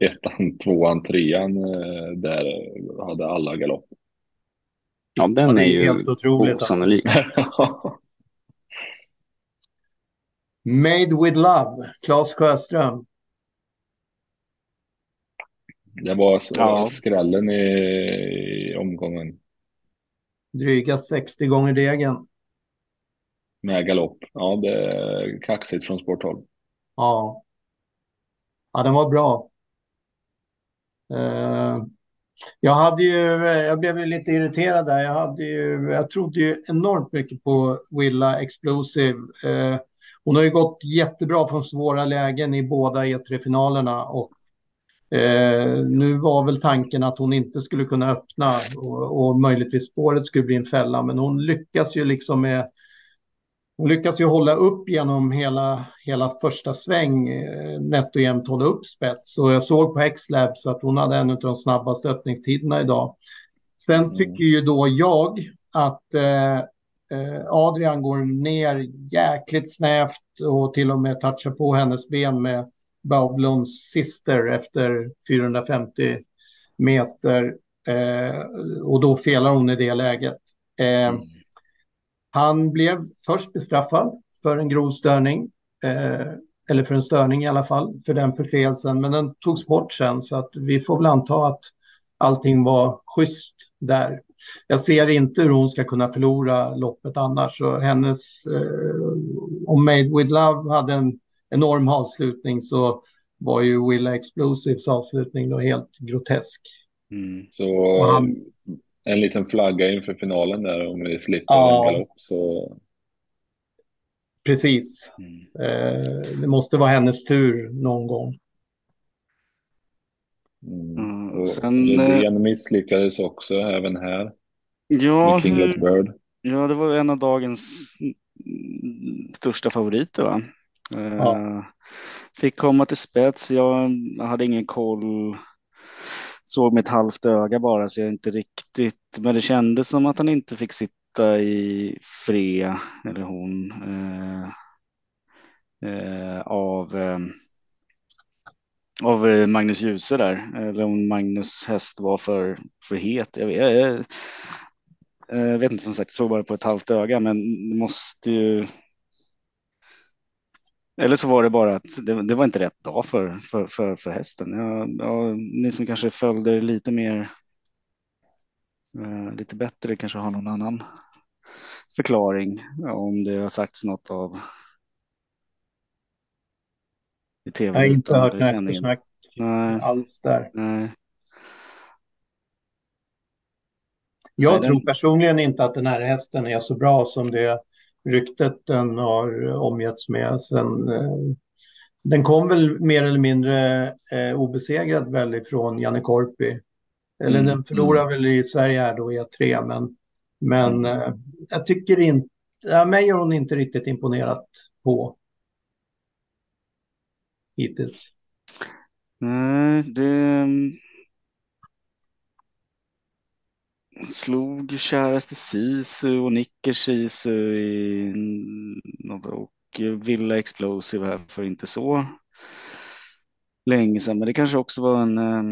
ettan, tvåan, trean eh, där hade alla galopp. Ja, den ja, är, är ju helt otroligt. Alltså. Made with Love, Claes Sjöström. Det var ja. skrällen i, i omgången. Dryga 60 gånger degen. Med galopp. Ja, det är kaxigt från sporthåll. Ja. Ja, den var bra. Uh, jag hade ju, jag blev lite irriterad där. Jag hade ju, jag trodde ju enormt mycket på Willa Explosive. Uh, hon har ju gått jättebra från svåra lägen i båda E3-finalerna och Eh, nu var väl tanken att hon inte skulle kunna öppna och, och möjligtvis spåret skulle bli en fälla, men hon lyckas ju liksom med hon lyckas ju hålla upp genom hela, hela första sväng, eh, nätt och jämnt hålla upp spets. Och jag såg på X-Labs att hon hade en av de snabbaste öppningstiderna idag. Sen mm. tycker ju då jag att eh, Adrian går ner jäkligt snävt och till och med touchar på hennes ben med Baublons sister efter 450 meter eh, och då felar hon i det läget. Eh, mm. Han blev först bestraffad för en grov störning, eh, eller för en störning i alla fall, för den förseelsen, men den togs bort sen så att vi får väl anta att allting var schysst där. Jag ser inte hur hon ska kunna förlora loppet annars. Så hennes, eh, om Made with Love hade en enorm avslutning så var ju Willa Explosives avslutning då helt grotesk. Mm. Så han, en liten flagga inför finalen där om vi slipper ja, en galopp så. Precis. Mm. Eh, det måste vara hennes tur någon gång. Mm. Sen, Redén eh, misslyckades också även här. Ja, hur, ja, det var en av dagens största favoriter va? Ja. Fick komma till spets. Jag hade ingen koll. Såg med ett halvt öga bara så jag inte riktigt. Men det kändes som att han inte fick sitta i fred eller hon. Uh, uh, av av eh, Magnus Djuse där. Eller om Magnus häst var för, för het. Jag vet, jag, jag vet inte som sagt, såg bara på ett halvt öga, men det måste ju eller så var det bara att det, det var inte rätt dag för, för, för, för hästen. Ja, ja, ni som kanske följde lite mer, eh, lite bättre kanske har någon annan förklaring om det har sagts något av i tv. Jag har inte hört något eftersnack alls där. Nej. Jag Nej, tror den... personligen inte att den här hästen är så bra som det ryktet den har omgetts med. Sen, eh, den kom väl mer eller mindre eh, obesegrad väl ifrån Janne Korpi. Eller mm. den förlorar mm. väl i Sverige här då E3, men, men mm. eh, jag tycker inte, ja, mig har hon inte riktigt imponerat på hittills. Nej, det slog käraste Sisu och Nicker Sisu i, och Villa Explosive här för inte så länge sedan. Men det kanske också var en äh,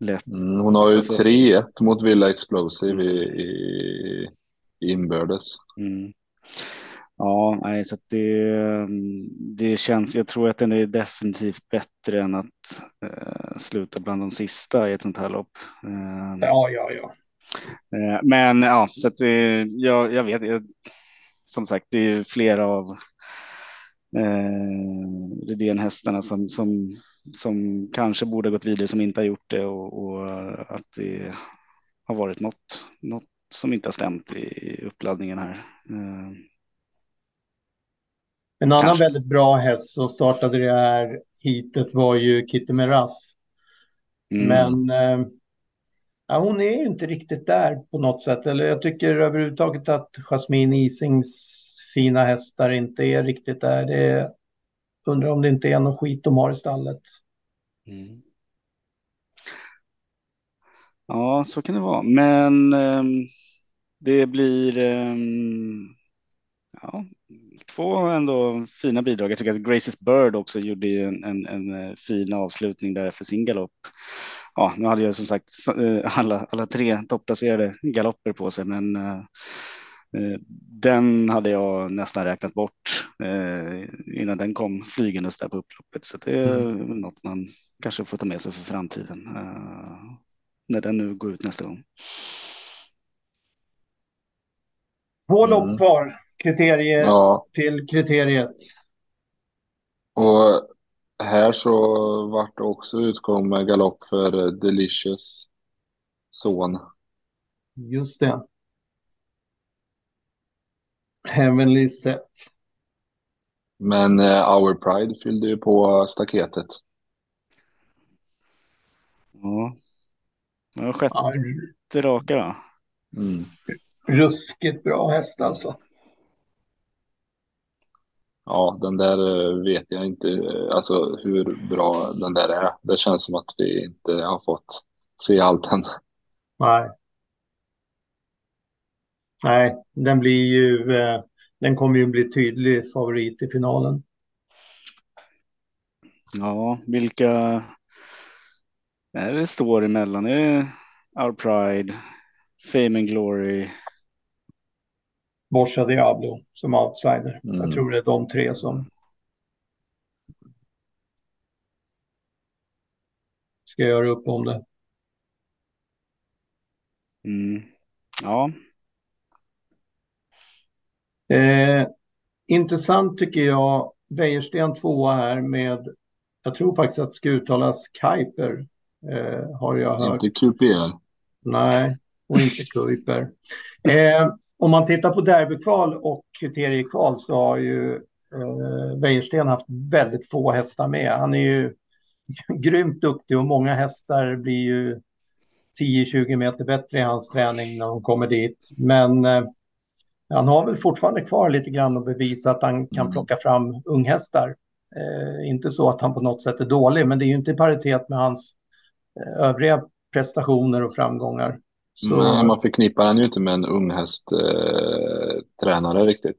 lätt... Mm, hon har ju alltså... 3-1 mot Villa Explosive i, i, i inbördes. Mm. Ja, nej, så det, det känns, jag tror att den är definitivt bättre än att eh, sluta bland de sista i ett sånt här lopp. Eh, ja, ja, ja. Eh, men ja, så att det, jag, jag vet, jag, som sagt, det är flera av eh, Redén-hästarna som, som, som kanske borde gått vidare som inte har gjort det och, och att det har varit något, något som inte har stämt i uppladdningen här. En annan Kanske. väldigt bra häst som startade det här hitet var ju Kitty Meras. Mm. Men eh, ja, hon är ju inte riktigt där på något sätt. Eller jag tycker överhuvudtaget att Jasmine Isings fina hästar inte är riktigt där. Det är, undrar om det inte är något skit de har i stallet. Mm. Ja, så kan det vara. Men eh, det blir... Eh, ja, två ändå fina bidrag. Jag tycker att Graces Bird också gjorde en, en, en fin avslutning där för sin galopp. Ja, nu hade jag som sagt alla, alla tre topplacerade galopper på sig, men den hade jag nästan räknat bort innan den kom flygandes där på upploppet. Så det är mm. något man kanske får ta med sig för framtiden när den nu går ut nästa gång. Två lopp mm. kvar, kriterie ja. till kriteriet. Och här så vart det också utgång med galopp för Delicious son. Just det. Heavenly Set. Men uh, Our Pride fyllde ju på staketet. Ja. Det var sjätte raka då. Mm. Ruskigt bra häst alltså. Ja, den där eh, vet jag inte alltså hur bra den där är. Det känns som att vi inte har fått se allt än. Nej. Nej, den blir ju, eh, den kommer ju bli tydlig favorit i finalen. Ja, vilka är det står emellan? Är det Our Pride, Fame and Glory? Borsa Diablo som outsider. Mm. Jag tror det är de tre som ska göra upp om det. Mm. Ja. Eh, intressant tycker jag. Wäjersten tvåa här med, jag tror faktiskt att det ska uttalas Kuiper. Eh, har jag hört. Inte QPR. Nej, och inte Kuiper. Eh, om man tittar på derbykval och kriteriekval så har ju eh, Wäjersten haft väldigt få hästar med. Han är ju grymt duktig och många hästar blir ju 10-20 meter bättre i hans träning när de kommer dit. Men eh, han har väl fortfarande kvar lite grann att bevisa att han kan mm. plocka fram unghästar. Eh, inte så att han på något sätt är dålig, men det är ju inte i paritet med hans eh, övriga prestationer och framgångar. Så... Nej, man förknippar han ju inte med en unghästtränare eh, riktigt.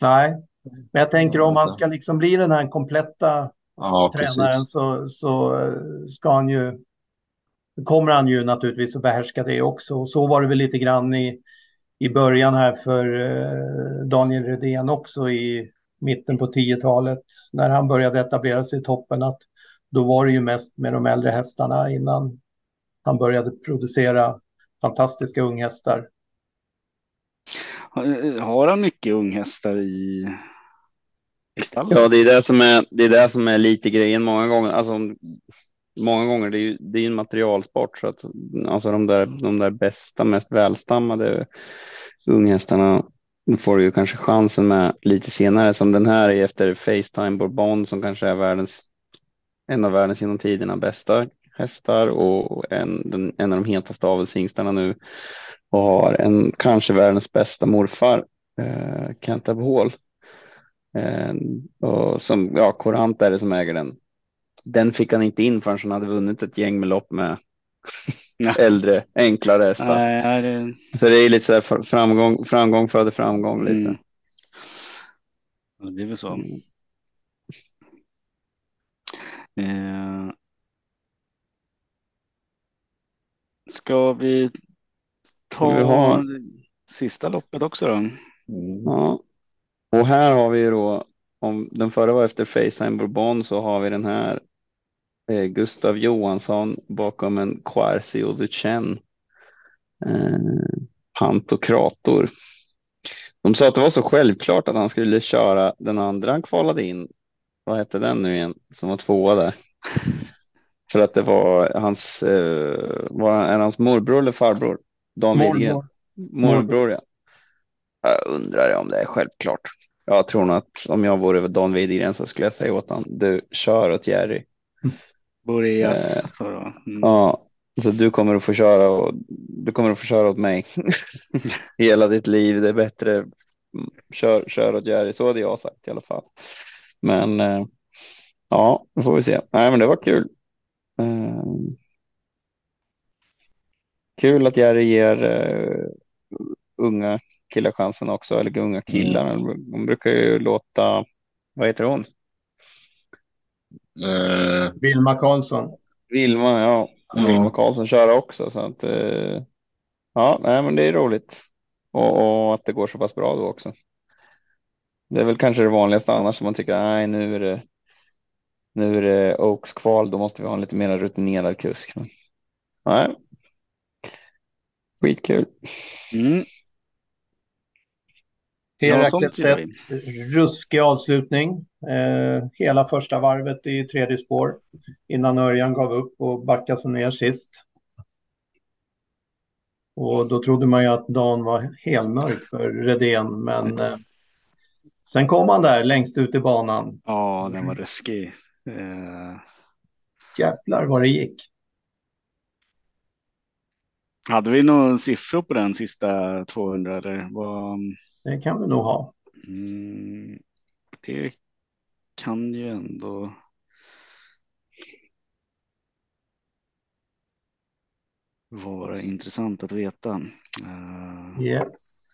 Nej, men jag tänker om han ska liksom bli den här kompletta ja, tränaren så, så eh, ska han ju kommer han ju naturligtvis att behärska det också. Och så var det väl lite grann i, i början här för eh, Daniel Redén också i mitten på 10-talet när han började etablera sig i toppen. Att då var det ju mest med de äldre hästarna innan han började producera fantastiska unghästar. Har han mycket unghästar i, i stallet? Ja, det är det som är, det är det som är lite grejen många gånger. Alltså, många gånger det är ju det är en materialsport så att alltså de där, de där bästa, mest välstammade unghästarna får du ju kanske chansen med lite senare som den här är efter Facetime Bourbon som kanske är världens en av världens genom tiderna bästa hästar och en, den, en av de hetaste avelshingstarna nu och har en kanske världens bästa morfar, eh, Kent Hall. Eh, och som, ja, Korant är det som äger den. Den fick han inte in förrän han hade vunnit ett gäng med lopp med äldre, enklare hästar. Nej, det... Så det är lite så här framgång, framgång föder framgång lite. Mm. Det blir väl så. Mm. Eh, Ska vi ta vi ha... sista loppet också då? Mm. Ja. Och här har vi då, om den förra var efter Facetime Bourbon så har vi den här eh, Gustav Johansson bakom en Quercio Duchenne. Eh, Pantokrator. De sa att det var så självklart att han skulle köra den andra han kvalade in. Vad hette den nu igen som var tvåa där? För att det var hans, eh, var är hans morbror eller farbror? Dan Widgren. Morbror, ja. Jag undrar om det är självklart. Jag tror nog att om jag vore Dan Widgren så skulle jag säga åt honom, du kör åt Jerry. Boreas. Eh, mm. Ja, så du kommer att få köra och du kommer att få köra åt mig hela ditt liv. Det är bättre. Kör, kör åt Jerry. Så hade jag sagt i alla fall. Men eh, ja, då får vi se. Nej, men det var kul. Uh, kul att Jerry ger uh, unga killar chansen också, eller unga killar. Mm. De brukar ju låta, vad heter hon? Uh, Vilma Karlsson. Vilma, ja. Mm. Vilma Karlsson köra också. Så att, uh, ja, nej, men det är roligt. Och, och, att det går så pass bra då också. Det är väl kanske det vanligaste annars som man tycker, nej, nu är det nu är det Oaks kval, då måste vi ha en lite mer rutinerad kusk. Men, nej. Skitkul. Mm. Herakles ja, ruskig avslutning. Eh, hela första varvet i tredje spår innan Örjan gav upp och backade sig ner sist. Och då trodde man ju att dagen var helmörk för Redén, men eh, sen kom han där längst ut i banan. Ja, den var ruskig. Eh... Jävlar vad det gick. Hade vi några siffror på den sista 200 eller? Vad... Det kan vi nog ha. Mm, det kan ju ändå. vara intressant att veta. Uh... Yes.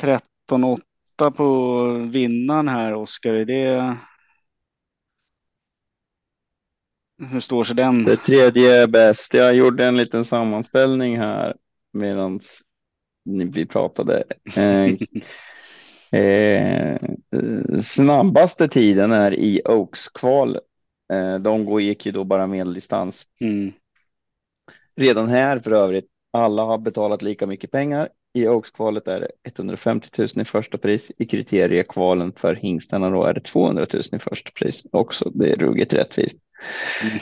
Tretton åtta på vinnaren här, Oskar. Är det hur står sig den? Det tredje är bäst. Jag gjorde en liten sammanställning här medan vi pratade. Eh, eh, snabbaste tiden är i Oaks-kval. Eh, de gick ju då bara medeldistans. Mm. Redan här för övrigt, alla har betalat lika mycket pengar. I Oaks-kvalet är det 150 000 i första pris. I kriteriekvalen för hingstarna då är det 200 000 i första pris också. Det är ruggigt rättvist.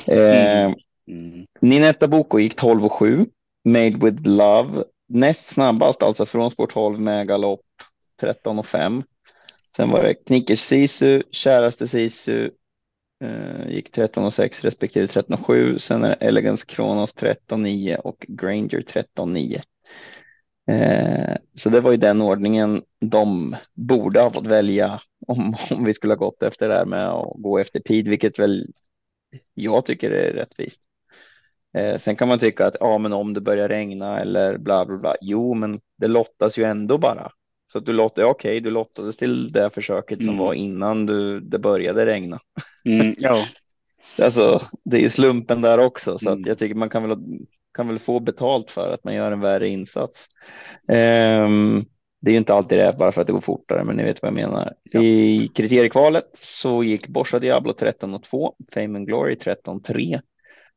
Eh, mm. Ninetta Boko gick 12 och 7. Made with Love. Näst snabbast alltså från spår 12 med galopp 13 och 5. Sen var det Knickers Sisu, Käraste Sisu eh, gick 13 och 6 respektive 13 och 7. Sen är det Elegance Kronos 13 9 och Granger 13 9. Eh, så det var ju den ordningen de borde ha fått välja om, om vi skulle ha gått efter det här med att gå efter tid, vilket väl jag tycker är rättvist. Eh, sen kan man tycka att ja, men om det börjar regna eller bla bla bla. Jo, men det lottas ju ändå bara. Så att du lottar, okej, okay, du lottades till det försöket som mm. var innan du, det började regna. Mm, ja. alltså, det är ju slumpen där också, så mm. att jag tycker man kan väl, kan väl få betalt för att man gör en värre insats. Um, det är ju inte alltid det bara för att det går fortare, men ni vet vad jag menar. Ja. I kriteriekvalet så gick Borsa Diablo 13 och 2, Fame and Glory 13 3,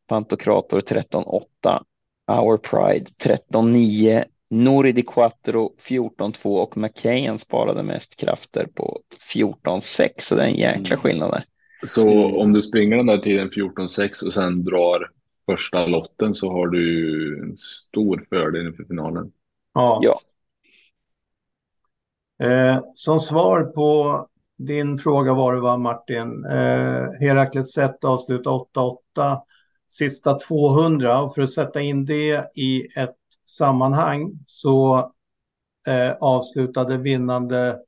Pantokrator 13 8, Our Pride 13 9, Nori di Quattro 14 2 och McKayen sparade mest krafter på 14 6, så det är en jäkla mm. skillnad där. Så mm. om du springer den där tiden 14 6 och sen drar första lotten så har du en stor fördel inför finalen. Ja. ja. Eh, som svar på din fråga var det va Martin, eh, Herakles set avsluta 8-8, sista 200 och för att sätta in det i ett sammanhang så eh, avslutade vinnande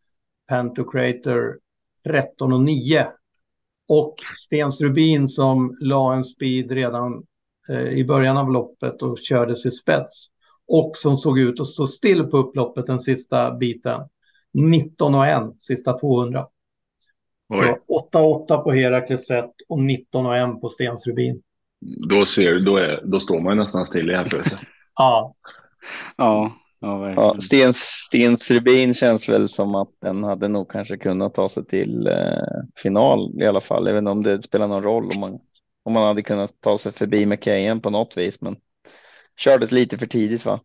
Pantocrator 13 och 9 och Stens Rubin som la en speed redan i början av loppet och kördes i spets och som såg ut att stå still på upploppet den sista biten 19 och 1 sista 200. Så 8-8 på Herakles 1 och 19 och 1 på Stensrubin. Då, ser, då, är, då står man nästan still i jämförelse. ja. Ja, ja, ja Stens, Stens Rubin känns väl som att den hade nog kanske kunnat ta sig till eh, final i alla fall. Jag vet inte om det spelar någon roll om man, om man hade kunnat ta sig förbi McKayen på något vis, men kördes lite för tidigt va?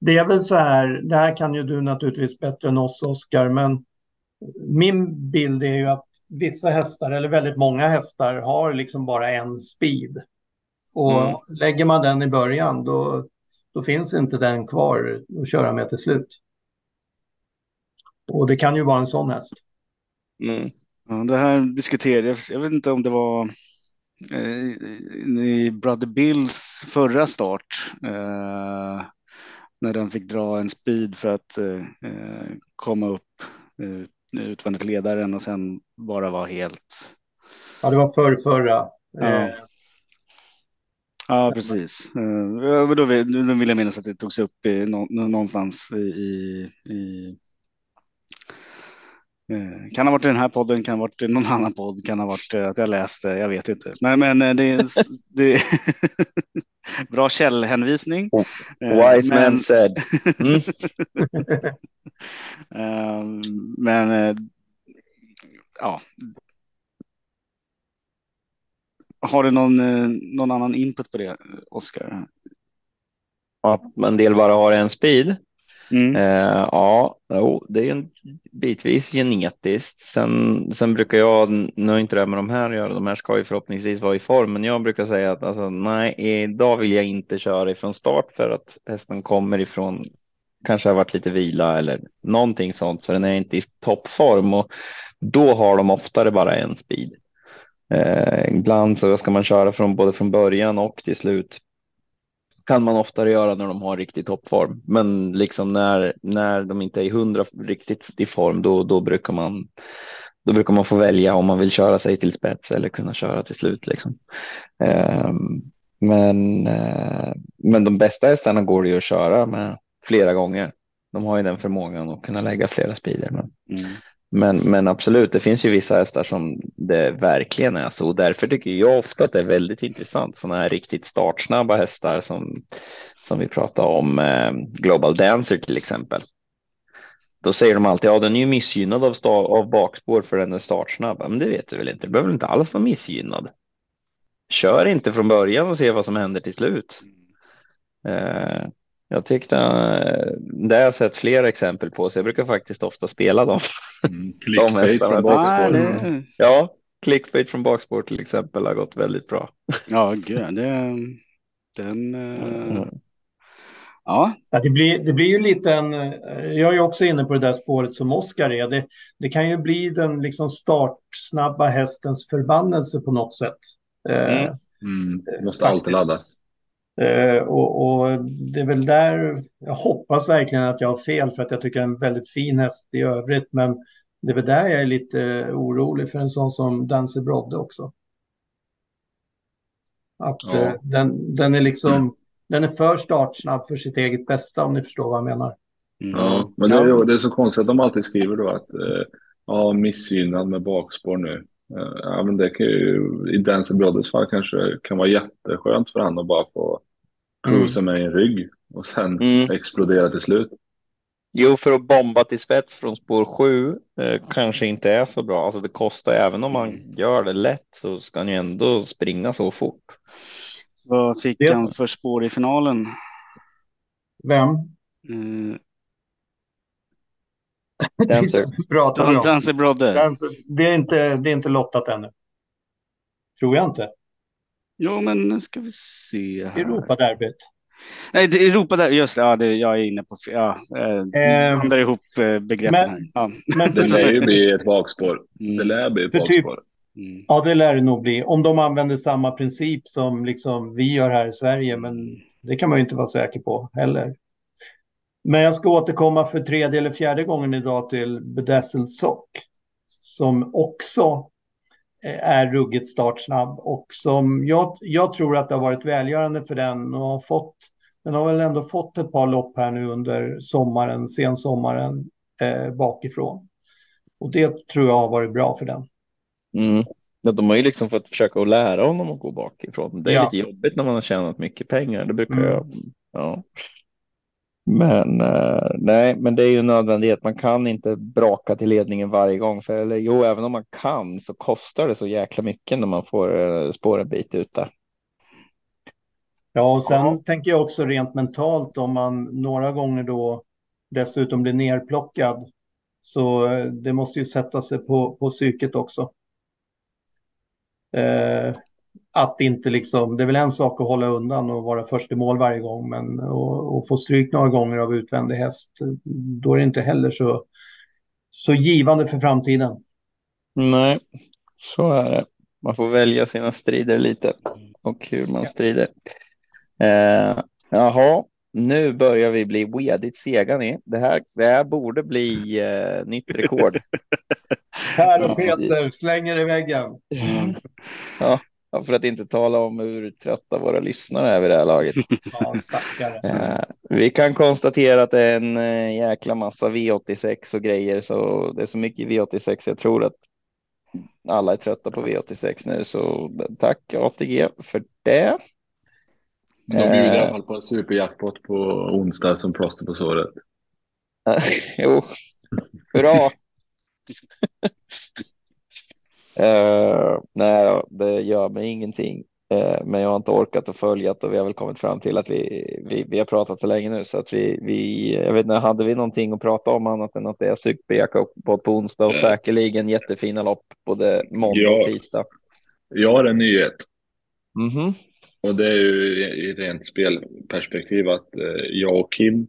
Det är väl så här, det här kan ju du naturligtvis bättre än oss Oskar, men min bild är ju att vissa hästar, eller väldigt många hästar, har liksom bara en speed. Och mm. lägger man den i början, då, då finns inte den kvar att köra med till slut. Och det kan ju vara en sån häst. Mm. Ja, det här diskuterades, jag vet inte om det var i Brother Bills förra start. Eh, när den fick dra en speed för att eh, komma upp eh, utvändigt ledaren och sen bara var helt. Ja, det var för förra. Ja. Ja, precis. Då, vill, då vill jag minnas att det togs upp i, någonstans i, i Eh, kan ha varit den här podden, kan ha varit någon annan podd, kan ha varit eh, att jag läste, jag vet inte. Men, men eh, det är, det bra källhänvisning. Oh, wise men, man said. Mm. men ja. Har du någon, någon annan input på det, Oskar? Att en del bara har en speed. Mm. Eh, ja, jo, det är en bitvis genetiskt. Sen, sen brukar jag, nu har inte det med de här att göra, de här ska ju förhoppningsvis vara i form, men jag brukar säga att alltså, nej, idag vill jag inte köra ifrån start för att hästen kommer ifrån, kanske har varit lite vila eller någonting sånt, så den är inte i toppform och då har de oftare bara en speed. Eh, ibland så ska man köra från både från början och till slut kan man oftare göra när de har riktig toppform. Men liksom när, när de inte är hundra riktigt i form, då, då brukar man då brukar man få välja om man vill köra sig till spets eller kunna köra till slut. Liksom. Ehm, men, eh, men de bästa hästarna går det ju att köra med flera gånger. De har ju den förmågan att kunna lägga flera speeder. Men, mm. Men, men absolut, det finns ju vissa hästar som det verkligen är så. Och därför tycker jag ofta att det är väldigt intressant. Sådana här riktigt startsnabba hästar som, som vi pratar om, eh, Global Dancer till exempel. Då säger de alltid, ja den är ju missgynnad av, av bakspår för den är startsnabb. Men det vet du väl inte, det behöver inte alls vara missgynnad. Kör inte från början och se vad som händer till slut. Eh, jag tyckte eh, det har jag sett flera exempel på, så jag brukar faktiskt ofta spela dem. Mm, clickbait från bakspår. Det... Ja, clickbait från bakspår till exempel har gått väldigt bra. Ja, gud, det, den. Mm. Ja. ja, det, blir, det blir ju lite en. Jag är också inne på det där spåret som Oskar är. Det, det kan ju bli den liksom startsnabba hästens förbannelse på något sätt. Mm. Mm. Det måste Faktiskt. alltid laddas. Eh, och, och, det är väl där, jag hoppas verkligen att jag har fel för att jag tycker det är en väldigt fin häst i övrigt. Men det är väl där jag är lite orolig för en sån som Dancer Brodde också. Att ja. eh, den, den är liksom, mm. den är för startsnabb för sitt eget bästa om ni förstår vad jag menar. Mm. Ja, men det är, det är så konstigt att de alltid skriver då att eh, ja, missgynnad med bakspår nu. Eh, ja, men det kan ju, i Dancer Broddes fall kanske kan vara jätteskönt för honom att bara få cruisa mm. med en rygg och sen mm. explodera till slut. Jo, för att bomba till spets från spår sju eh, kanske inte är så bra. Alltså det kostar, även om man mm. gör det lätt så ska han ju ändå springa så fort. Vad fick ja. han för spår i finalen? Vem? Mm. Dancer. Dancer Brodde. Det är, inte, det är inte lottat ännu. Tror jag inte. Jo, men nu ska vi se. Här. Europaderbyt. Nej, det Europaderbyt, just det, ja, det, jag är inne på, ja, eh, blandar ihop eh, begreppen men, här. Ja. Men, det lär ju bli ett bakspår. Mm. Det lär bli ett typ- bakspår. Typ, mm. Ja, det lär det nog bli. Om de använder samma princip som liksom vi gör här i Sverige, men det kan man ju inte vara säker på heller. Men jag ska återkomma för tredje eller fjärde gången idag till Bedazzled Sock. Som också är ruggigt startsnabb och som jag, jag tror att det har varit välgörande för den och har fått den har väl ändå fått ett par lopp här nu under sommaren, sensommaren eh, bakifrån. Och det tror jag har varit bra för den. Mm. Ja, de har ju liksom fått försöka att lära honom att gå bakifrån. Det är ja. lite jobbigt när man har tjänat mycket pengar. Det brukar mm. jag. Ja. Men uh, nej, men det är ju nödvändighet. Man kan inte braka till ledningen varje gång. För eller, jo, även om man kan så kostar det så jäkla mycket när man får uh, spår en bit ut där. Ja, och sen ja. tänker jag också rent mentalt om man några gånger då dessutom blir nerplockad. Så uh, det måste ju sätta sig på, på psyket också. Eh, att inte liksom, det är väl en sak att hålla undan och vara först i mål varje gång, men att få stryk några gånger av utvändig häst, då är det inte heller så, så givande för framtiden. Nej, så är det. Man får välja sina strider lite och hur man strider. Eh, jaha, nu börjar vi bli wedigt sega ni. Det här, det här borde bli eh, nytt rekord. Per och Peter slänger i väggen. Mm. Ja, För att inte tala om hur trötta våra lyssnare är vid det här laget. Ja, vi kan konstatera att det är en jäkla massa V86 och grejer, så det är så mycket V86. Jag tror att alla är trötta på V86 nu, så tack ATG för det. De bjuder i alla fall på en superjackpot på onsdag som plåster på såret. jo, bra. uh, nej, det gör mig ingenting. Uh, men jag har inte orkat att följa det och vi har väl kommit fram till att vi, vi, vi har pratat så länge nu så att vi, vi jag vet inte, hade vi någonting att prata om annat än att det är superjackpot på, på onsdag och yeah. säkerligen jättefina lopp både måndag och tisdag. Jag har en nyhet. Mm -hmm. Och det är ju i rent spelperspektiv att eh, jag och Kim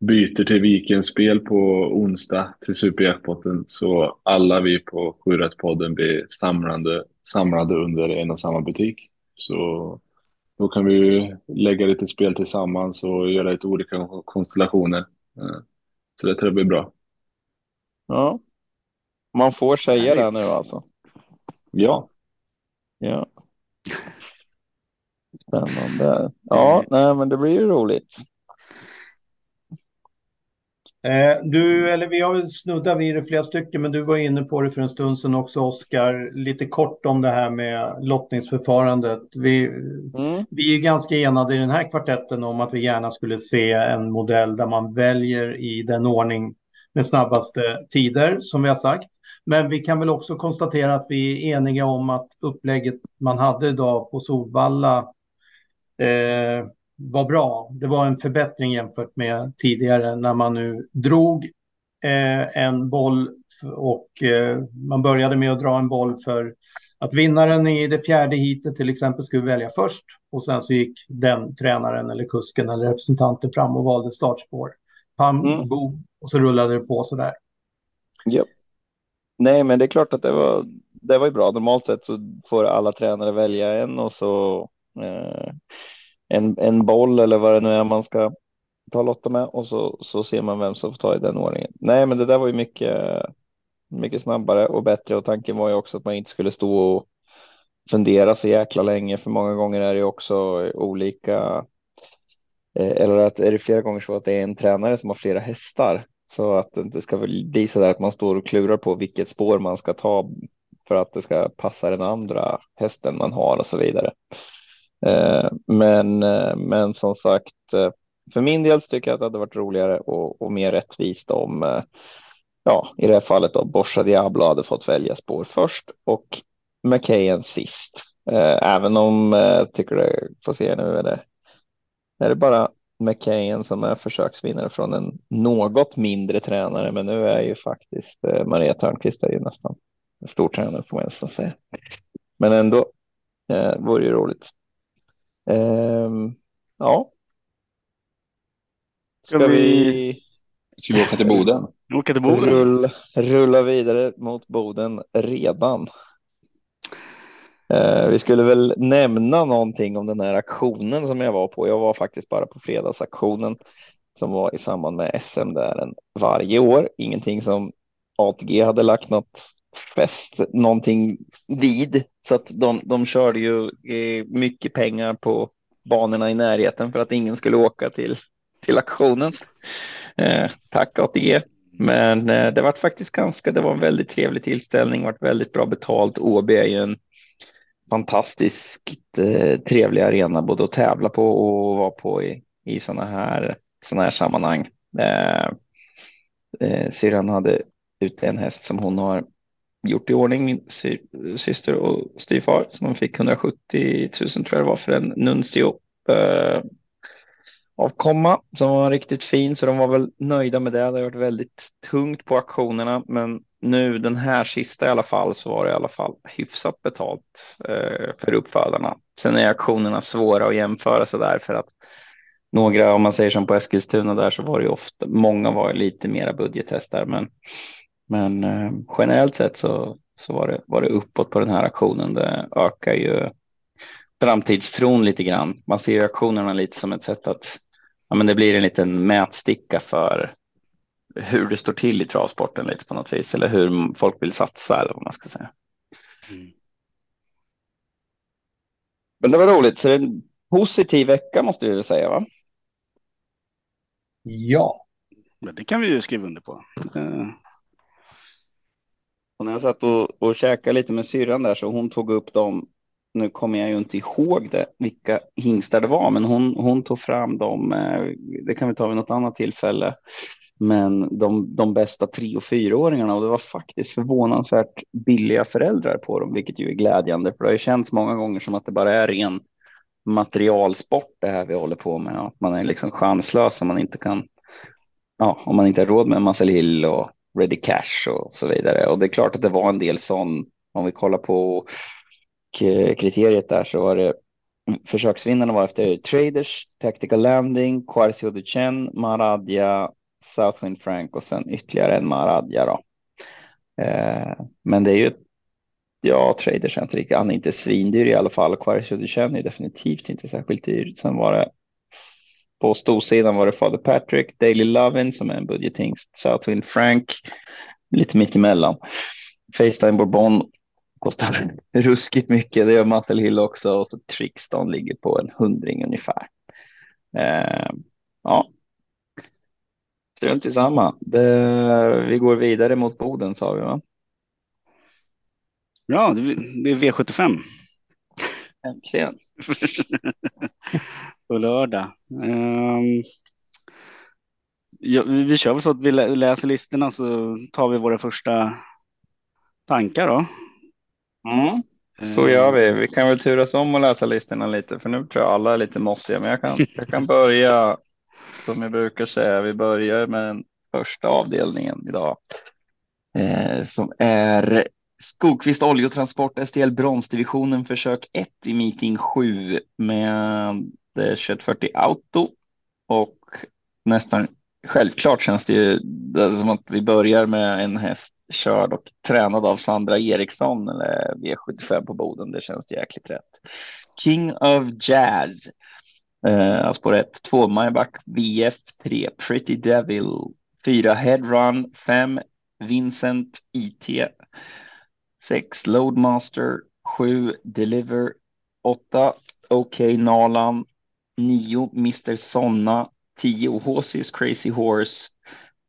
byter till Vikens spel på onsdag till Superjackpotten så alla vi på Sjurättspodden blir samlande, samlade under en och samma butik. Så då kan vi ju lägga lite spel tillsammans och göra lite olika konstellationer. Eh, så det tror jag blir bra. Ja, man får säga det nu alltså. Ja. Ja. Spännande. Ja, nej, men det blir ju roligt. Eh, du, eller vi har väl snuddat vid det flera stycken, men du var inne på det för en stund sedan också, Oskar. Lite kort om det här med lottningsförfarandet. Vi, mm. vi är ganska enade i den här kvartetten om att vi gärna skulle se en modell där man väljer i den ordning med snabbaste tider, som vi har sagt. Men vi kan väl också konstatera att vi är eniga om att upplägget man hade idag på Solvalla eh, var bra. Det var en förbättring jämfört med tidigare när man nu drog eh, en boll och eh, man började med att dra en boll för att vinnaren i det fjärde hitet till exempel skulle välja först och sen så gick den tränaren eller kusken eller representanten fram och valde startspår. Pam, mm. boom, och så rullade det på så där. Yep. Nej, men det är klart att det var, det var ju bra. Normalt sett så får alla tränare välja en och så eh, en, en boll eller vad det nu är man ska ta lotta med och så, så ser man vem som får ta i den ordningen. Nej, men det där var ju mycket, mycket snabbare och bättre och tanken var ju också att man inte skulle stå och fundera så jäkla länge för många gånger är det ju också olika eh, eller att är det flera gånger så att det är en tränare som har flera hästar så att det inte ska bli så där att man står och klurar på vilket spår man ska ta för att det ska passa den andra hästen man har och så vidare. Eh, men, eh, men som sagt, eh, för min del tycker jag att det hade varit roligare och, och mer rättvist om, ja, i det här fallet då, Borsa Diablo hade fått välja spår först och McKayen sist. Även om jag tycker det, får se nu, är det, är det bara McKayen som är försöksvinnare från en något mindre tränare, men nu är ju faktiskt Maria Törnqvist är ju nästan en stor tränare får man nästan säga. Men ändå eh, vore ju roligt. Um, ja. Ska, Ska vi... Ska vi åka till Boden? Åka till Boden. Rull, rulla vidare mot Boden redan. Uh, vi skulle väl nämna någonting om den här aktionen som jag var på. Jag var faktiskt bara på fredagsaktionen som var i samband med SM där en varje år. Ingenting som ATG hade lagt något fäst någonting vid. Så att de, de körde ju eh, mycket pengar på banorna i närheten för att ingen skulle åka till, till aktionen. Eh, tack ATG. Men eh, det var faktiskt ganska, det var en väldigt trevlig tillställning, varit väldigt bra betalt. OB är ju en fantastiskt eh, trevlig arena både att tävla på och vara på i, i sådana här, såna här sammanhang. Eh, eh, syrran hade ute en häst som hon har gjort i ordning min sy syster och styvfar som de fick 170 000 tror jag det var för en Nunstio eh, avkomma som var riktigt fin så de var väl nöjda med det. Det har varit väldigt tungt på auktionerna men nu den här sista i alla fall så var det i alla fall hyfsat betalt eh, för uppfödarna. Sen är auktionerna svåra att jämföra så där för att några, om man säger som på Eskilstuna där så var det ju ofta, många var lite mera budgethästar men men eh, generellt sett så, så var, det, var det uppåt på den här aktionen. Det ökar ju framtidstron lite grann. Man ser aktionerna lite som ett sätt att ja, men det blir en liten mätsticka för hur det står till i travsporten lite på något vis eller hur folk vill satsa eller vad man ska säga. Mm. Men det var roligt. Så det är en positiv vecka måste vi väl säga, va? Ja. Men det kan vi ju skriva under på. Och när jag satt och, och käkade lite med syrran där så hon tog upp dem. Nu kommer jag ju inte ihåg det, vilka hingstar det var, men hon, hon tog fram dem. Eh, det kan vi ta vid något annat tillfälle. Men de, de bästa tre och fyraåringarna och det var faktiskt förvånansvärt billiga föräldrar på dem, vilket ju är glädjande. För det har ju känts många gånger som att det bara är ren materialsport det här vi håller på med. Att man är liksom chanslös om man inte kan, ja, om man inte har råd med en massa lill och Ready Cash och så vidare. Och det är klart att det var en del sån, om vi kollar på kriteriet där så var det mm, försöksvinnarna var efter Traders, Tactical Landing, Quarcio Duchen, Maradja, Southwind Frank och sen ytterligare en Maradja då. Eh, men det är ju, ja, Traders är inte riktigt, han är inte svindyr i alla fall. Quarcio Duchen är definitivt inte särskilt dyr. Sen var det på storsidan var det Father Patrick, Daily Lovin som är en budgetingst, Southwind Frank, lite mitt emellan. Facetime Bourbon kostar ruskigt mycket, det gör Muscle Hill också och så Trickston ligger på en hundring ungefär. Eh, ja, strunt i samma. Det, vi går vidare mot Boden sa vi va? Ja, det är V75. Äntligen. på lördag. Um, ja, vi kör väl så att vi läser listorna så tar vi våra första tankar då. Mm. Så gör vi. Vi kan väl turas om och läsa listorna lite, för nu tror jag alla är lite mossiga, men jag kan, jag kan börja som jag brukar säga. Vi börjar med den första avdelningen idag eh, som är Skogqvist oljetransport, STL bronsdivisionen försök 1 i meeting 7 med det är 2140 Auto och nästan självklart känns det ju det som att vi börjar med en häst körd och tränad av Sandra Eriksson eller V75 på Boden. Det känns jäkligt rätt. King of Jazz. Eh, spår 1, 2 Maybach VF, 3 Pretty Devil, 4 Headrun, 5 Vincent IT, 6 Loadmaster, 7 Deliver, 8 OK Nalan, 9 Mr Sonna, 10 Horses Crazy Horse,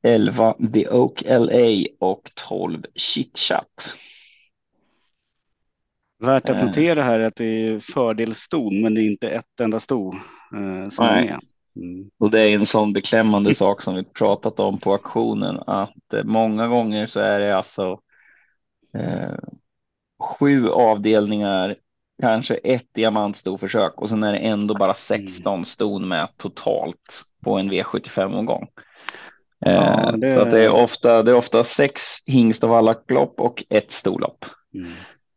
11 The Oak LA och 12 Chitchat. Värt att eh. notera här att det är fördelston, men det är inte ett enda sto eh, som Nej. är med. Mm. Och det är en sån beklämmande sak som vi pratat om på auktionen att eh, många gånger så är det alltså eh, sju avdelningar kanske ett diamantstorförsök och sen är det ändå bara 16 mm. ston med totalt på en V75-omgång. Ja, eh, det... Så att det är ofta, det är ofta sex hingst av alla lopp och ett storlopp. Mm.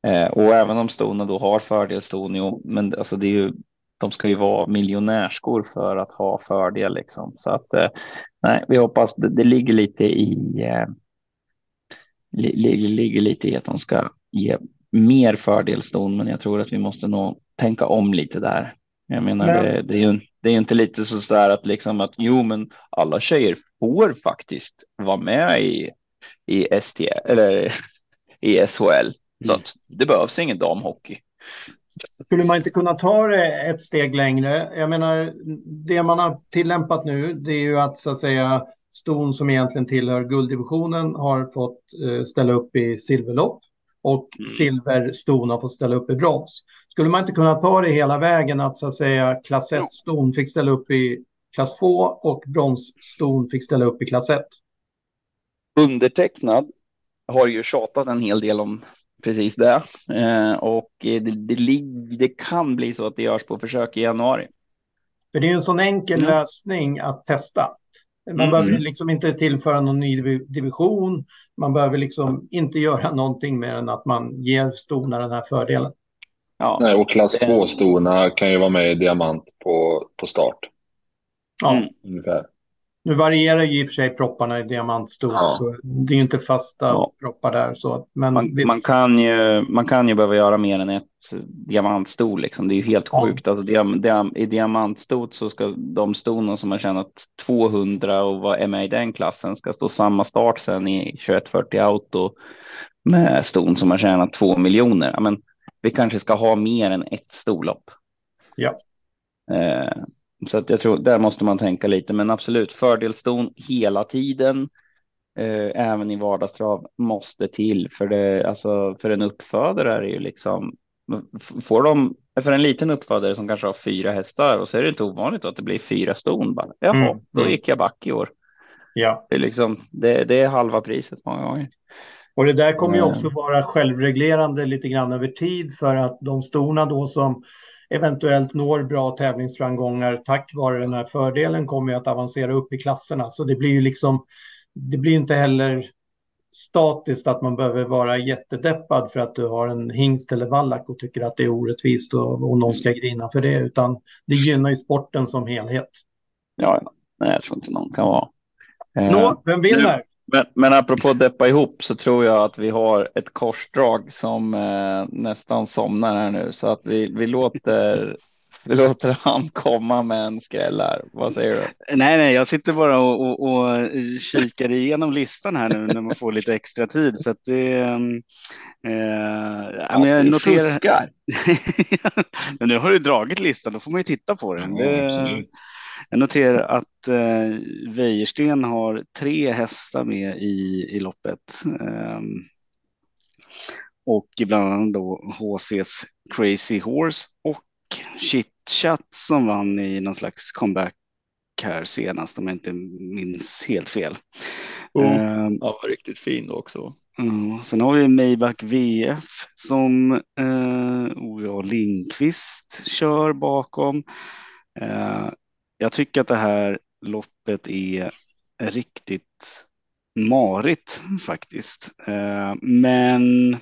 Eh, och även om stona då har fördelston, men alltså det är ju, de ska ju vara miljonärskor för att ha fördel liksom. Så att eh, nej, vi hoppas det, det ligger lite i li, ligger lite i att de ska ge mer fördelston, men jag tror att vi måste nog tänka om lite där. Jag menar, men... det, det, är ju det är inte lite så där att liksom att jo, men alla tjejer får faktiskt vara med i i ST eller i SHL så mm. att det behövs ingen damhockey. Skulle man inte kunna ta det ett steg längre? Jag menar, det man har tillämpat nu, det är ju att så att säga ston som egentligen tillhör gulddivisionen har fått eh, ställa upp i silverlopp och mm. silverston har fått ställa upp i brons. Skulle man inte kunna ta det hela vägen att så att säga klass 1-ston fick ställa upp i klass 2 och bronsston fick ställa upp i klass 1? Undertecknad har ju tjatat en hel del om precis det eh, och det, det, det, kan bli så att det görs på försök i januari. För det är en sån enkel mm. lösning att testa. Man mm. behöver liksom inte tillföra någon ny division. Man behöver liksom inte göra någonting mer än att man ger stona den här fördelen. Ja. Nej, och klass 2-stona kan ju vara med i diamant på, på start. Ja. Mm. Ungefär. Nu varierar ju i och för sig propparna i diamantstor, ja. så det är ju inte fasta ja. proppar där. Så, men man, man, kan ju, man kan ju behöva göra mer än ett diamantstor, liksom. det är ju helt ja. sjukt. Alltså, diam, diam, I diamantstot så ska de stonen som har tjänat 200 och var med i den klassen ska stå samma start sen i 2140 auto med ston som har tjänat 2 miljoner. Men vi kanske ska ha mer än ett storlopp. Ja. Eh, så att jag tror där måste man tänka lite, men absolut fördelston hela tiden. Eh, även i vardagstrav måste till för det. Alltså för en uppfödare är det ju liksom får de för en liten uppfödare som kanske har fyra hästar och så är det inte ovanligt att det blir fyra ston. Bara, Jaha, mm. då mm. gick jag back i år. Ja, det är liksom det, det är halva priset många gånger. Och det där kommer ju eh. också vara självreglerande lite grann över tid för att de stona då som eventuellt når bra tävlingsframgångar tack vare den här fördelen kommer ju att avancera upp i klasserna. Så det blir ju liksom, det blir inte heller statiskt att man behöver vara jättedeppad för att du har en hingst eller vallack och tycker att det är orättvist och, och någon ska grina för det, utan det gynnar ju sporten som helhet. Ja, nej, jag tror inte någon kan vara. Nå, vem vinner? Men, men apropå deppa ihop så tror jag att vi har ett korsdrag som eh, nästan somnar här nu så att vi, vi låter vi låter han komma med en skräll här. Vad säger du? Nej, nej, jag sitter bara och, och, och kikar igenom listan här nu när man får lite extra tid. Så att det, ehm, eh, ja, men jag noterar... men nu har du dragit listan, då får man ju titta på den. Ja, det, jag noterar att eh, Wäjersten har tre hästar med i, i loppet. Eh, och bland annat då HCs Crazy Horse och Chitchat som vann i någon slags comeback här senast om jag inte minns helt fel. Oh, eh, ja, var riktigt fin också. Mm, sen har vi Maybach VF som eh, O.J. Lindqvist kör bakom. Eh, jag tycker att det här loppet är riktigt marigt faktiskt. Eh, men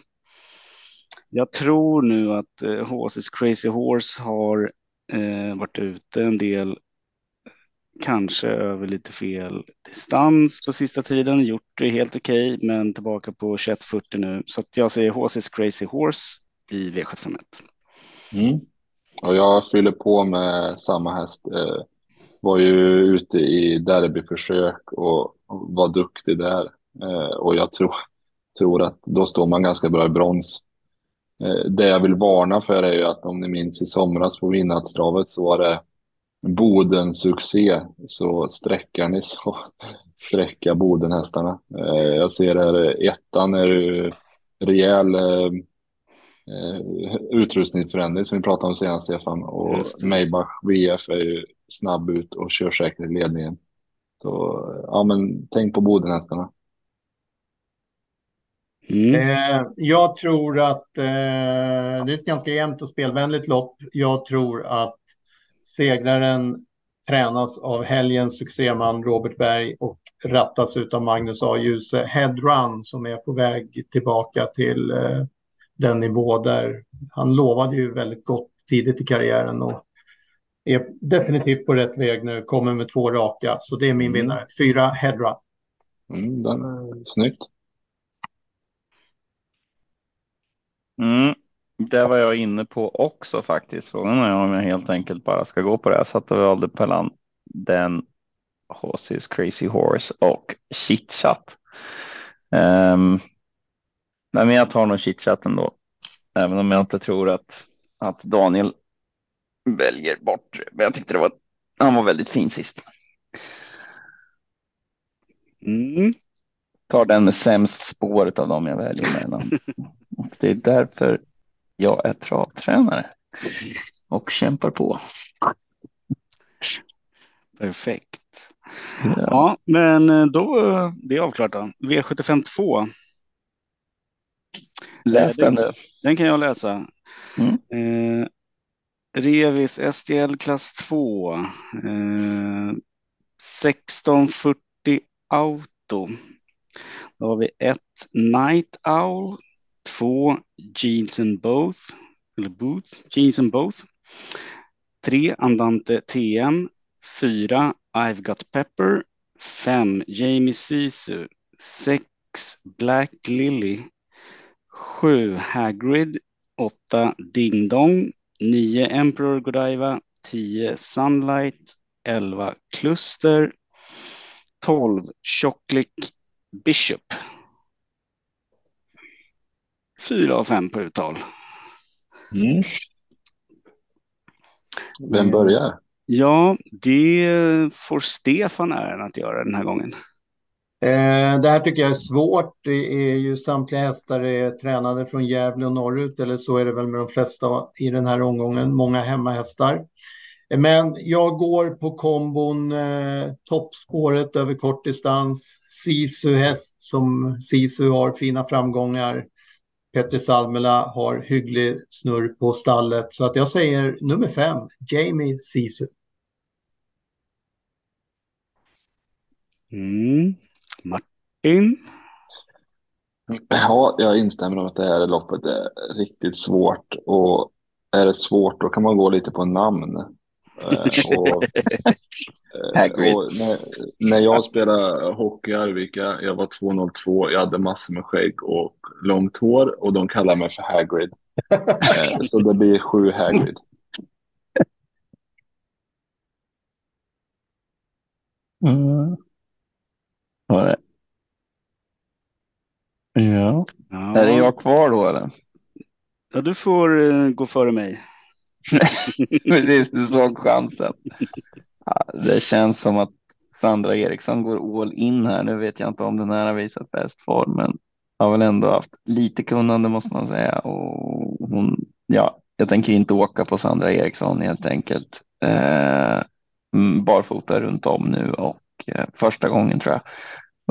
jag tror nu att eh, HC's Crazy Horse har eh, varit ute en del, kanske över lite fel distans på sista tiden, gjort det helt okej, okay, men tillbaka på 2140 nu. Så att jag säger HC's Crazy Horse i V751. Mm. Och jag fyller på med samma häst. Eh, var ju ute i derbyförsök och var duktig där. Eh, och jag tror, tror att då står man ganska bra i brons. Eh, det jag vill varna för är ju att om ni minns i somras på Vinnadstravet så var det Boden succé så sträckar ni så sträcka Bodenhästarna. Eh, jag ser här ettan är ju rejäl utrustningsförändring som vi pratade om senast Stefan och Maybach VF är ju snabb ut och kör säkert i ledningen. Så ja, men tänk på Bodenhästarna. Mm. Eh, jag tror att eh, det är ett ganska jämnt och spelvänligt lopp. Jag tror att segraren tränas av helgens succéman Robert Berg och rattas av Magnus A. Djuse Headrun som är på väg tillbaka till eh, den nivå där han lovade ju väldigt gott tidigt i karriären och är definitivt på rätt väg nu, kommer med två raka. Så det är min mm. vinnare. Fyra Headrun. Mm, den är snyggt. Mm, det var jag inne på också faktiskt. Frågan är om jag helt enkelt bara ska gå på det. Jag satt och valde mellan den HC's Crazy Horse och Chitchat. Um, men jag tar nog Chitchat ändå. Även om jag inte tror att, att Daniel väljer bort. Men jag tyckte det var, han var väldigt fin sist. Mm. Tar den med sämst spåret av dem jag väljer mellan. Och det är därför jag är travtränare och kämpar på. Perfekt. Ja. ja, men eh, då det är avklarat då. V75 2. Läs den du. Den kan jag läsa. Mm. Eh, Revis SDL klass 2. Eh, 1640 Auto. Då har vi ett Night Owl Två, Jeans and Both, eller Booth, Jeans and Both. Tre, Andante TM. Fyra, I've Got Pepper. Fem, Jamie Sisu. Sex, Black Lily. Sju, Hagrid. Åtta, Ding Dong. Nio, Emperor Godiva. Tio, Sunlight. Elva, Kluster. Tolv, Chocklick Bishop. Fyra av fem på uttal. Mm. Vem börjar? Ja, det får Stefan äran att göra den här gången. Eh, det här tycker jag är svårt. Det är ju samtliga hästar är tränade från Gävle och norrut, eller så är det väl med de flesta i den här omgången. Många hemmahästar. Eh, men jag går på kombon eh, toppspåret över kort distans. Sisu häst som Sisu har fina framgångar. Petter Salmela har hygglig snurr på stallet. Så att jag säger nummer fem, Jamie Sisu. Mm. Martin? Ja, jag instämmer om att det här loppet är riktigt svårt. Och är det svårt, då kan man gå lite på namn. Eh, och, eh, och när, när, jag spelade hockey i Arvika, jag var 202, jag hade massor med skägg och långt hår och de kallar mig för Hagrid. Eh, så det blir sju Hagrid. Mm. Ja. ja. Är det jag kvar då eller? Ja, du får uh, gå före mig. Precis, du såg chansen. Ja, det känns som att Sandra Eriksson går all in här. Nu vet jag inte om den här har visat bäst form, men har väl ändå haft lite kunnande måste man säga. Och hon, ja, jag tänker inte åka på Sandra Eriksson helt enkelt. Eh, barfota runt om nu och eh, första gången tror jag.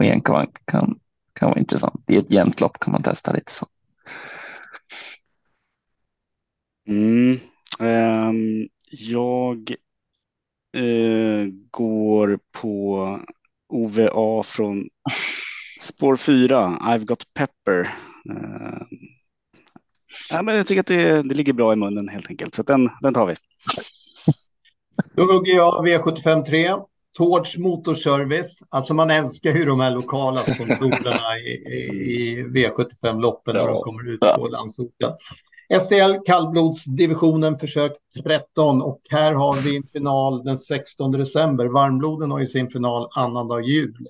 Och enkavank kan, kan vara intressant. I ett jämnt lopp kan man testa lite så. Mm. Um, jag uh, går på OVA från spår 4, I've got pepper. Uh, ja, men jag tycker att det, det ligger bra i munnen helt enkelt, så den, den tar vi. Då hugger jag V75 3. Tårds Motorservice. Alltså man älskar ju de här lokala sponsorerna i, i, i V75-loppen när de kommer ut på landsorten. STL kallblodsdivisionen försök 13 och här har vi en final den 16 december. Varmbloden har ju sin final annandag jul.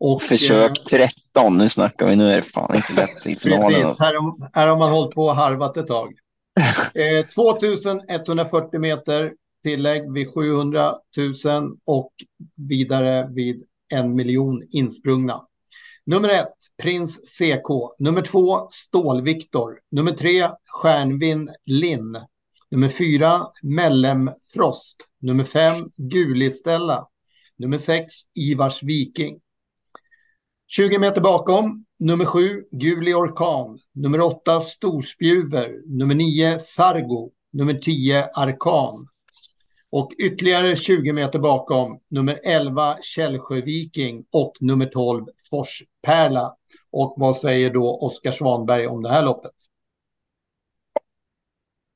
Och, försök 13, nu snackar vi, nu är det fan inte lätt i finalen. Precis, här, här har man hållit på och harvat ett tag. Eh, 2140 meter tillägg vid 700 000 och vidare vid en miljon insprungna. Nummer ett, Prins CK. Nummer två, Stål-Viktor. Nummer tre, Stjärnvin Linn. Nummer fyra, Mellem Frost. Nummer fem, Gulistella. Nummer sex, Ivars Viking. 20 meter bakom, nummer sju, Guli Orkan. Nummer åtta, Storspjuver. Nummer nio, Sargo. Nummer tio, Arkan. Och ytterligare 20 meter bakom nummer 11 Källsjöviking och nummer 12 Forspärla. Och vad säger då Oskar Svanberg om det här loppet?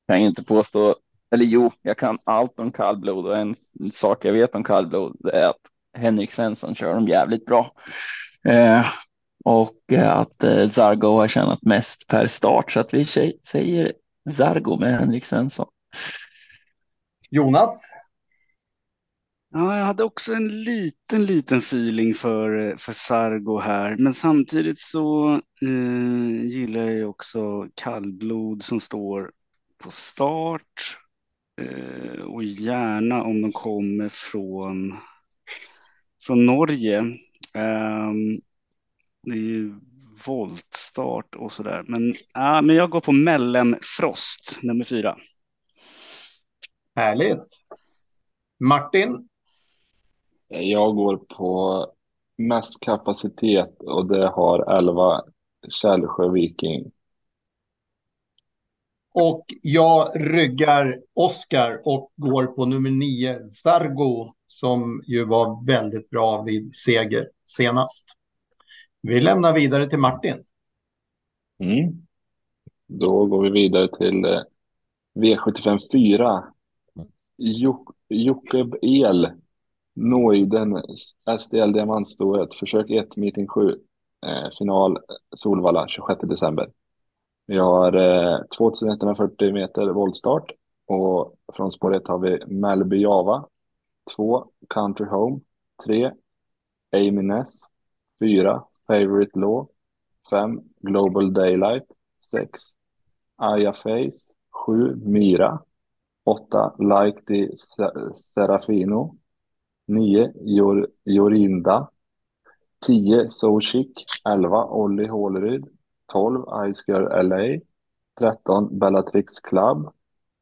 Jag kan inte påstå, eller jo, jag kan allt om kallblod och en sak jag vet om kallblod är att Henrik Svensson kör dem jävligt bra. Eh, och att eh, Zargo har tjänat mest per start så att vi säger Zargo med Henrik Svensson. Jonas? Ja, jag hade också en liten, liten feeling för, för Sargo här, men samtidigt så eh, gillar jag också kallblod som står på start eh, och gärna om de kommer från, från Norge. Eh, det är ju voltstart och sådär, men, äh, men jag går på Mellenfrost nummer fyra. Härligt. Martin? Jag går på mest kapacitet och det har 11 Källsjö Viking. Och jag ryggar Oscar och går på nummer 9 Sargo som ju var väldigt bra vid seger senast. Vi lämnar vidare till Martin. Mm. Då går vi vidare till eh, V75 4 Jocke El, Noiden, SDL Diamantstoet, försök 1, meeting 7, eh, final Solvalla 26 december. Vi har eh, 2140 meter voltstart och från spår 1 har vi Melby Java, 2 Country Home, 3 Amy Ness, 4 Favorite Law, 5 Global Daylight, 6 Aya Face, 7 Mira. 8. Like di Serafino. 9. Jor, Jorinda. 10. Sochik. 11. Olli Håleryd. 12. Ice Girl LA. 13. Bellatrix Club.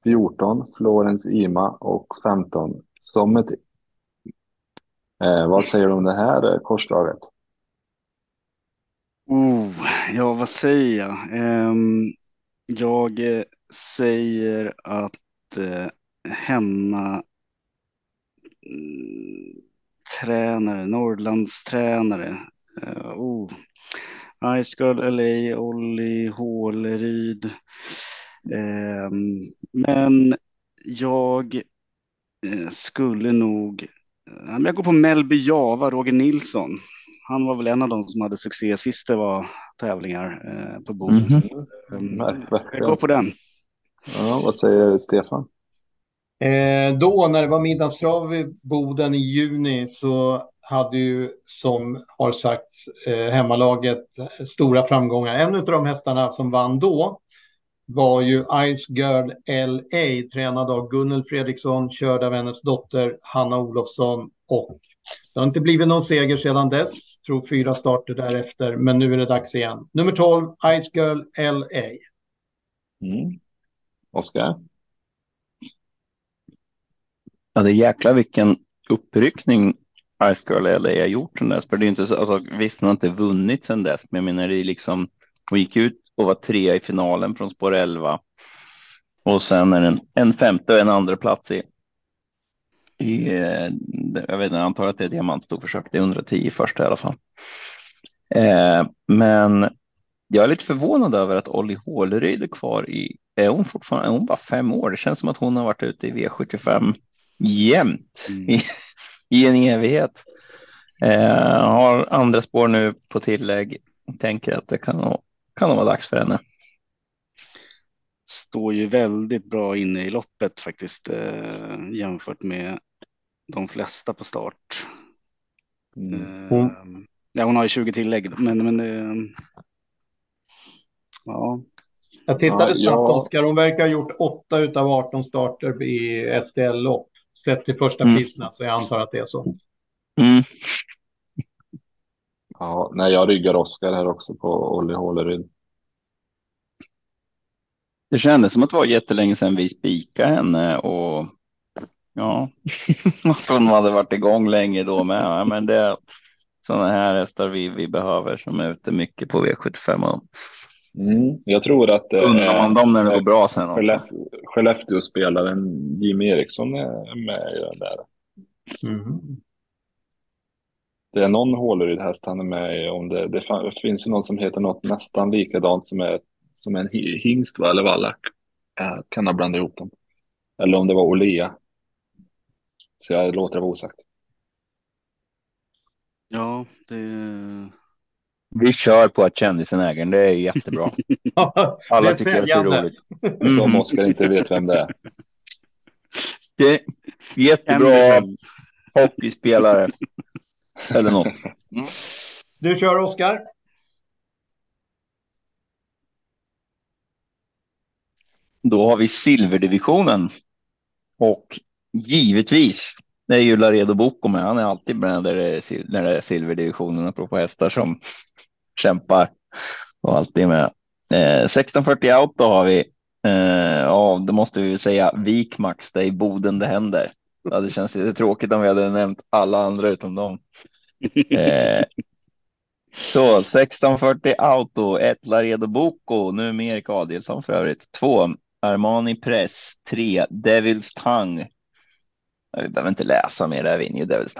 14. Florence Ima och 15. Sommeti. Eh, vad säger du om det här eh, korsdraget? Oh, ja, vad säger jag? Ehm, eh, jag säger att uh, hemma mm, tränare, Norrlandstränare. Uh, oh. Ice Girl LA, Olli Håleryd. Um, men jag skulle nog jag går på Melby Java, Roger Nilsson. Han var väl en av de som hade succé sist det var tävlingar eh, på Boden. Mm -hmm. Jag går på den. Ja, vad säger Stefan? Eh, då när det var middagstrav i Boden i juni så hade ju som har sagts eh, hemmalaget stora framgångar. En av de hästarna som vann då var ju Ice Girl LA tränad av Gunnel Fredriksson, körd av hennes dotter Hanna Olofsson och det har inte blivit någon seger sedan dess. Tror fyra starter därefter, men nu är det dags igen. Nummer 12, Ice Girl LA. Mm. Oskar? Ja, det är jäkla vilken uppryckning Ice Girl LA har gjort sen dess. För det är inte så, alltså, visst, hon har inte vunnit sen dess, men jag menar, det är liksom, hon gick ut och var trea i finalen från spår 11. Och sen är det en, en femte och en andra plats i, i eh, jag vet inte, jag antar att det är diamantstoförsök. Det är 110 första i alla fall. Eh, men jag är lite förvånad över att Olli Håleryd är kvar i, är hon fortfarande, är hon bara fem år? Det känns som att hon har varit ute i V75 jämt mm. i, i en evighet. Eh, har andra spår nu på tillägg. Tänker att det kan kan det vara dags för henne. Står ju väldigt bra inne i loppet faktiskt eh, jämfört med de flesta på start. Mm. Eh, ja, hon har ju 20 tillägg, men, men eh, ja. Jag tittade ja, snabbt, ja. Oskar. Hon verkar ha gjort 8 av 18 starter i STL-lopp. Sett till första mm. priserna, så jag antar att det är så. Mm. Ja, nej, jag ryggar Oskar här också på Olli Håleryd. Det kändes som att det var jättelänge sedan vi spikade henne och ja, att hon hade varit igång länge då med. Ja, men det är sådana här hästar vi, vi behöver som är ute mycket på V75. Och... Mm, jag tror att eh, undrar man dem när det går bra sen. Skellefteå, Skellefteå-spelaren Jimmy Eriksson är med där. Mm det är någon Håleryd-häst han är med i. Om det, det, finns ju någon som heter något nästan likadant som är som en hingst va? eller vallack. Jag kan ha blandat ihop dem. Eller om det var Olea. Så jag låter det vara osagt. Ja, det... Vi kör på att kändisen äger den. Det är jättebra. Alla det tycker att det är roligt. Mm. Som Oskar inte vet vem det är. Det är jättebra hockeyspelare. Eller något. Mm. Du kör Oskar. Då har vi silverdivisionen. Och givetvis, det är ju Laredo Boko med. Han är alltid med när det är, när det är silverdivisionen, apropå hästar som kämpar och alltid med. Eh, 1640 out då har vi. Eh, ja, då måste vi säga Vikmax, det är i Boden det händer. Ja, det känns lite tråkigt om vi hade nämnt alla andra utom dem. Eh, så 1640 Auto, 1 Laredo Boko, nu med Erik Adielsson för övrigt. 2 Armani Press, 3 Devils Tang, vi behöver inte läsa mer, där vinner ju Devils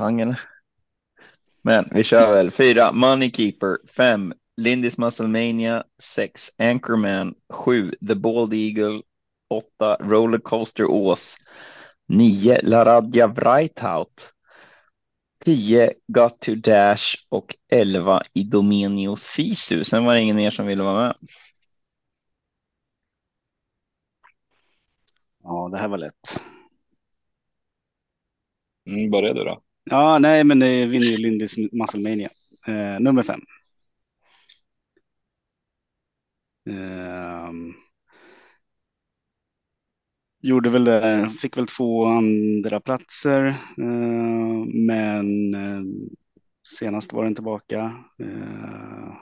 Men vi kör väl. fyra, Moneykeeper, fem, Lindis Musclemania, sex, Anchorman, sju, The Bald Eagle, åtta, Rollercoaster Ås, Nio, Laradja Brightout. Tio, Got to Dash och 11 Idomenio Sisu. Sen var det ingen mer som ville vara med. Ja, det här var lätt. Mm, börja du då. Ja, nej, men det vinner ju Lindis Musclemania. Eh, nummer fem. Eh, gjorde väl det, fick väl två andra platser eh, men eh, senast var den tillbaka. Eh,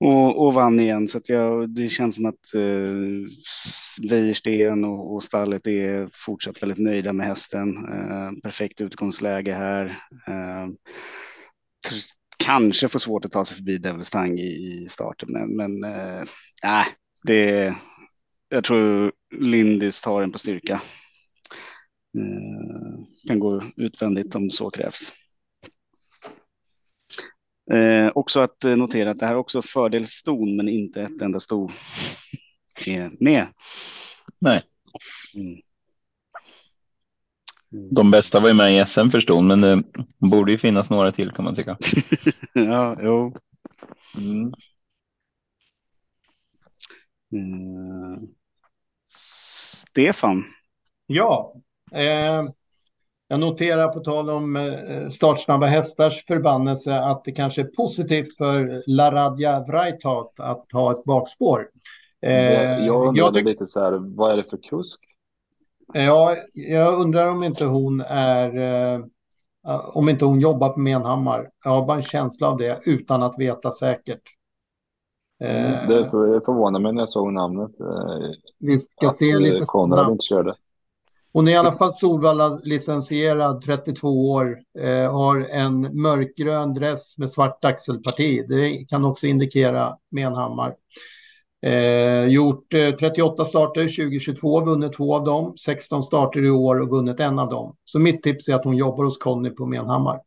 och, och vann igen. Så att jag, det känns som att eh, Weirsten och, och stallet är fortsatt väldigt nöjda med hästen. Eh, perfekt utgångsläge här. Eh, kanske får svårt att ta sig förbi Devils Tang i, i starten, men, men eh, äh, det, jag tror Lindis tar den på styrka. Eh, kan gå utvändigt om så krävs. Eh, också att notera att det här är också fördelston, men inte ett enda sto är med. Nej. Mm. De bästa var ju med i SM för ston, men det borde ju finnas några till kan man tycka. ja, jo. Mm. Mm. Stefan. Ja, eh, jag noterar på tal om eh, startsnabba hästars förbannelse att det kanske är positivt för Laradja Vrajtat att ha ett bakspår. Eh, jag jag lite så här, vad är det för kusk? Ja, jag undrar om inte hon är eh, om inte hon jobbar på Menhammar. Jag har bara en känsla av det utan att veta säkert. Det förvånar mig när jag såg namnet. Vi ska se lite Konrad inte körde. Hon är i alla fall Solvalla-licensierad, 32 år, eh, har en mörkgrön dress med svart axelparti. Det kan också indikera Menhammar. Eh, gjort eh, 38 starter 2022, vunnit två av dem, 16 starter i år och vunnit en av dem. Så mitt tips är att hon jobbar hos Conny på Menhammar.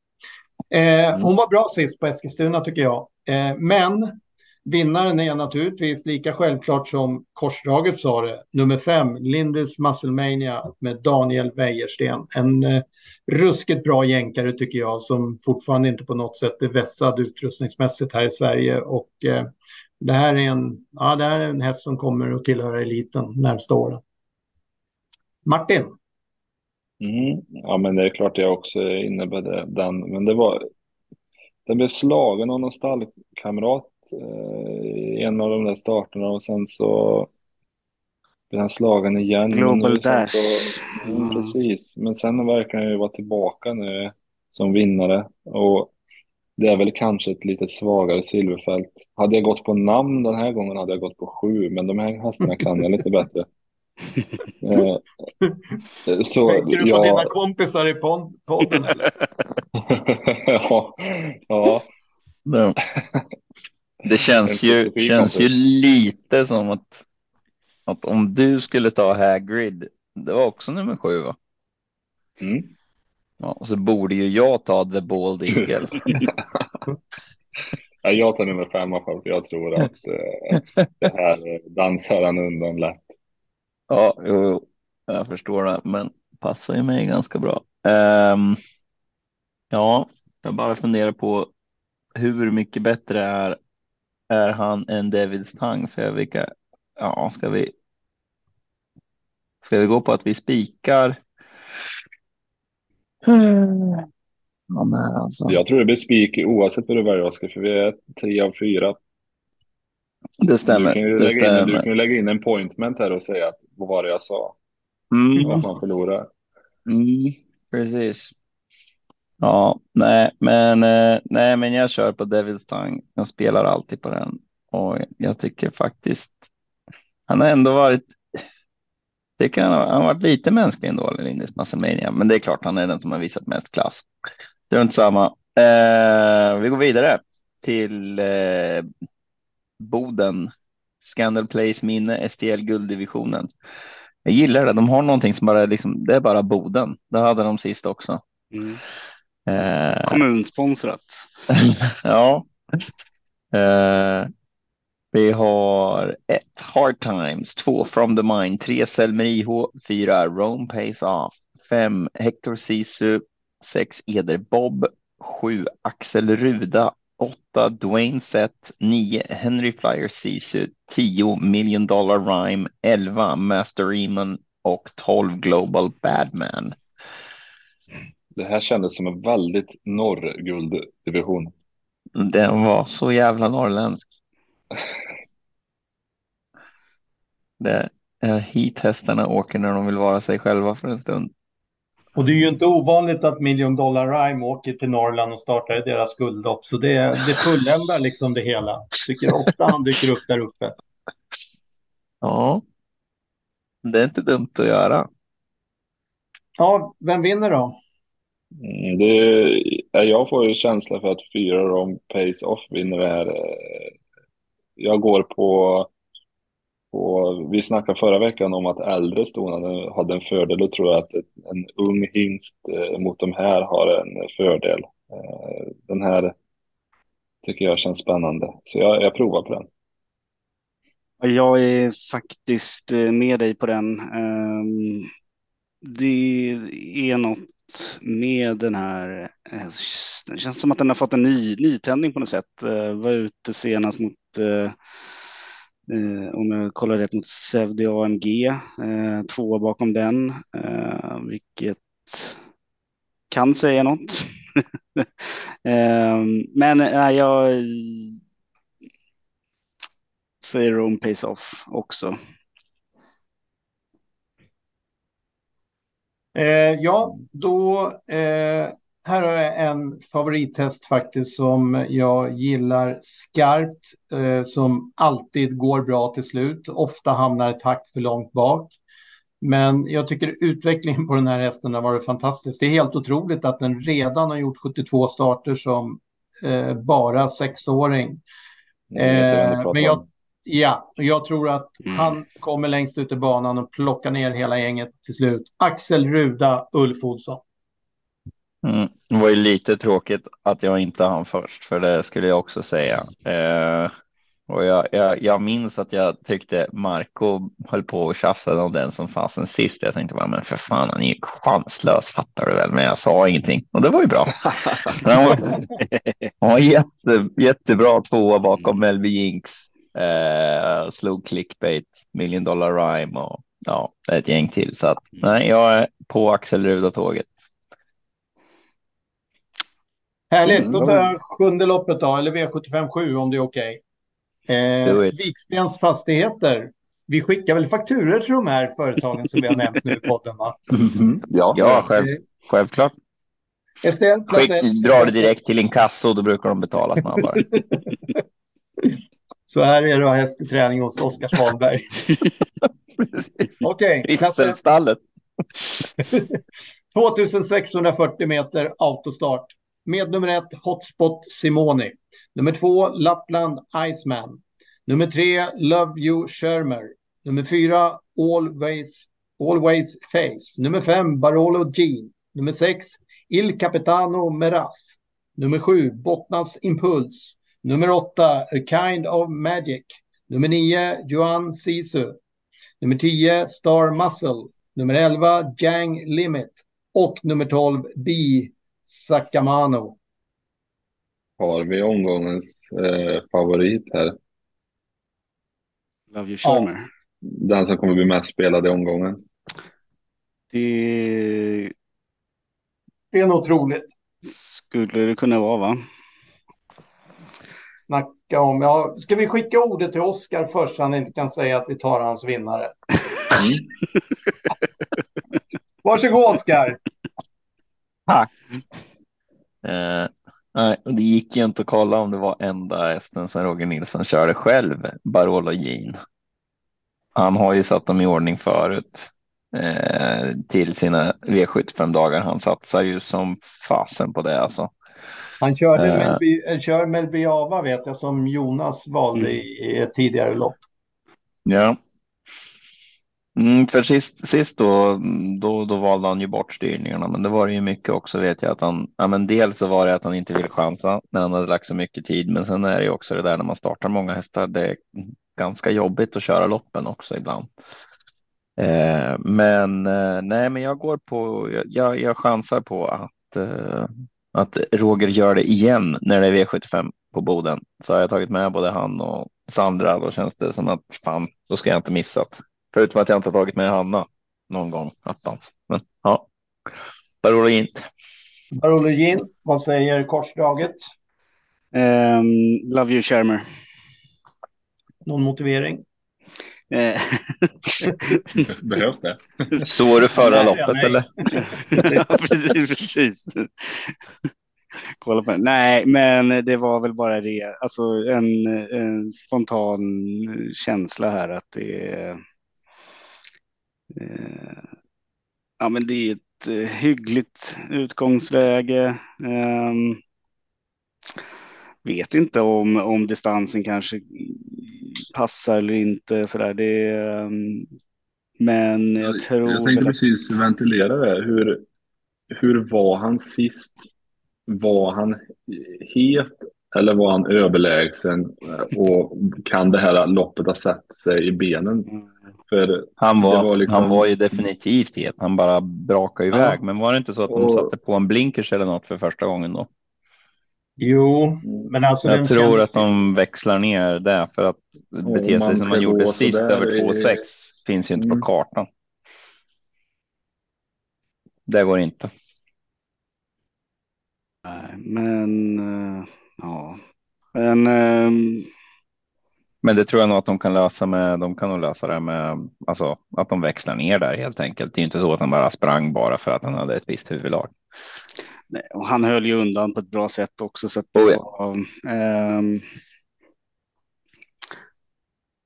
Eh, mm. hon var bra sist på Eskilstuna tycker jag. Eh, men Vinnaren är naturligtvis lika självklart som korsdraget sa det, nummer fem, Lindis Musclemania med Daniel Wäjersten. En eh, ruskigt bra jänkare tycker jag som fortfarande inte på något sätt är vässad utrustningsmässigt här i Sverige. Och eh, det, här är en, ja, det här är en häst som kommer att tillhöra eliten närmsta åren. Martin? Mm, ja, men det är klart jag också innebär den, men det var den blev slagen av någon stallkamrat i en av de där starterna och sen så blev han slagen igen. Global Dash. Så, mm, Precis, men sen verkar han ju vara tillbaka nu som vinnare och det är väl kanske ett lite svagare silverfält. Hade jag gått på namn den här gången hade jag gått på sju, men de här hästarna kan jag lite bättre. eh, så Tänker du på dina kompisar i podden eller? ja. ja. Det, känns ju, känns ju lite som att, att om du skulle ta Hagrid, det var också nummer sju va? Mm. Ja, så borde ju jag ta The Bald Eagle. ja, jag tar nummer fem för jag tror att eh, det här dansar han undan lätt. Ja, jo, jo, jag förstår det, men passar ju mig ganska bra. Um, Ja, jag bara funderar på hur mycket bättre är, är han än Davids Tang? För vilka, ja, ska vi, ska vi gå på att vi spikar? Ja, alltså. Jag tror det blir spik oavsett vad du väljer Oskar, för vi är tre av fyra. Det stämmer. Du kan ju det lägga, stämmer. In, du kan lägga in en pointment här och säga att vad var det jag sa? Mm. Att man förlorar. Mm, precis. Ja, nej, men eh, nej, men jag kör på Devils Tongue. Jag spelar alltid på den och jag tycker faktiskt han har ändå varit. Det kan han har varit lite mänsklig ändå, Linus Massamania, men det är klart han är den som har visat mest klass. Det är inte samma. Eh, vi går vidare till eh, Boden. Scandal Place minne STL gulddivisionen. Jag gillar det. De har någonting som bara liksom, det är bara Boden. Det hade de sist också. Mm. Eh, Kommunsponsrat. ja. Eh, vi har ett Hard Times, två From the Mind, tre Selmer IH, fyra Rome Pays Off, fem Hector Sisu, sex Eder Bob, sju Axel Ruda, åtta Dwayne Sett, nio Henry Flyer Sisu, tio Million Dollar Rhyme, elva Master Eamon och tolv Global Badman. Det här kändes som en väldigt norrgulddivision. Den var så jävla norrländsk. Det, hit hästarna åker när de vill vara sig själva för en stund. Och det är ju inte ovanligt att Million Dollar Rhyme åker till Norrland och startar i deras guldlopp. Så det, det fulländar liksom det hela. Tycker ofta han dyker upp där uppe. Ja, det är inte dumt att göra. Ja, vem vinner då? Mm, det, jag får ju känsla för att fyra Rom Pace Off vinner det här. Eh, jag går på, på... Vi snackade förra veckan om att äldre ston hade, en fördel Då tror jag att en ung hingst eh, mot de här har en fördel. Eh, den här tycker jag känns spännande, så jag, jag provar på den. Jag är faktiskt med dig på den. Ehm, det är något med den här. Eh, Det känns som att den har fått en ny nytändning på något sätt. Eh, var ute senast mot eh, om jag kollar rätt mot Sevdi AMG, två bakom den, vilket kan säga något. Men jag säger Rome Pays Off också. Eh, ja, då eh, här har jag en favorittest faktiskt som jag gillar skarpt, eh, som alltid går bra till slut, ofta hamnar ett takt för långt bak. Men jag tycker utvecklingen på den här hästen har varit fantastisk. Det är helt otroligt att den redan har gjort 72 starter som eh, bara sexåring. Eh, men jag, Ja, jag tror att mm. han kommer längst ut i banan och plockar ner hela gänget till slut. Axel Ruda, Ulf Olsson. Mm. Det var ju lite tråkigt att jag inte hann först, för det skulle jag också säga. Eh, och jag, jag, jag, minns att jag tyckte Marco höll på och tjafsade om den som fanns sen sist. Jag tänkte bara, men för fan, han är ju chanslös, fattar du väl? Men jag sa ingenting och det var ju bra. han var, han var jätte, jättebra tvåa bakom Melby Jinks Eh, slog clickbait, million dollar rhyme och ja, ett gäng till. Så att nej, jag är på Axel Ruda-tåget. Härligt, då tar jag sjunde loppet då, eller V75 7 om det är okej. Okay. Eh, Vikstens fastigheter. Vi skickar väl fakturer till de här företagen som vi har nämnt nu i podden va? Mm. Ja, ja själv, självklart. Estelle, Skick, drar det direkt till inkasso, då brukar de betala snabbare. Så här är det att ha hästträning hos Oskar Svanberg. Okej. Okay, 2640 meter autostart. Med nummer ett Hotspot Simoni. Nummer två Lappland Iceman. Nummer tre Love You Shermer. Nummer fyra Always, Always Face. Nummer fem Barolo Jean. Nummer sex Il Capitano Meras. Nummer sju Bottnas Impuls. Nummer åtta, A Kind of Magic. Nummer nio, Johan Sisu. Nummer tio, Star Muscle. Nummer elva, Jang Limit. Och nummer tolv, B. Sakamano. Har vi omgångens eh, favorit här? Love You Charmer. Ja, den som kommer bli mest spelad i omgången. Det... Det är nog troligt. Skulle det kunna vara, va? Snacka om. Ja, ska vi skicka ordet till Oskar först så han inte kan säga att vi tar hans vinnare? Mm. Varsågod Oskar. Tack. Eh, nej, det gick ju inte att kolla om det var enda hästen som Roger Nilsson körde själv, Barolo Jean. Han har ju satt dem i ordning förut eh, till sina V75 dagar. Han satsar ju som fasen på det alltså. Han körde uh, Melby, eh, kör Melby Ava vet jag som Jonas valde mm. i ett tidigare lopp. Ja. Mm, för sist, sist då, då, då valde han ju bort styrningarna, men det var det ju mycket också vet jag att han, ja men dels så var det att han inte ville chansa när han hade lagt så mycket tid, men sen är det ju också det där när man startar många hästar, det är ganska jobbigt att köra loppen också ibland. Eh, men eh, nej, men jag går på, jag, jag chansar på att eh, att Roger gör det igen när det är V75 på Boden. Så har jag tagit med både han och Sandra. Då känns det som att fan, då ska jag inte missat. Förutom att jag inte har tagit med Hanna någon gång attans. Men ja, Barologin. Barologin, vad säger korsdraget? Um, love you, Shermer. Någon motivering? Behövs det? Såg du förra loppet eller? ja, precis. precis. Kolla på Nej, men det var väl bara det. Alltså en, en spontan känsla här att det är. Eh, ja, men det är ett eh, hyggligt utgångsläge. Eh, vet inte om, om distansen kanske passar eller inte. Så där. Det, ehm, men jag tror... Jag tänkte precis ventilera det. Hur, hur var han sist? Var han het eller var han överlägsen? Och kan det här loppet ha satt sig i benen? För han, var, var liksom... han var ju definitivt het. Han bara brakade iväg. Ja. Men var det inte så att de och... satte på en blinkers eller något för första gången då? Jo, men alltså. Jag tror att de växlar ner det för att bete sig som man gjorde sist över 2,6 är... finns ju inte mm. på kartan. Det går inte. Nej, men uh, ja, men. Um... Men det tror jag nog att de kan lösa med. De kan nog lösa det med alltså att de växlar ner där helt enkelt. Det är inte så att han bara sprang bara för att han hade ett visst huvudlag. Nej, och han höll ju undan på ett bra sätt också. Så att det oh, ja. var, um,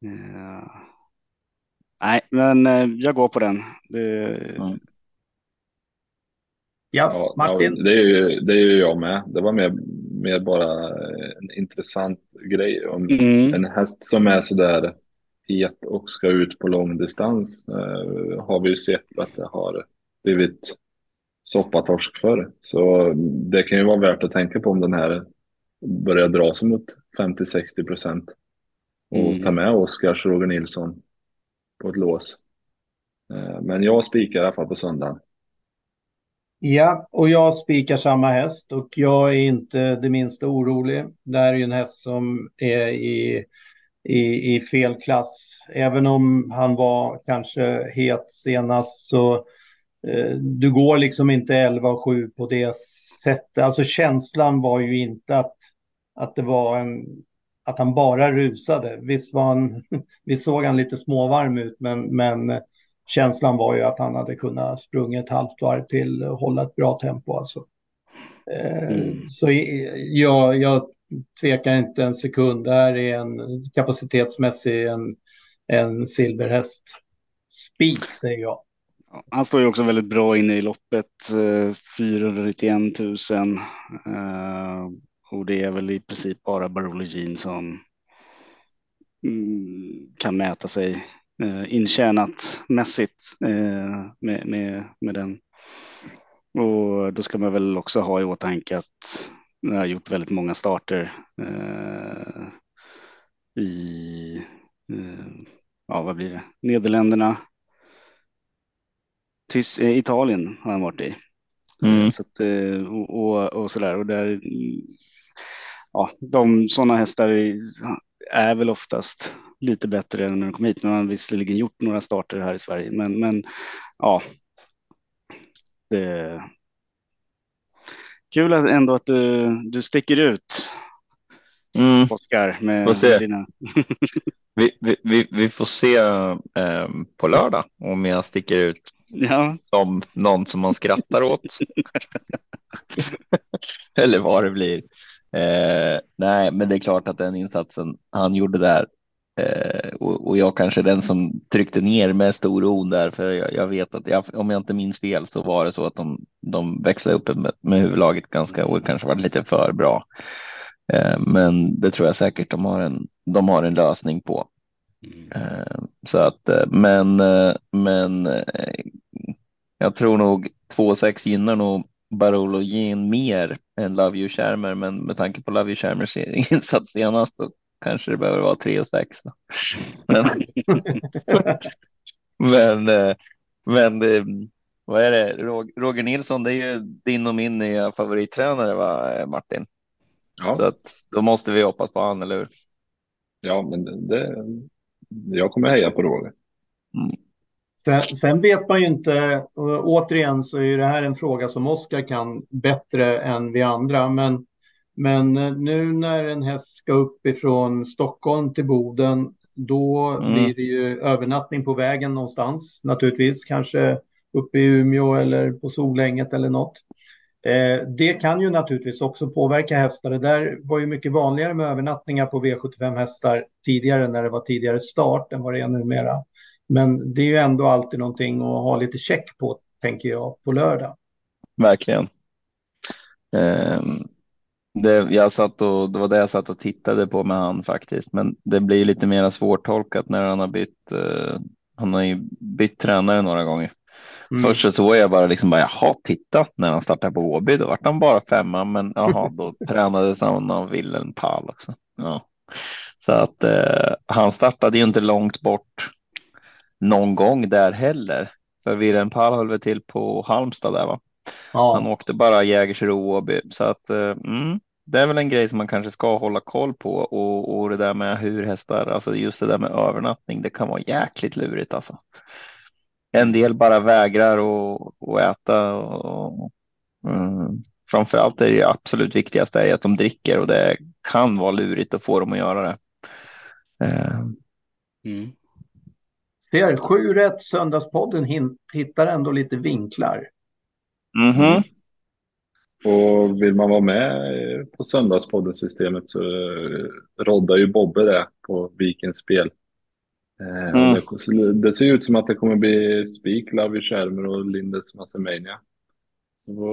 uh, nej, men uh, jag går på den. Det, mm. Ja, Martin. Ja, det, är ju, det är ju jag med. Det var mer, mer bara en intressant grej. Om mm. en häst som är sådär het och ska ut på långdistans uh, har vi ju sett att det har blivit soppatorsk för. Så det kan ju vara värt att tänka på om den här börjar dra sig mot 50-60 procent. Och mm. ta med Oskars Roger Nilsson på ett lås. Eh, men jag spikar i alla fall på söndagen. Ja, och jag spikar samma häst och jag är inte det minsta orolig. Det här är ju en häst som är i, i, i fel klass. Även om han var kanske het senast så du går liksom inte 11 och 7 på det sättet. Alltså känslan var ju inte att, att det var en att han bara rusade. Visst var han, vi såg han lite småvarm ut, men, men känslan var ju att han hade kunnat sprunga ett halvt varv till och hålla ett bra tempo. Alltså. Eh, mm. Så jag, jag tvekar inte en sekund. Det här är en kapacitetsmässig en, en silverhäst. Spik säger jag. Han står ju också väldigt bra inne i loppet, eh, 491 000. Eh, och det är väl i princip bara Barolo Jean som mm, kan mäta sig eh, intjänat mässigt med, med, med den. Och då ska man väl också ha i åtanke att jag har gjort väldigt många starter i ja, vad blir det? Nederländerna, Tys eh, Italien har han varit i. Mm. Så att, eh, och, och, och sådär. Och där, ja, de sådana hästar är väl oftast lite bättre än när de kom hit. Han har visserligen gjort några starter här i Sverige. Men, men ja. Det, kul ändå att du, du sticker ut. Mm. Oskar med, med dina... vi, vi, vi, får se eh, på lördag om jag sticker ut Ja. Som någon som man skrattar åt. Eller vad det blir. Eh, nej, men det är klart att den insatsen han gjorde där eh, och, och, jag kanske är den som tryckte ner mest oron där, för jag, jag vet att jag, om jag inte minns fel så var det så att de, de växlade upp med, med huvudlaget ganska och kanske var lite för bra. Eh, men det tror jag säkert de har en, de har en lösning på. Mm. Så att, eh, men, eh, men jag tror nog 2-6 gynnar nog Barolo Jean mer än Love You Schermer, men med tanke på Love You Schermers insats senast så kanske det behöver vara 3 och 6. Men, men, men vad är det? Roger Nilsson, det är ju din och min nya favorittränare, va Martin? Ja. Så att då måste vi hoppas på han, eller hur? Ja, men det, jag kommer heja på Roger. Mm. Sen, sen, vet man ju inte, återigen så är det här en fråga som Oskar kan bättre än vi andra, men, men nu när en häst ska upp ifrån Stockholm till Boden då mm. blir det ju övernattning på vägen någonstans naturligtvis. Kanske uppe i Umeå eller på Solänget eller något. Eh, det kan ju naturligtvis också påverka hästar. Det där var ju mycket vanligare med övernattningar på V75 hästar tidigare när det var tidigare start än vad det är numera. Men det är ju ändå alltid någonting att ha lite check på, tänker jag, på lördag. Verkligen. Ehm, det, jag satt och, det var det jag satt och tittade på med han faktiskt, men det blir lite mer svårtolkat när han har bytt. Eh, han har ju bytt tränare några gånger. Mm. Först så såg jag bara liksom bara jaha, titta när han startade på Åby, då vart han bara femma, men jaha, då tränades han av Wilhelm Pall också. Ja. Så att eh, han startade ju inte långt bort någon gång där heller. För Wilhelm Pall höll väl till på Halmstad där va? Ja. Han åkte bara Jägersro Åby så att eh, mm, det är väl en grej som man kanske ska hålla koll på och, och det där med hur hästar, alltså just det där med övernattning, det kan vara jäkligt lurigt alltså en del bara vägrar att äta. Och, mm, framförallt är det absolut viktigaste är att de dricker och det kan vara lurigt att få dem att göra det. Uh. Mm. Ser, sju rätt Söndagspodden hittar ändå lite vinklar. Mm -hmm. Och vill man vara med på Söndagspodden-systemet så roddar ju Bobbe det på Vikens spel. Eh, mm. Det, det, ser ut som att det kommer bli spik, Lavi Schermer och Lindes Massemania.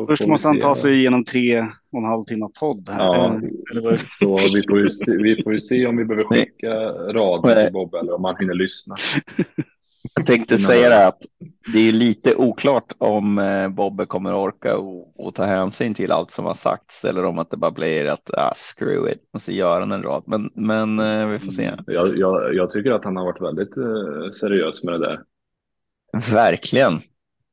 Först måste han ta sig igenom tre och en halv timme podd. Här. Ja, eh, så vi får, ju se, vi får ju se om vi behöver skicka radio till Bob eller om han hinner lyssna. Jag tänkte säga det att det är lite oklart om eh, Bobbe kommer orka och, och, ta hänsyn till allt som har sagts eller om att det bara blir att ah, screw it och så gör han en rad. Men, men eh, vi får se. Mm. Jag, jag, jag, tycker att han har varit väldigt eh, seriös med det där. Verkligen.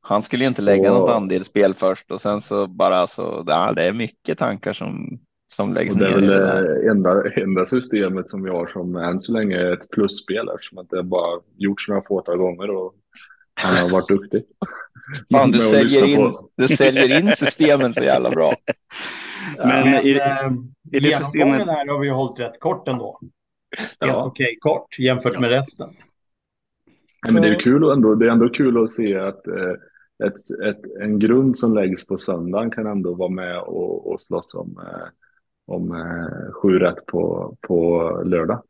Han skulle ju inte lägga och... något andelsspel först och sen så bara så. Ja, det är mycket tankar som som läggs ner. Det är väl det enda, enda systemet som vi har som än så länge är ett plusspel eftersom att det bara gjorts några fåtal gånger och han har varit duktig. Fan, du, säljer in, du säljer in systemen så jävla bra. Men, Men i, i det systemet här har vi hållit rätt kort ändå. Helt ja. okej okay, kort jämfört ja. med resten. Men det är kul ändå. Det är ändå kul att se att eh, ett, ett, en grund som läggs på söndagen kan ändå vara med och, och slåss om eh, om eh, sju rätt på, på lördag.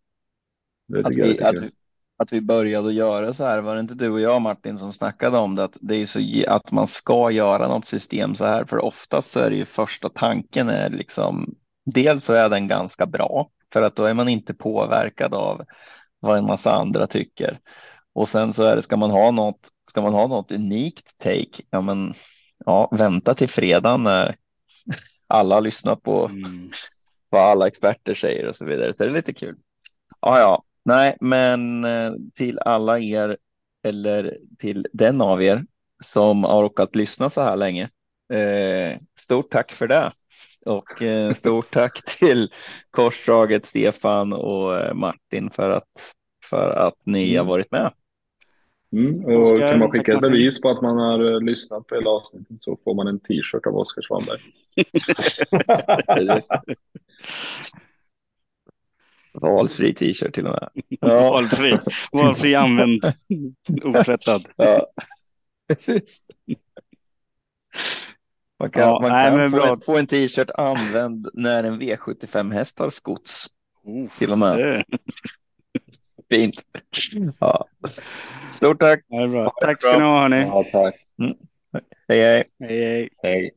Att vi, att, vi, att vi började göra så här, var det inte du och jag Martin som snackade om det, att, det är så, att man ska göra något system så här, för oftast så är det ju första tanken är liksom, dels så är den ganska bra, för att då är man inte påverkad av vad en massa andra tycker. Och sen så är det, ska man ha något, ska man ha något unikt take, ja men ja, vänta till fredag när alla har lyssnat på mm. vad alla experter säger och så vidare. Så det är lite kul. Ja, ja, nej, men eh, till alla er eller till den av er som har råkat lyssna så här länge. Eh, stort tack för det. Och eh, stort tack till Korsdraget, Stefan och eh, Martin för att, för att ni har mm. varit med. Mm, och Oskar, kan man skicka ett bevis på att man har uh, lyssnat på hela avsnittet så får man en t-shirt av Oskar Svanberg. Valfri t-shirt till och med. Ja. Valfri, valfri använd, otvättad. Ja. Precis. Man kan, ja, man nej, kan få, få, en t-shirt använd när en V75 häst har skots. Oh, till och med. Fint. Ja. Stort tack. Ja. Tack ska ni ha hörni. Ja, tack. Mm. Hej. Hej, hej. hej.